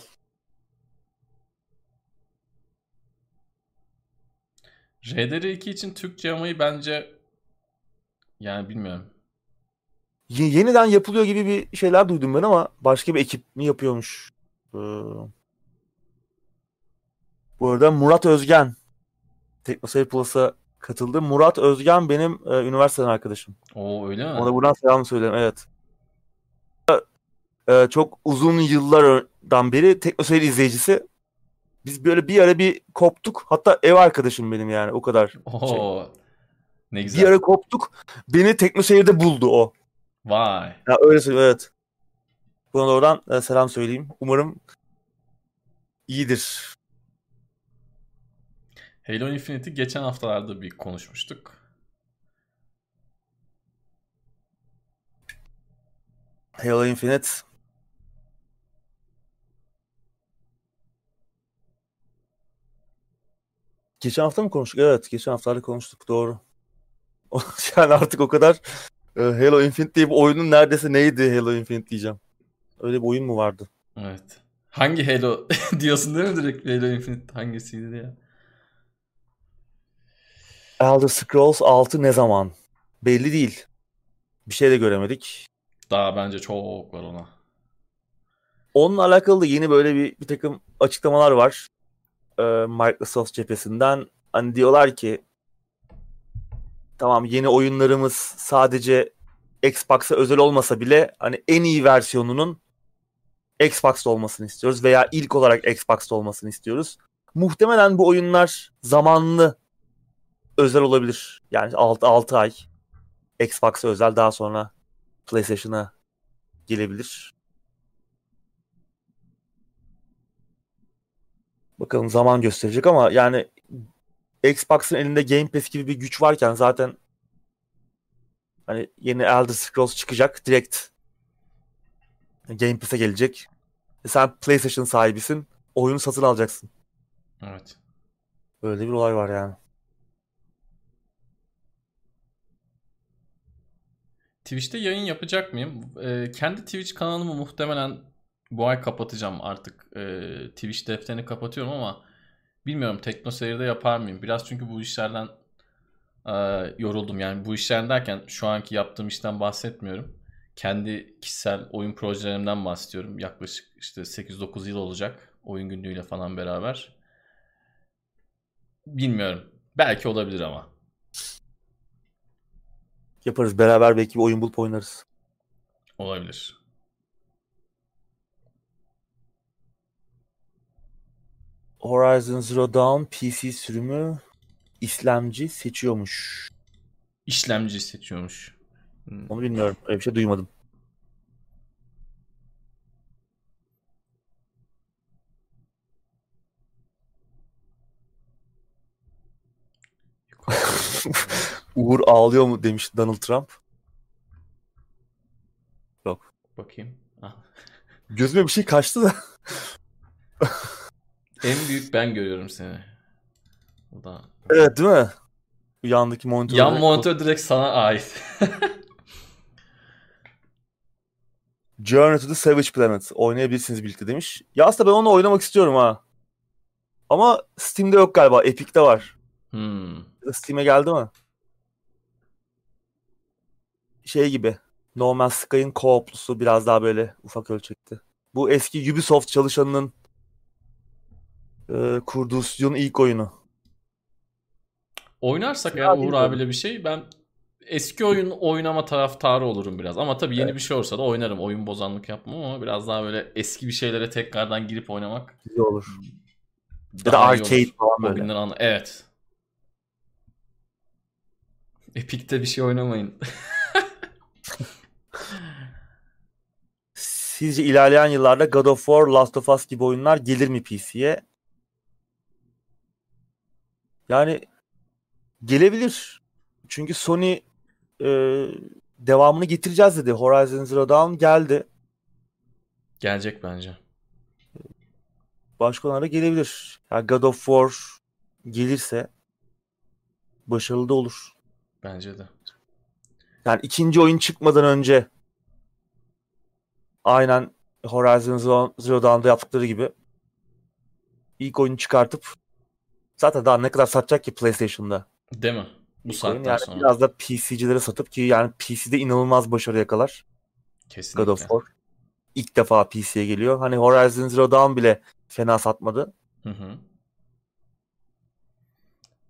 RDR2 için Türkçe yamayı bence yani bilmiyorum. Y- yeniden yapılıyor gibi bir şeyler duydum ben ama başka bir ekip mi yapıyormuş? Ee... Bu arada Murat Özgen Teknoseyir Plus'a katıldı. Murat Özgen benim e, üniversiteden arkadaşım. Oo öyle mi? Ona buradan selam söylerim evet. E, çok uzun yıllardan beri Teknoseyir izleyicisi. Biz böyle bir ara bir koptuk. Hatta ev arkadaşım benim yani o kadar. Oo. Şey. Ne güzel. Bir ara koptuk. Beni Teknoseyir'de buldu o. Vay. Ya öyle söyleyeyim evet. Buna da oradan e, selam söyleyeyim. Umarım iyidir. Halo Infinite'i geçen haftalarda bir konuşmuştuk. Halo Infinite Geçen hafta mı konuştuk? Evet, geçen haftalarda konuştuk. Doğru. yani artık o kadar e, Halo Infinite diye bir oyunun neredeyse neydi Halo Infinite diyeceğim. Öyle bir oyun mu vardı? Evet. Hangi Halo diyorsun değil mi direkt Halo Infinite hangisiydi diye? Elder Scrolls 6 ne zaman? Belli değil. Bir şey de göremedik. Daha bence çok var ona. Onunla alakalı da yeni böyle bir, bir takım açıklamalar var. Ee, Microsoft cephesinden. Hani diyorlar ki tamam yeni oyunlarımız sadece Xbox'a özel olmasa bile hani en iyi versiyonunun Xbox'ta olmasını istiyoruz veya ilk olarak Xbox'ta olmasını istiyoruz. Muhtemelen bu oyunlar zamanlı özel olabilir. Yani 6, 6 ay Xbox'a özel daha sonra PlayStation'a gelebilir. Bakalım zaman gösterecek ama yani Xbox'ın elinde Game Pass gibi bir güç varken zaten hani yeni Elder Scrolls çıkacak direkt Game Pass'e gelecek. E sen PlayStation sahibisin. Oyunu satın alacaksın. Evet. Öyle bir olay var yani. Twitch'te yayın yapacak mıyım? Ee, kendi Twitch kanalımı muhtemelen bu ay kapatacağım artık. Ee, Twitch defterini kapatıyorum ama bilmiyorum Tekno Seyir'de yapar mıyım? Biraz çünkü bu işlerden e, yoruldum. Yani bu işlerden derken şu anki yaptığım işten bahsetmiyorum. Kendi kişisel oyun projelerimden bahsediyorum. Yaklaşık işte 8-9 yıl olacak oyun günlüğüyle falan beraber. Bilmiyorum. Belki olabilir ama. yaparız. Beraber belki bir oyun bulup oynarız. Olabilir. Horizon Zero Dawn PC sürümü işlemci seçiyormuş. İşlemci seçiyormuş. Hmm. Onu bilmiyorum. Öyle bir şey duymadım. Uğur ağlıyor mu demiş Donald Trump. Yok. Bakayım. Ah. Gözüme bir şey kaçtı da. en büyük ben görüyorum seni. Da... Evet değil mi? Yandaki monitör. Yan monitör direkt sana ait. Journey to the Savage Planet oynayabilirsiniz birlikte demiş. Ya aslında ben onu oynamak istiyorum ha. Ama Steam'de yok galiba. Epic'te var. Hmm. Steam'e geldi mi? Şey gibi. No Man's Sky'ın co-op'lusu biraz daha böyle ufak ölçekte. Bu eski Ubisoft çalışanının e, kurduğu stüdyonun ilk oyunu. Oynarsak eğer Uğur abiyle bir şey ben eski oyun oynama taraftarı olurum biraz. Ama tabii yeni evet. bir şey olursa da oynarım. Oyun bozanlık yapmam ama biraz daha böyle eski bir şeylere tekrardan girip oynamak. Güzel olur. Ya da arcade olur. falan böyle. Anla. Evet. Epic'te bir şey oynamayın. Sizce ilerleyen yıllarda God of War, Last of Us gibi oyunlar gelir mi PC'ye? Yani gelebilir. Çünkü Sony e, devamını getireceğiz dedi. Horizon Zero Dawn geldi. Gelecek bence. Başka onlara gelebilir. Yani God of War gelirse başarılı da olur. Bence de. Yani ikinci oyun çıkmadan önce aynen Horizon Zero Dawn'da yaptıkları gibi ilk oyunu çıkartıp zaten daha ne kadar satacak ki PlayStation'da. Değil mi? Bu saatten yani sonra. Biraz da PC'cilere satıp ki yani PC'de inanılmaz başarı yakalar. Kesinlikle. God of War. İlk defa PC'ye geliyor. Hani Horizon Zero Dawn bile fena satmadı. Hı hı.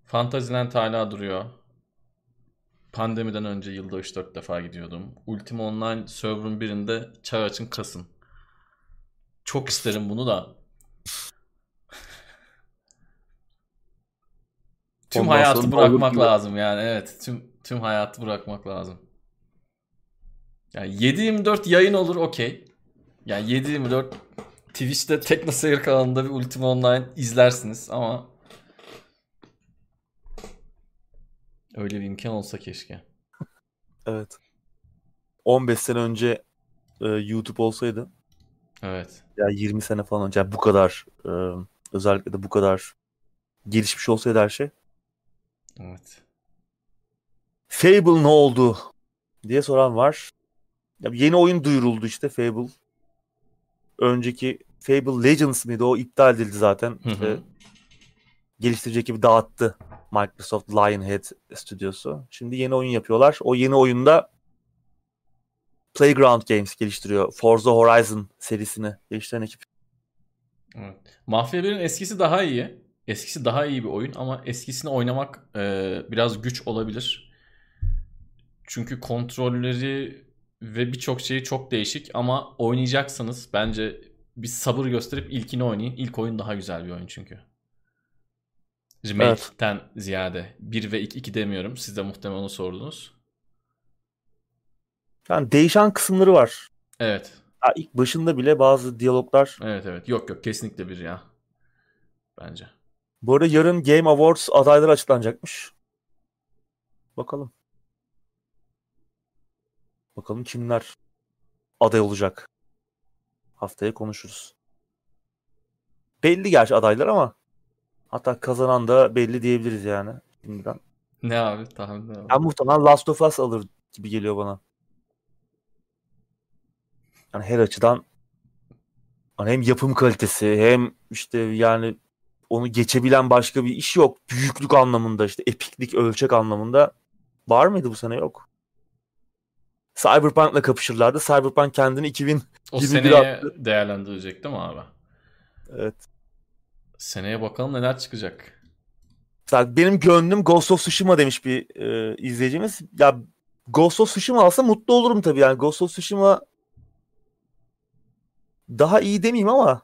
Fantasyland hala duruyor. Pandemiden önce yılda 3-4 defa gidiyordum. Ultima Online server'ın birinde çay açın kasın. Çok isterim bunu da. Tüm Ondan hayatı bırakmak lazım yani evet. Tüm tüm hayatı bırakmak lazım. Yani 7-24 yayın olur okey. Yani 7-24 Twitch'te Teknoseyir kanalında bir Ultima Online izlersiniz ama Öyle bir imkan olsa keşke. evet. 15 sene önce e, YouTube olsaydı. Evet. Ya 20 sene falan önce yani bu kadar e, özellikle de bu kadar gelişmiş olsaydı her şey. Evet. Fable ne oldu diye soran var. Ya yeni oyun duyuruldu işte Fable. Önceki Fable Legends miydi o iptal edildi zaten. Hı hı. İşte geliştirici ekibi dağıttı Microsoft Lionhead stüdyosu. Şimdi yeni oyun yapıyorlar. O yeni oyunda Playground Games geliştiriyor. Forza Horizon serisini geliştiren ekip. Evet. Mafya 1'in eskisi daha iyi. Eskisi daha iyi bir oyun ama eskisini oynamak e, biraz güç olabilir. Çünkü kontrolleri ve birçok şeyi çok değişik ama oynayacaksanız bence bir sabır gösterip ilkini oynayın. İlk oyun daha güzel bir oyun çünkü. Remake'ten evet. ziyade. 1 ve 2, 2 demiyorum. Siz de muhtemelen onu sordunuz. Yani değişen kısımları var. Evet. Ya ilk başında bile bazı diyaloglar. Evet evet. Yok yok kesinlikle bir ya. Bence. Bu arada yarın Game Awards adayları açıklanacakmış. Bakalım. Bakalım kimler aday olacak. Haftaya konuşuruz. Belli gerçi adaylar ama Hatta kazanan da belli diyebiliriz yani şimdiden. Ne abi tahmin abi. Ben muhtemelen Last of Us alır gibi geliyor bana. Yani her açıdan hani hem yapım kalitesi hem işte yani onu geçebilen başka bir iş yok. Büyüklük anlamında işte epiklik ölçek anlamında var mıydı bu sene yok. Cyberpunk'la kapışırlardı. Cyberpunk kendini 2021 O seneye attı. değerlendirecek değil mi abi? Evet. Seneye bakalım neler çıkacak. Mesela benim gönlüm Ghost of Tsushima demiş bir e, izleyicimiz. Ya Ghost of Tsushima alsa mutlu olurum tabii yani. Ghost of Tsushima daha iyi demeyeyim ama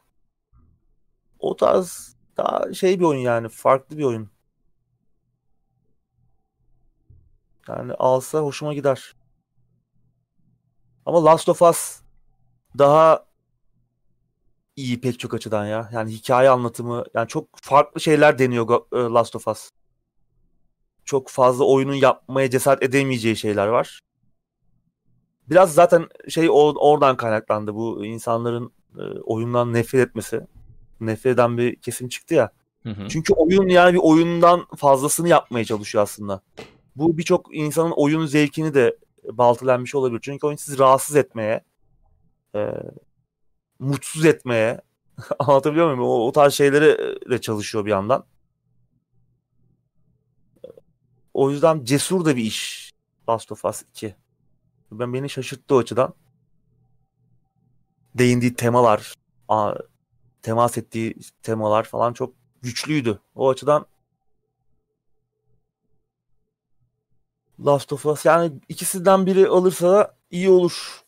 o tarz daha şey bir oyun yani. Farklı bir oyun. Yani alsa hoşuma gider. Ama Last of Us daha iyi pek çok açıdan ya. Yani hikaye anlatımı yani çok farklı şeyler deniyor e, Last of Us. Çok fazla oyunun yapmaya cesaret edemeyeceği şeyler var. Biraz zaten şey oradan kaynaklandı bu insanların e, oyundan nefret etmesi. Nefret eden bir kesim çıktı ya. Hı hı. Çünkü oyun yani bir oyundan fazlasını yapmaya çalışıyor aslında. Bu birçok insanın oyun zevkini de baltalanmış olabilir. Çünkü oyun sizi rahatsız etmeye, e, mutsuz etmeye, anlatabiliyor muyum? O, o tarz şeyleri de çalışıyor bir yandan. O yüzden cesur da bir iş Last of Us 2. Ben beni şaşırttı o açıdan. Değindiği temalar, temas ettiği temalar falan çok güçlüydü. O açıdan Last of Us yani ikisinden biri alırsa da iyi olur.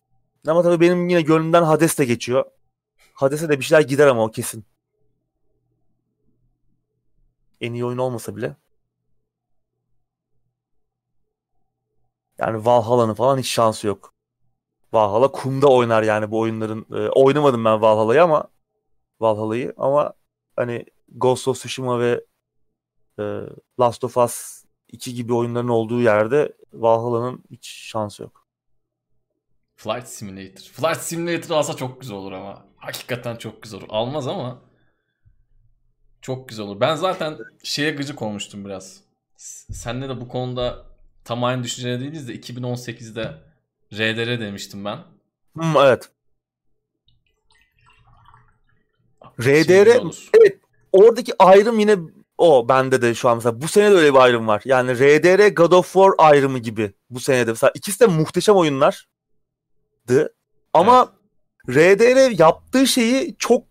Ama tabii benim yine gönlümden Hades de geçiyor. Hades'e de bir şeyler gider ama o kesin. En iyi oyun olmasa bile. Yani Valhalla'nın falan hiç şansı yok. Valhalla kumda oynar yani bu oyunların. E, oynamadım ben Valhalla'yı ama Valhalla'yı ama hani Ghost of Tsushima ve e, Last of Us 2 gibi oyunların olduğu yerde Valhalla'nın hiç şansı yok. Flight Simulator. Flight Simulator alsa çok güzel olur ama. Hakikaten çok güzel olur. Almaz ama çok güzel olur. Ben zaten şeye gıcık olmuştum biraz. Senle de bu konuda tam aynı düşüncede değiliz de 2018'de RDR demiştim ben. Hmm, evet. RDR evet oradaki ayrım yine o bende de şu an mesela bu sene de öyle bir ayrım var. Yani RDR God of War ayrımı gibi bu senede. Mesela ikisi de muhteşem oyunlardı. Ama evet. RDR yaptığı şeyi çok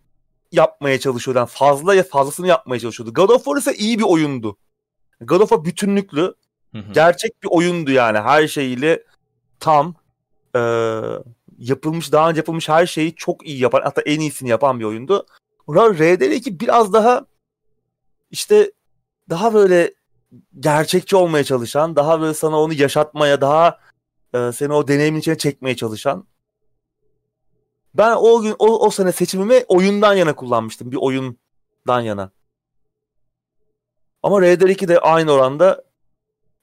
yapmaya çalışıyordu. Yani fazla ya fazlasını yapmaya çalışıyordu. God of War ise iyi bir oyundu. God of War bütünlüklü. Gerçek bir oyundu yani. Her şeyiyle tam e, yapılmış, daha önce yapılmış her şeyi çok iyi yapan, hatta en iyisini yapan bir oyundu. RDR2 biraz daha işte daha böyle gerçekçi olmaya çalışan, daha böyle sana onu yaşatmaya, daha e, seni o deneyimin içine çekmeye çalışan. Ben o gün o, o sene seçimimi oyundan yana kullanmıştım. Bir oyundan yana. Ama Raider 2 de aynı oranda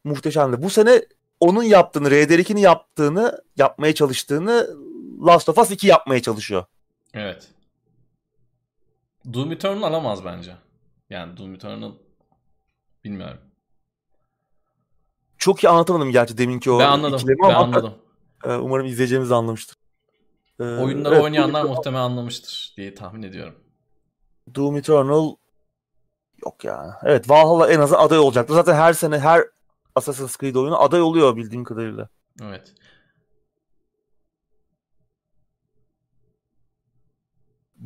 muhteşemdi. Bu sene onun yaptığını, Raider 2'nin yaptığını, yapmaya çalıştığını Last of Us 2 yapmaya çalışıyor. Evet. Doom Eternal alamaz bence. Yani Doom Eternal bilmiyorum. Çok iyi anlatamadım gerçi deminki o ben anladım, ikilemi ben ama anladım. E, umarım izleyeceğimiz anlamıştır. Ee, Oyunları evet, oynayanlar Doom muhtemelen anlamıştır diye tahmin ediyorum. Doom Eternal yok ya. Evet Valhalla en azından aday olacaktı. Zaten her sene her Assassin's Creed oyunu aday oluyor bildiğim kadarıyla. Evet.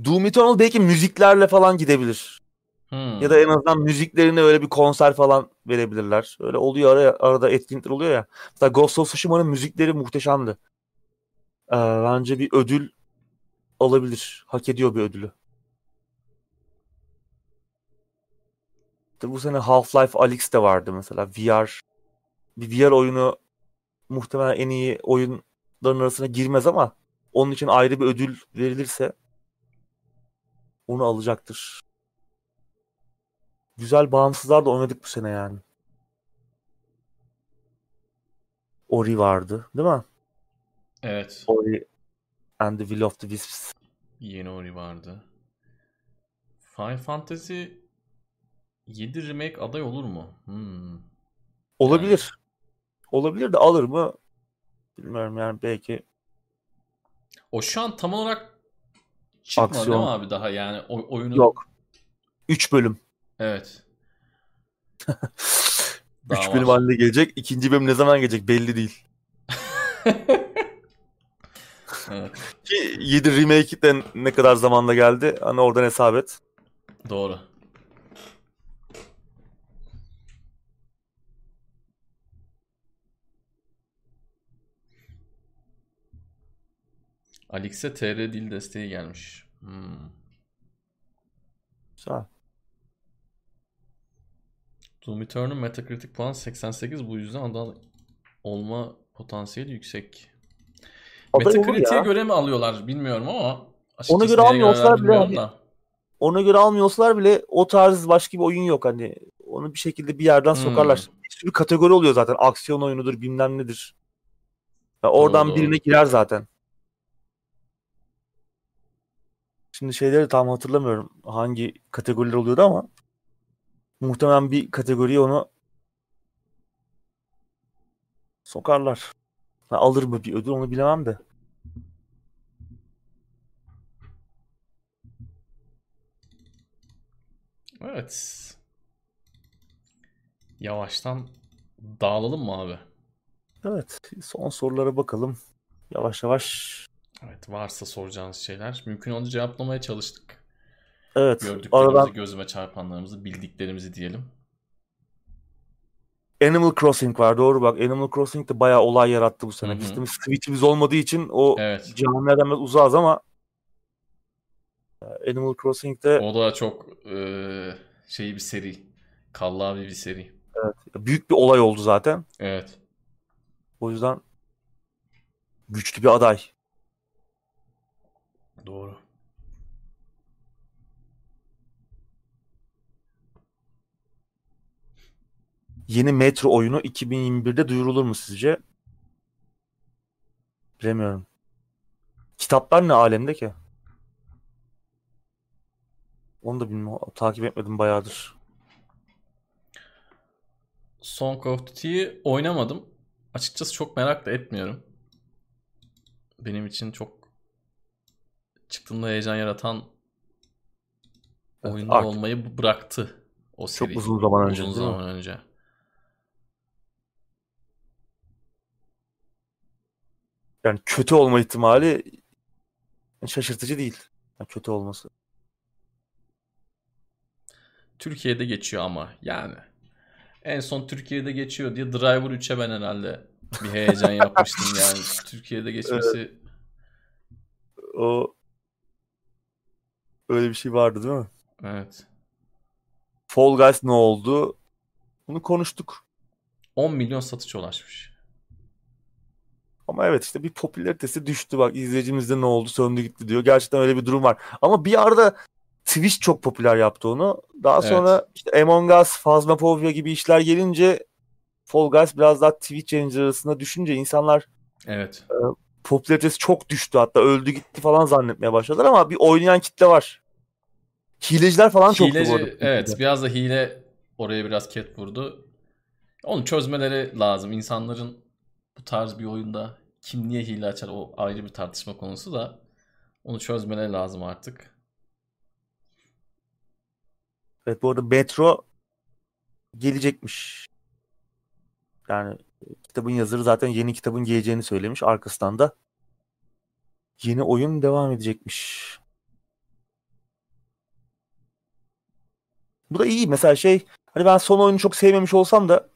Doom Eternal belki müziklerle falan gidebilir. Hmm. Ya da en azından müziklerine öyle bir konser falan verebilirler. Öyle oluyor ara, arada etkinlikler oluyor ya. Mesela Ghost of Tsushima'nın müzikleri muhteşemdi. Ee, bence bir ödül olabilir. Hak ediyor bir ödülü. İşte bu sene Half-Life Alyx de vardı mesela. VR bir VR oyunu muhtemelen en iyi oyunların arasına girmez ama onun için ayrı bir ödül verilirse onu alacaktır. Güzel bağımsızlar da oynadık bu sene yani. Ori vardı değil mi? Evet. Ori and the Will of the Wisps. Yeni Ori vardı. Final Fantasy 7 remake aday olur mu? Hmm. Olabilir. Yani. Olabilir de alır mı? Bilmiyorum yani belki. O şu an tam olarak çıkmadı Aksiyon. değil mi abi daha yani o, oyunu? Yok. 3 bölüm. Evet. 3 bölüm halinde gelecek. İkinci bölüm ne zaman gelecek belli değil. evet. Ki 7 remake'den ne kadar zamanda geldi? Hani oradan hesap et. Doğru. Alix'e TR dil desteği gelmiş. Hmm. Güzel. Doom Eternal Metacritic puan 88 bu yüzden aday olma potansiyeli yüksek. Metacritic'e göre mi alıyorlar bilmiyorum ama ona göre almıyorlar bile hani, ona göre almıyorsalar bile o tarz başka bir oyun yok hani onu bir şekilde bir yerden hmm. sokarlar. Bir sürü kategori oluyor zaten. Aksiyon oyunudur, bilmem nedir. Yani oradan doğru, birine doğru. girer zaten. Şimdi şeyleri tam hatırlamıyorum hangi kategoriler oluyordu ama muhtemelen bir kategoriye onu sokarlar. Ha, alır mı bir ödül onu bilemem de. Evet. Yavaştan dağılalım mı abi? Evet. Son sorulara bakalım. Yavaş yavaş. Evet. Varsa soracağınız şeyler. Mümkün olduğu cevaplamaya çalıştık. Evet. Gördüklerimizi, aradan... gözüme çarpanlarımızı, bildiklerimizi diyelim. Animal Crossing var doğru bak. Animal Crossing de bayağı olay yarattı bu sene. Bizim Switch'imiz olmadığı için o evet. camilerden biraz uzağız ama Animal Crossing'de o da çok e, şey bir seri. Kallavi bir seri. Evet. Büyük bir olay oldu zaten. Evet. O yüzden güçlü bir aday. Doğru. Yeni Metro oyunu 2021'de duyurulur mu sizce? Bilemiyorum. Kitaplar ne alemde ki? Onu da bilmiyorum. Takip etmedim bayağıdır. Song of Duty'yi oynamadım. Açıkçası çok merak da etmiyorum. Benim için çok çıktığında heyecan yaratan evet, oyunda artık. olmayı bıraktı o seri. Çok uzun zaman önce. Uzun zaman önce. Yani kötü olma ihtimali şaşırtıcı değil. Yani kötü olması. Türkiye'de geçiyor ama yani. En son Türkiye'de geçiyor diye Driver 3'e ben herhalde bir heyecan yapmıştım yani. Türkiye'de geçmesi. O öyle bir şey vardı değil mi? Evet. Fall Guys ne oldu? Bunu konuştuk. 10 milyon satışa ulaşmış. Ama evet işte bir popülaritesi düştü bak izleyicimizde ne oldu söndü gitti diyor. Gerçekten öyle bir durum var. Ama bir arada Twitch çok popüler yaptı onu. Daha sonra evet. işte Among Us, Phasmophobia gibi işler gelince Fall Guys biraz daha Twitch yayıncıları arasında düşünce insanlar evet. E, popülaritesi çok düştü hatta öldü gitti falan zannetmeye başladılar ama bir oynayan kitle var. Hileciler falan Hileci, çoktu bu Evet biraz da hile oraya biraz ket vurdu. Onu çözmeleri lazım. İnsanların bu tarz bir oyunda kim niye hile açar o ayrı bir tartışma konusu da onu çözmeleri lazım artık. Evet bu arada Metro gelecekmiş. Yani kitabın yazarı zaten yeni kitabın geleceğini söylemiş. Arkasından da yeni oyun devam edecekmiş. Bu da iyi. Mesela şey hani ben son oyunu çok sevmemiş olsam da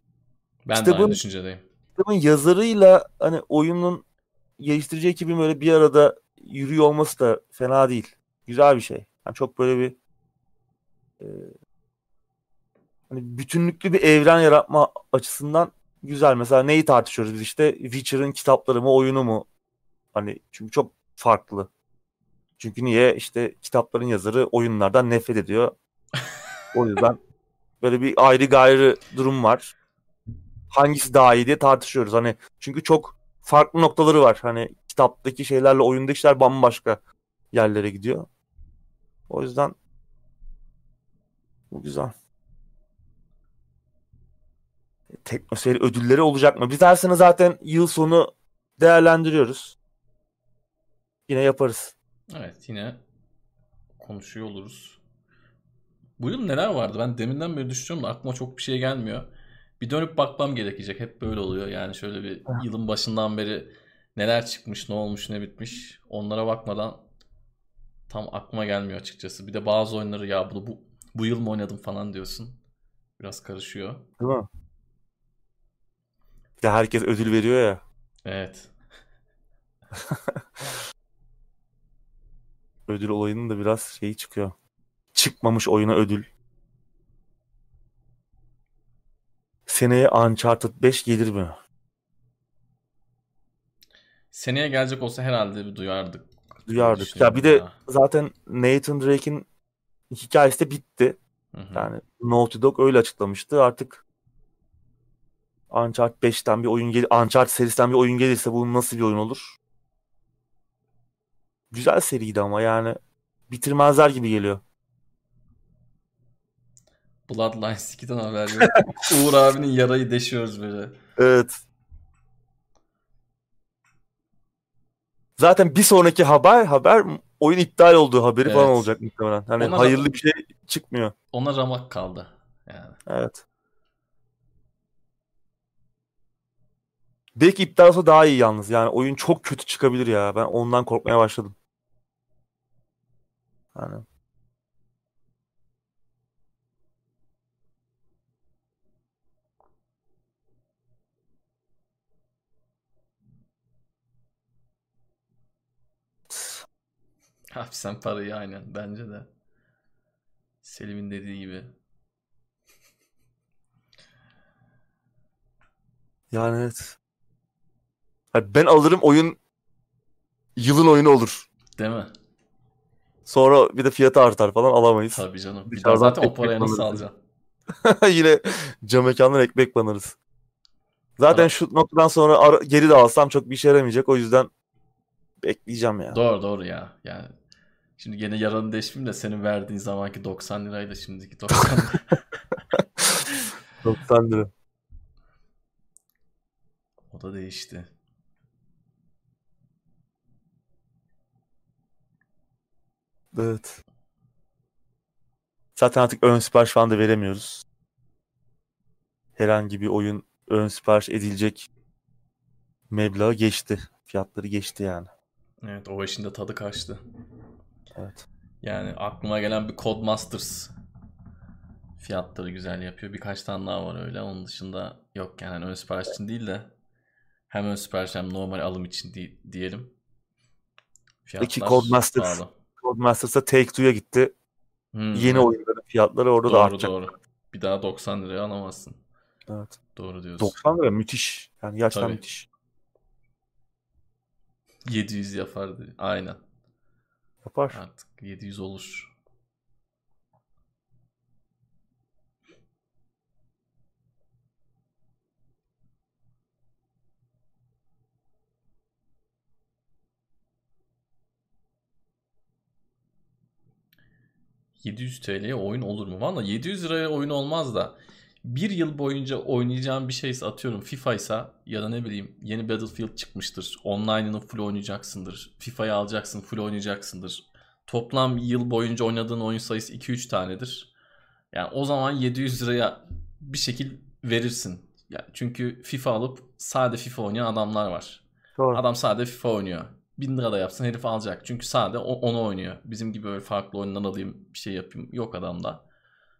ben kitabın, de aynı düşüncedeyim. Kitabın yazarıyla hani oyunun geliştirici ekibin böyle bir arada yürüyor olması da fena değil. Güzel bir şey. Yani çok böyle bir e, hani bütünlüklü bir evren yaratma açısından güzel. Mesela neyi tartışıyoruz biz işte Witcher'ın kitapları mı oyunu mu? Hani çünkü çok farklı. Çünkü niye işte kitapların yazarı oyunlardan nefret ediyor. o yüzden böyle bir ayrı gayrı durum var. Hangisi daha iyi diye tartışıyoruz. Hani çünkü çok farklı noktaları var. Hani kitaptaki şeylerle oyundaki şeyler bambaşka yerlere gidiyor. O yüzden bu güzel. Teknoseyir ödülleri olacak mı? Biz her sene zaten yıl sonu değerlendiriyoruz. Yine yaparız. Evet yine konuşuyor oluruz. Bu yıl neler vardı? Ben deminden beri düşünüyorum da aklıma çok bir şey gelmiyor. Bir dönüp bakmam gerekecek. Hep böyle oluyor. Yani şöyle bir yılın başından beri neler çıkmış, ne olmuş, ne bitmiş. Onlara bakmadan tam aklıma gelmiyor açıkçası. Bir de bazı oyunları ya bunu bu, bu yıl mı oynadım falan diyorsun. Biraz karışıyor. Değil mi? Ya herkes ödül veriyor ya. Evet. ödül olayının da biraz şeyi çıkıyor. Çıkmamış oyuna ödül. Seneye Uncharted 5 gelir mi? Seneye gelecek olsa herhalde bir duyardık. Duyardık. Ya bir de ya. zaten Nathan Drake'in hikayesi de bitti. Hı hı. Yani Naughty Dog öyle açıklamıştı. Artık Uncharted 5'ten bir oyun gel Uncharted serisinden bir oyun gelirse bu nasıl bir oyun olur? Güzel seriydi ama yani bitirmezler gibi geliyor. Bloodlines 2'den haber yok. Uğur abinin yarayı deşiyoruz böyle. Evet. Zaten bir sonraki haber haber oyun iptal olduğu haberi evet. falan olacak muhtemelen. Hani ona hayırlı bir şey çıkmıyor. Ona ramak kaldı yani. Evet. Belki iptal olsa daha iyi yalnız. Yani oyun çok kötü çıkabilir ya. Ben ondan korkmaya başladım. Hani Abi sen parayı aynen bence de. Selim'in dediği gibi. Yani evet. Ben alırım oyun yılın oyunu olur. Değil mi? Sonra bir de fiyatı artar falan alamayız. Tabii canım. Bir daha zaten o paraya nasıl alacaksın? Yine cam mekandan ekmek banarız. Zaten Tamam. şu noktadan sonra ara- geri de alsam çok bir işe yaramayacak. O yüzden bekleyeceğim ya. Doğru doğru ya. Yani şimdi gene yaranı değişmeyeyim de senin verdiğin zamanki 90 lirayla şimdiki 90 lira. 90 lira. O da değişti. Evet. Zaten artık ön sipariş falan da veremiyoruz. Herhangi bir oyun ön sipariş edilecek meblağı geçti. Fiyatları geçti yani. Evet o işin de tadı kaçtı. Evet. Yani aklıma gelen bir Codemasters fiyatları güzel yapıyor. Birkaç tane daha var öyle. Onun dışında yok yani ön sipariş için değil de hem ön sipariş hem normal alım için di- diyelim. Fiyatlar Peki Codemasters pahalı. Codemasters'a Take-Two'ya gitti. Hmm, Yeni oyunların fiyatları orada doğru, da artacak. Doğru Bir daha 90 liraya alamazsın. Evet. Doğru diyorsun. 90 lira müthiş. Yani gerçekten Tabii. müthiş. 700 yapardı. Aynen. Yapar. Artık 700 olur. 700 TL'ye oyun olur mu? Valla 700 liraya oyun olmaz da bir yıl boyunca oynayacağım bir şeyse atıyorum FIFA ise ya da ne bileyim yeni Battlefield çıkmıştır. Online'ını full oynayacaksındır. FIFA'yı alacaksın full oynayacaksındır. Toplam yıl boyunca oynadığın oyun sayısı 2-3 tanedir. Yani o zaman 700 liraya bir şekil verirsin. Yani çünkü FIFA alıp sade FIFA oynayan adamlar var. Doğru. Adam sade FIFA oynuyor. 1000 lira da yapsın herif alacak. Çünkü sade onu oynuyor. Bizim gibi böyle farklı oyundan alayım bir şey yapayım. Yok adamda.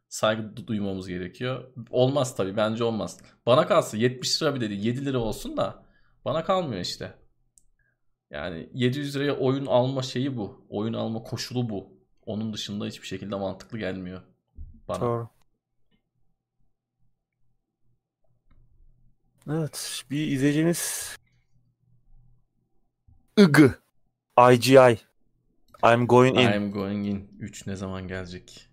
Saygı duymamız gerekiyor. Olmaz tabii bence olmaz. Bana kalsa 70 lira bir dedi 7 lira olsun da bana kalmıyor işte. Yani 700 liraya oyun alma şeyi bu. Oyun alma koşulu bu. Onun dışında hiçbir şekilde mantıklı gelmiyor bana. Doğru. Evet bir izleyicimiz IG. IGI. I'm going in. I'm going in. 3 ne zaman gelecek?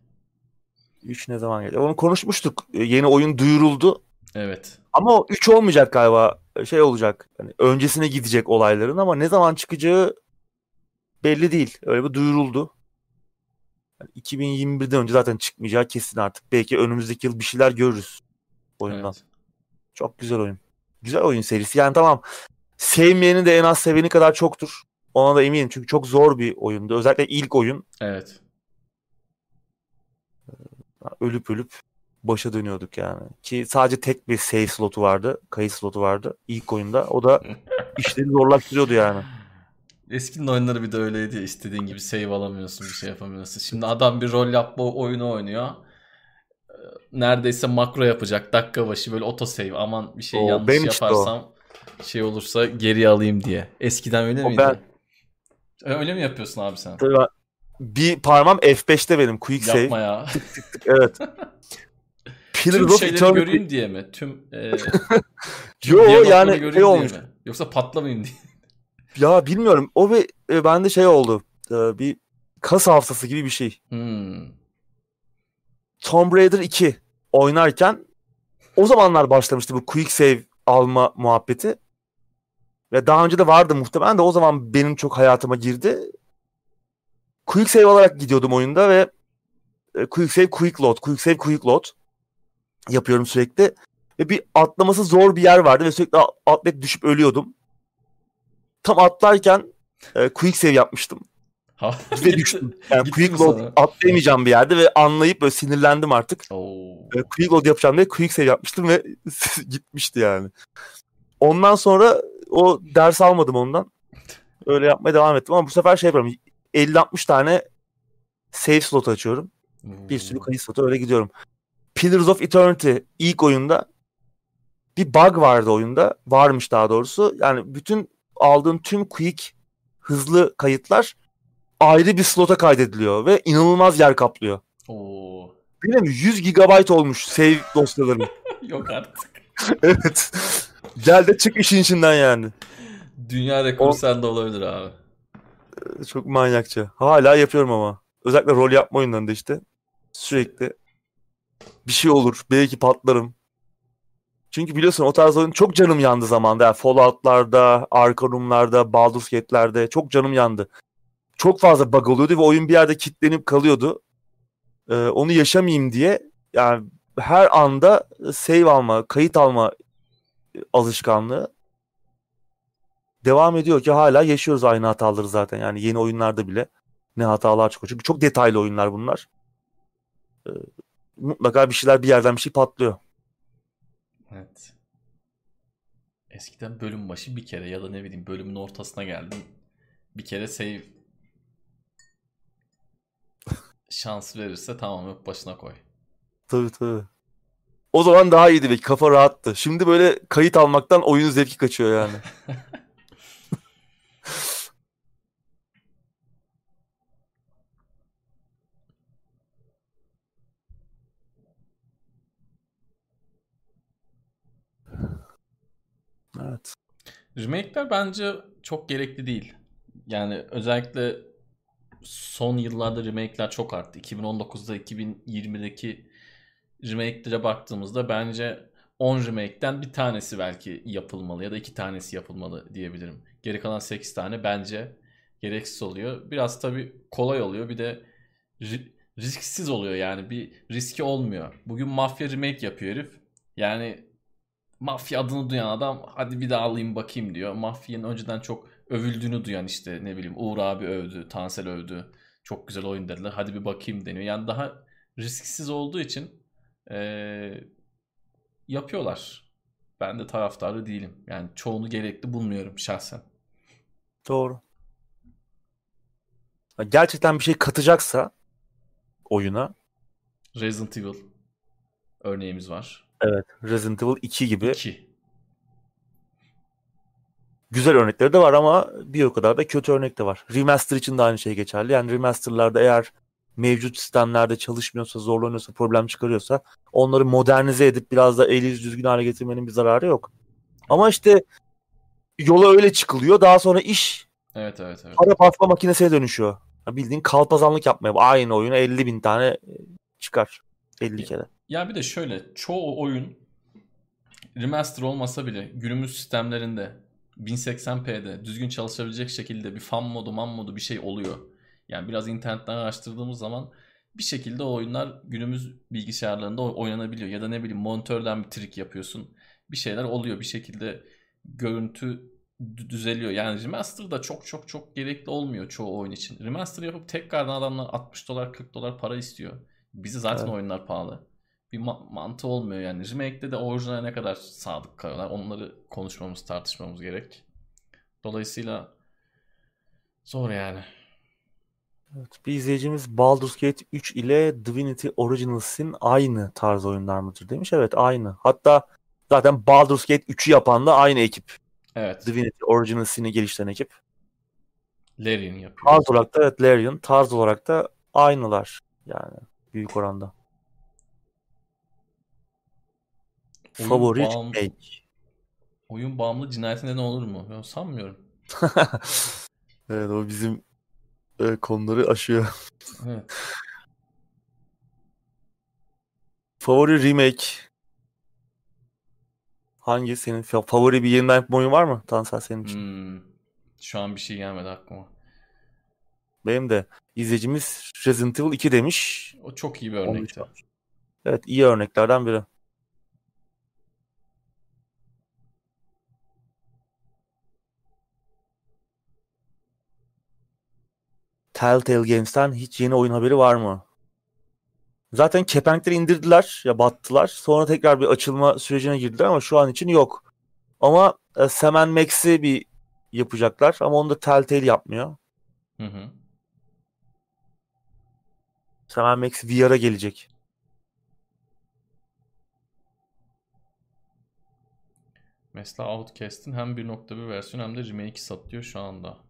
3 ne zaman gelecek? Onu konuşmuştuk. Ee, yeni oyun duyuruldu. Evet. Ama o 3 olmayacak galiba. Şey olacak. Hani öncesine gidecek olayların ama ne zaman çıkacağı belli değil. Öyle bir duyuruldu. Yani 2021'den önce zaten çıkmayacağı kesin artık. Belki önümüzdeki yıl bir şeyler görürüz oyundan. Evet. Çok güzel oyun. Güzel oyun serisi. Yani tamam sevmeyenin de en az seveni kadar çoktur. Ona da eminim çünkü çok zor bir oyundu. Özellikle ilk oyun. Evet. Ölüp ölüp başa dönüyorduk yani. Ki sadece tek bir save slotu vardı. Kayıt slotu vardı ilk oyunda. O da işleri zorlaştırıyordu yani. Eskinin oyunları bir de öyleydi ya. İstediğin gibi save alamıyorsun, bir şey yapamıyorsun. Şimdi adam bir rol yapma oyunu oynuyor. Ee, neredeyse makro yapacak dakika başı böyle auto save. Aman bir şey o, yanlış yaparsam o şey olursa geri alayım diye. Eskiden öyle o miydi? Ben... Öyle mi yapıyorsun abi sen? Tabii bir parmağım F5'te benim quick save. Yapma ya. Evet. Pillars Tüm of şeyleri Eternity. göreyim diye mi? Tüm e, Yo yani şey olmuş. Mi? Yoksa patlamayayım diye. Ya bilmiyorum. O bir e, bende şey oldu. E, bir kas hafızası gibi bir şey. Hmm. Tomb Raider 2 oynarken o zamanlar başlamıştı bu quick save alma muhabbeti. Ve daha önce de vardı muhtemelen de o zaman benim çok hayatıma girdi. Quick save alarak gidiyordum oyunda ve e, quick save quick load, quick save quick load yapıyorum sürekli. Ve bir atlaması zor bir yer vardı ve sürekli atlayıp düşüp ölüyordum. Tam atlarken e, quick save yapmıştım. Ha, ve düştüm. Yani quick load sana? atlayamayacağım bir yerde ve anlayıp böyle sinirlendim artık. Oo. E, quick load yapacağım diye quick save yapmıştım ve gitmişti yani. Ondan sonra o ders almadım ondan. Öyle yapmaya devam ettim ama bu sefer şey yapıyorum. 50-60 tane save slot açıyorum. Hmm. Bir sürü kayıt slotu öyle gidiyorum. Pillars of Eternity ilk oyunda bir bug vardı oyunda. Varmış daha doğrusu. Yani bütün aldığın tüm quick hızlı kayıtlar ayrı bir slota kaydediliyor ve inanılmaz yer kaplıyor. Oo. Bilmiyorum 100 GB olmuş save dosyalarım. Yok artık. evet. Gel de çık işin içinden yani. Dünya rekoru sende olabilir abi. Çok manyakça. Hala yapıyorum ama. Özellikle rol yapma oyunlarında işte. Sürekli bir şey olur. Belki patlarım. Çünkü biliyorsun o tarz oyun çok canım yandı zamanda. Yani Fallout'larda, Arkanoum'larda, Baldur's Gate'lerde çok canım yandı. Çok fazla bug oluyordu ve oyun bir yerde kilitlenip kalıyordu. Ee, onu yaşamayayım diye yani her anda save alma, kayıt alma alışkanlığı devam ediyor ki hala yaşıyoruz aynı hataları zaten. Yani yeni oyunlarda bile ne hatalar çıkıyor. Çünkü çok detaylı oyunlar bunlar. Ee, mutlaka bir şeyler bir yerden bir şey patlıyor. Evet. Eskiden bölüm başı bir kere ya da ne bileyim bölümün ortasına geldim. Bir kere save şans verirse tamam yok başına koy. Tabii tabii. O zaman daha iyiydi belki kafa rahattı. Şimdi böyle kayıt almaktan oyun zevki kaçıyor yani. Evet. Remake'ler bence çok gerekli değil. Yani özellikle son yıllarda remake'ler çok arttı. 2019'da 2020'deki remake'lere baktığımızda bence 10 remake'den bir tanesi belki yapılmalı ya da iki tanesi yapılmalı diyebilirim. Geri kalan 8 tane bence gereksiz oluyor. Biraz tabii kolay oluyor. Bir de risksiz oluyor yani. Bir riski olmuyor. Bugün Mafya remake yapıyor herif. Yani Mafya adını duyan adam hadi bir daha alayım bakayım diyor. Mafya'nın önceden çok övüldüğünü duyan işte ne bileyim Uğur abi övdü, Tansel övdü. Çok güzel oyun dediler. Hadi bir bakayım deniyor. Yani daha risksiz olduğu için ee, yapıyorlar. Ben de taraftarı değilim. Yani çoğunu gerekli bulmuyorum şahsen. Doğru. Gerçekten bir şey katacaksa oyuna Resident Evil örneğimiz var. Evet. Resident Evil 2 gibi. 2. Güzel örnekleri de var ama bir o kadar da kötü örnek de var. Remaster için de aynı şey geçerli. Yani remasterlarda eğer mevcut sistemlerde çalışmıyorsa, zorlanıyorsa, problem çıkarıyorsa onları modernize edip biraz da el yüz düzgün hale getirmenin bir zararı yok. Ama işte yola öyle çıkılıyor. Daha sonra iş evet, evet, evet. para basma makinesine dönüşüyor. Bildiğin kalpazanlık yapmaya. Aynı oyuna 50 bin tane e, çıkar. 50 kere. Ya bir de şöyle çoğu oyun remaster olmasa bile günümüz sistemlerinde 1080p'de düzgün çalışabilecek şekilde bir fan modu, man modu bir şey oluyor. Yani biraz internetten araştırdığımız zaman bir şekilde o oyunlar günümüz bilgisayarlarında oynanabiliyor. Ya da ne bileyim monitörden bir trik yapıyorsun. Bir şeyler oluyor bir şekilde görüntü düzeliyor. Yani remaster da çok çok çok gerekli olmuyor çoğu oyun için. Remaster yapıp tekrardan adamlar 60 dolar 40 dolar para istiyor. Bizi zaten evet. oyunlar pahalı. Bir ma- mantığı olmuyor yani. Remake'de de orijinale ne kadar sadık kalıyorlar. Onları konuşmamız, tartışmamız gerek. Dolayısıyla zor yani. Evet, bir izleyicimiz Baldur's Gate 3 ile Divinity Original Sin aynı tarz oyunlar mıdır demiş. Evet aynı. Hatta zaten Baldur's Gate 3'ü yapan da aynı ekip. Evet. Divinity Original Sin'i geliştiren ekip. Larian yapıyor. Tarz olarak da evet Larian. Tarz olarak da aynılar. Yani büyük oranda. Oyun Favori bağım... Oyun bağımlı cinayetinde ne olur mu? Ben sanmıyorum. evet o bizim e, konuları aşıyor. evet. Favori remake. Hangi senin favori bir yeniden yapma oyun var mı Tansel senin için? Hmm. Şu an bir şey gelmedi aklıma. Benim de izleyicimiz Resident Evil 2 demiş. O çok iyi bir örnekti. Evet iyi örneklerden biri. Telltale Games'ten hiç yeni oyun haberi var mı? Zaten kepenkleri indirdiler ya battılar. Sonra tekrar bir açılma sürecine girdiler ama şu an için yok. Ama e, Sam Max'i bir yapacaklar ama onu da Telltale yapmıyor. Hı hı. Sam Max VR'a gelecek. Mesela Outcast'in hem 1.1 versiyonu hem de remake satıyor şu anda.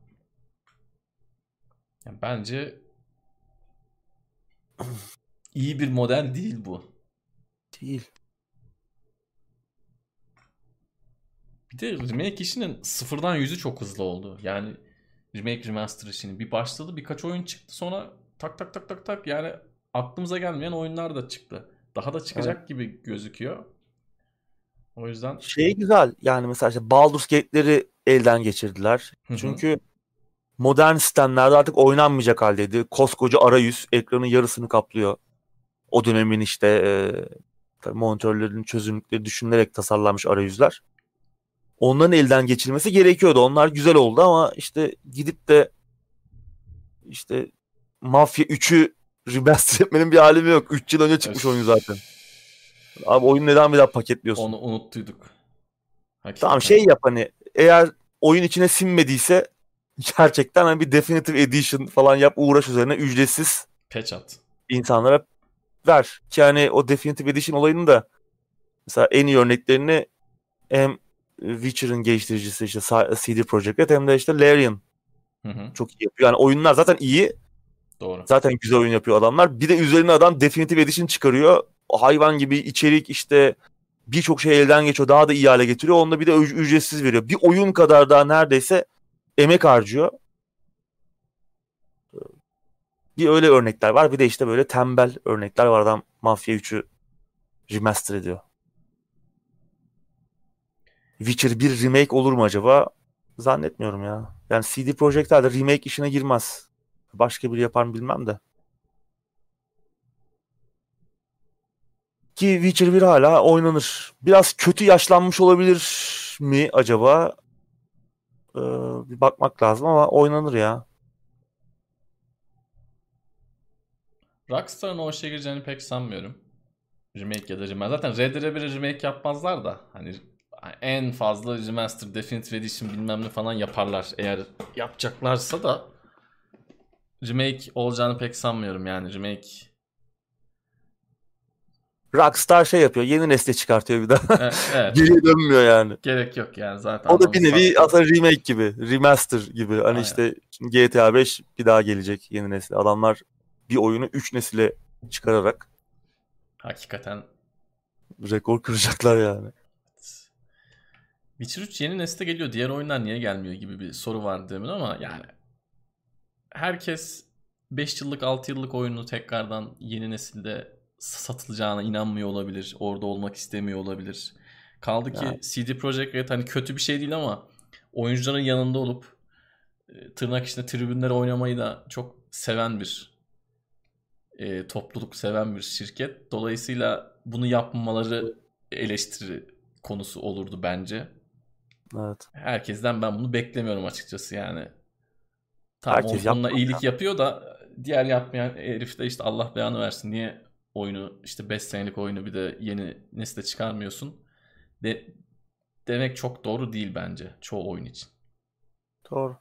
Yani bence iyi bir model değil bu. Değil. Bir de remake işinin sıfırdan yüzü çok hızlı oldu. Yani remake remaster işini bir başladı birkaç oyun çıktı sonra tak tak tak tak tak yani aklımıza gelmeyen oyunlar da çıktı. Daha da çıkacak evet. gibi gözüküyor. O yüzden şey güzel yani mesela işte Baldur's Gate'leri elden geçirdiler. Hı-hı. Çünkü modern sistemlerde artık oynanmayacak haldeydi. Koskoca arayüz ekranın yarısını kaplıyor. O dönemin işte e, monitörlerin çözünürlükleri düşünülerek tasarlanmış arayüzler. Onların elden geçirilmesi gerekiyordu. Onlar güzel oldu ama işte gidip de işte Mafya 3'ü remaster etmenin bir alemi yok. 3 yıl önce çıkmış oyun zaten. Abi oyun neden bir daha paketliyorsun? Onu unuttuyduk. Hakikaten. Tamam şey yap hani eğer oyun içine sinmediyse gerçekten hani bir Definitive Edition falan yap uğraş üzerine ücretsiz patch at. insanlara ver. Ki hani o Definitive Edition olayını da mesela en iyi örneklerini hem Witcher'ın geliştiricisi işte CD Projekt Red hem de işte Larian hı hı. çok iyi yapıyor. Yani oyunlar zaten iyi. Doğru. Zaten güzel oyun yapıyor adamlar. Bir de üzerine adam Definitive Edition çıkarıyor. Hayvan gibi içerik işte birçok şey elden geçiyor. Daha da iyi hale getiriyor. Onu da bir de ücretsiz veriyor. Bir oyun kadar daha neredeyse emek harcıyor. Bir öyle örnekler var. Bir de işte böyle tembel örnekler var. Adam Mafya 3'ü remaster ediyor. Witcher 1 remake olur mu acaba? Zannetmiyorum ya. Yani CD Projekt Red remake işine girmez. Başka biri yapar mı bilmem de. Ki Witcher 1 hala oynanır. Biraz kötü yaşlanmış olabilir mi acaba? Ee, bir bakmak lazım ama oynanır ya. Rockstar'ın o işe gireceğini pek sanmıyorum. Remake ya da remaster. Zaten Red Dead 1'e remake yapmazlar da. Hani en fazla remaster, definitive edition bilmem ne falan yaparlar. Eğer yapacaklarsa da remake olacağını pek sanmıyorum yani. Remake Rockstar şey yapıyor. Yeni nesle çıkartıyor bir daha. Evet. evet. Geriye dönmüyor yani. Gerek yok yani zaten. O da bir nevi sattı. aslında remake gibi. Remaster gibi. Hani Aynen. işte GTA 5 bir daha gelecek yeni nesle. Adamlar bir oyunu 3 nesile çıkararak hakikaten rekor kıracaklar yani. Witcher 3 yeni nesle geliyor. Diğer oyunlar niye gelmiyor gibi bir soru var demin ama yani herkes 5 yıllık 6 yıllık oyunu tekrardan yeni nesilde satılacağına inanmıyor olabilir. Orada olmak istemiyor olabilir. Kaldı ki yani. CD Projekt Red hani kötü bir şey değil ama oyuncuların yanında olup e, tırnak içinde tribünlere oynamayı da çok seven bir e, topluluk seven bir şirket. Dolayısıyla bunu yapmamaları eleştiri konusu olurdu bence. Evet. Herkesten ben bunu beklemiyorum açıkçası yani. Tamam Herkes onunla iyilik ya. yapıyor da diğer yapmayan herif de işte Allah beyanı versin. Niye oyunu işte 5 senelik oyunu bir de yeni nesle çıkarmıyorsun? De, demek çok doğru değil bence çoğu oyun için. Doğru.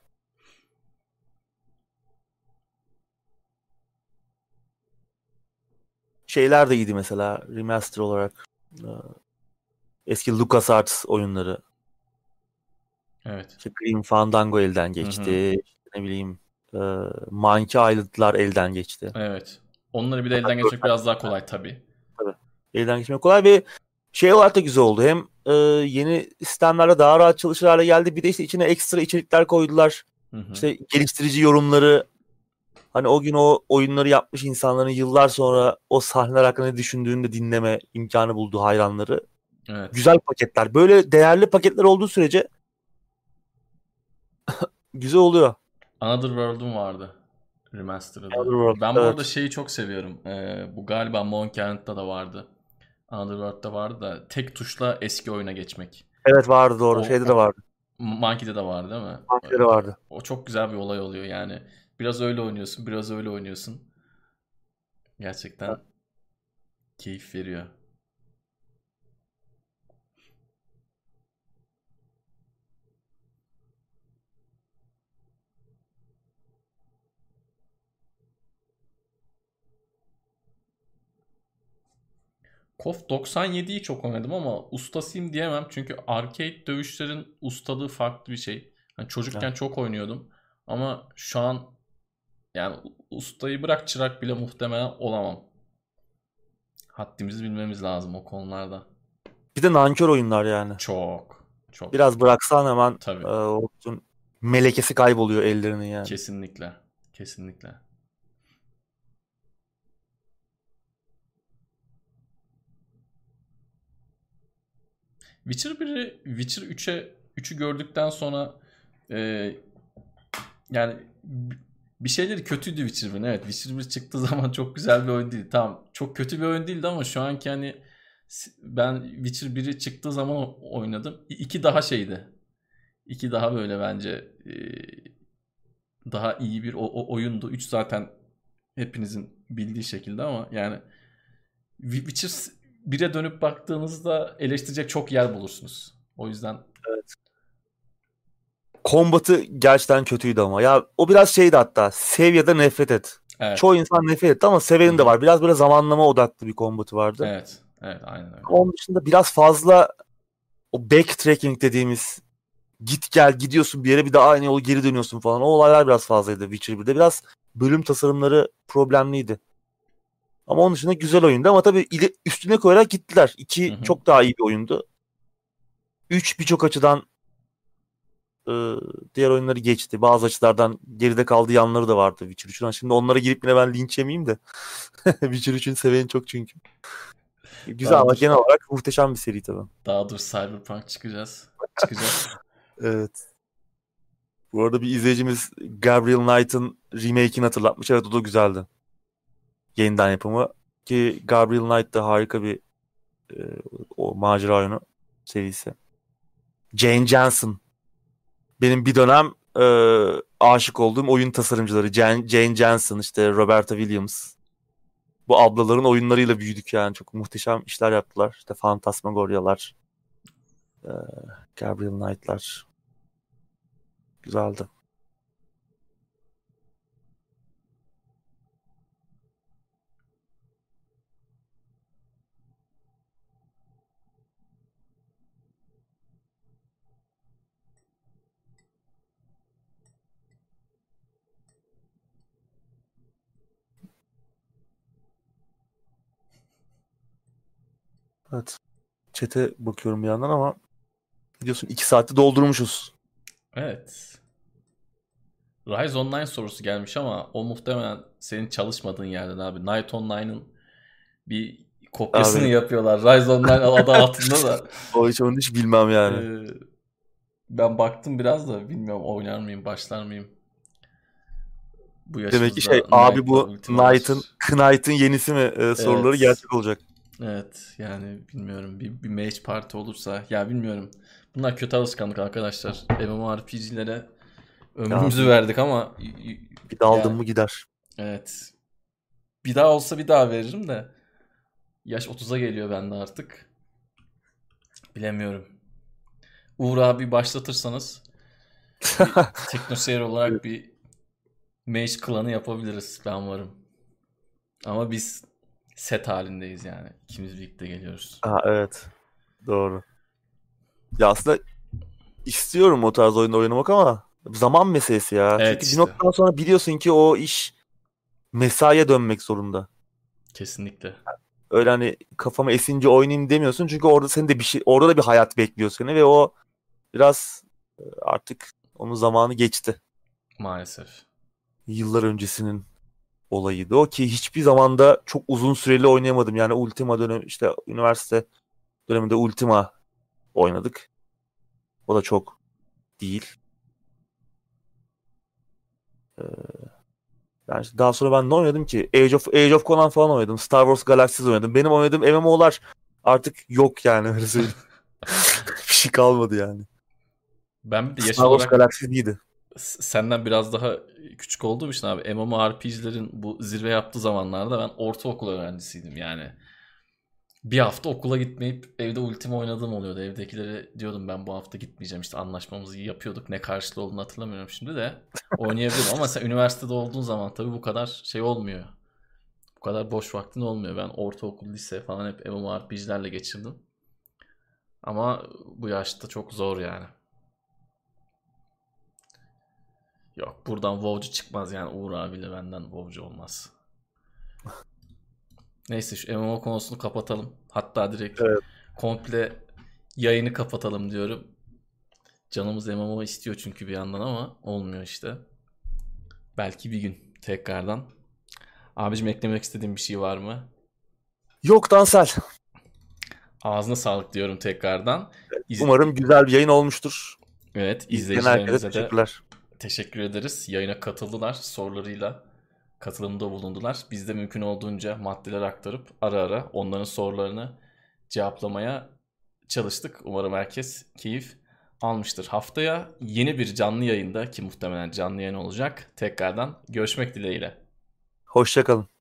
Şeyler de iyiydi mesela remaster olarak. Ee, eski LucasArts oyunları Evet. İşte Green Fandango elden geçti. ne bileyim e, Monkey Island'lar elden geçti. Evet. Onları bir de elden geçmek biraz daha kolay tabii. Tabii. Elden geçmek kolay ve şey olarak da güzel oldu. Hem e, yeni sistemlerle daha rahat çalışır hale geldi. Bir de işte içine ekstra içerikler koydular. Hı hı. İşte geliştirici yorumları hani o gün o oyunları yapmış insanların yıllar sonra o sahneler hakkında düşündüğünü de dinleme imkanı buldu hayranları. Evet. Güzel paketler. Böyle değerli paketler olduğu sürece güzel oluyor. Another World'um vardı. Remastered'ı. World, ben bu evet. arada şeyi çok seviyorum. Ee, bu galiba Monkey Island'da da vardı. Another World'da vardı da tek tuşla eski oyuna geçmek. Evet vardı doğru. O, Şeyde de vardı. Monkey'de de vardı değil mi? Monkey'de vardı. O çok güzel bir olay oluyor yani. Biraz öyle oynuyorsun, biraz öyle oynuyorsun. Gerçekten evet. keyif veriyor. KOF 97'yi çok oynadım ama ustasıyım diyemem. Çünkü arcade dövüşlerin ustalığı farklı bir şey. Yani çocukken evet. çok oynuyordum. Ama şu an yani ustayı bırak çırak bile muhtemelen olamam. Haddimizi bilmemiz lazım o konularda. Bir de nankör oyunlar yani. Çok. Çok. Biraz bıraksan hemen Tabii. E, melekesi kayboluyor ellerinin yani. Kesinlikle. Kesinlikle. Witcher 1'i Witcher 3'e 3'ü gördükten sonra e, yani bir şeyleri kötüydü Witcher 1'in. Evet Witcher 1 çıktığı zaman çok güzel bir oyun değil. Tamam çok kötü bir oyun değildi ama şu anki hani ben Witcher 1'i çıktığı zaman oynadım. İki daha şeydi. İki daha böyle bence e, daha iyi bir o, o oyundu. Üç zaten hepinizin bildiği şekilde ama yani Witcher 1'e dönüp baktığınızda eleştirecek çok yer bulursunuz. O yüzden evet. Kombatı gerçekten kötüydü ama. Ya o biraz şeydi hatta. Sev ya da nefret et. Evet. Çoğu insan nefret etti ama sevenin de var. Biraz böyle zamanlama odaklı bir kombatı vardı. Evet. Evet aynen öyle. Onun dışında biraz fazla o backtracking dediğimiz git gel gidiyorsun bir yere bir daha aynı yolu geri dönüyorsun falan. O olaylar biraz fazlaydı Witcher 1'de. Biraz bölüm tasarımları problemliydi. Ama onun dışında güzel oyundu ama tabii üstüne koyarak gittiler. İki hı hı. çok daha iyi bir oyundu. Üç birçok açıdan e, diğer oyunları geçti. Bazı açılardan geride kaldığı yanları da vardı Witcher 3'ün. Şimdi onlara girip yine ben linç yemeyeyim de. Witcher 3'ün seveni çok çünkü. Güzel daha ama dur. genel olarak muhteşem bir seri tabii. Daha dur Cyberpunk çıkacağız. Çıkacağız. evet. Bu arada bir izleyicimiz Gabriel Knight'ın remake'ini hatırlatmış. Evet o da güzeldi yeniden yapımı ki Gabriel Knight da harika bir e, o macera oyunu serisi. Jane Jensen benim bir dönem e, aşık olduğum oyun tasarımcıları Jane, Jane Jensen işte Roberta Williams bu ablaların oyunlarıyla büyüdük yani çok muhteşem işler yaptılar. İşte Fantasmagoria'lar e, Gabriel Knight'lar güzeldi. Evet. Çete bakıyorum bir yandan ama biliyorsun iki saati doldurmuşuz. Evet. Rise Online sorusu gelmiş ama o muhtemelen senin çalışmadığın yerden abi. Night Online'ın bir kopyasını abi. yapıyorlar. Rise Online adı altında da. o hiç onu hiç bilmem yani. Ee, ben baktım biraz da bilmiyorum oynar mıyım, başlar mıyım? Bu Demek ki şey abi bu Knight'ın Knight'ın yenisi mi e, soruları evet. gerçek olacak. Evet yani bilmiyorum bir, bir match party olursa ya bilmiyorum. Bunlar kötü alışkanlık arkadaşlar. MMORPG'lere ömrümüzü ya. verdik ama bir daha aldım mı gider. Evet. Bir daha olsa bir daha veririm de yaş 30'a geliyor bende artık. Bilemiyorum. Uğur abi başlatırsanız teknoseyir olarak bir Mage klanı yapabiliriz. Ben varım. Ama biz set halindeyiz yani. İkimiz birlikte geliyoruz. Ha, evet. Doğru. Ya aslında istiyorum o tarz oyunda oynamak ama zaman meselesi ya. Evet Çünkü işte. bir noktadan sonra biliyorsun ki o iş mesaiye dönmek zorunda. Kesinlikle. Öyle hani kafama esince oynayayım demiyorsun çünkü orada senin de bir şey orada da bir hayat bekliyor seni ve o biraz e, artık onun zamanı geçti. Maalesef. Yıllar öncesinin olayıydı o ki hiçbir zamanda çok uzun süreli oynayamadım. Yani Ultima dönem işte üniversite döneminde Ultima oynadık. O da çok değil. Ee, yani işte daha sonra ben ne oynadım ki? Age of Age of Conan falan oynadım. Star Wars Galaxies oynadım. Benim oynadığım MMO'lar artık yok yani öyle söyleyeyim. bir şey kalmadı yani. Ben bir de yaş Star Wars Galaxies iyiydi. Senden biraz daha küçük olduğum için abi MMORPG'lerin bu zirve yaptığı zamanlarda ben ortaokul öğrencisiydim yani bir hafta okula gitmeyip evde ultima oynadığım oluyordu. Evdekilere diyordum ben bu hafta gitmeyeceğim işte anlaşmamızı yapıyorduk. Ne karşılığı olduğunu hatırlamıyorum şimdi de. Oynayabilirim ama sen üniversitede olduğun zaman tabii bu kadar şey olmuyor. Bu kadar boş vaktin olmuyor. Ben ortaokul, lise falan hep MMORPG'lerle geçirdim. Ama bu yaşta çok zor yani. Yok buradan WoW'cu çıkmaz yani Uğur abiyle benden WoW'cu olmaz. Neyse şu MMO konusunu kapatalım. Hatta direkt evet. komple yayını kapatalım diyorum. Canımız MMO istiyor çünkü bir yandan ama olmuyor işte. Belki bir gün tekrardan. Abicim eklemek istediğim bir şey var mı? Yok Dansel. Ağzına sağlık diyorum tekrardan. İz... Umarım güzel bir yayın olmuştur. Evet izleyicilerimize de teşekkürler. Teşekkür ederiz. Yayına katıldılar sorularıyla katılımda bulundular. Biz de mümkün olduğunca maddeler aktarıp ara ara onların sorularını cevaplamaya çalıştık. Umarım herkes keyif almıştır. Haftaya yeni bir canlı yayında ki muhtemelen canlı yayın olacak. Tekrardan görüşmek dileğiyle. Hoşçakalın.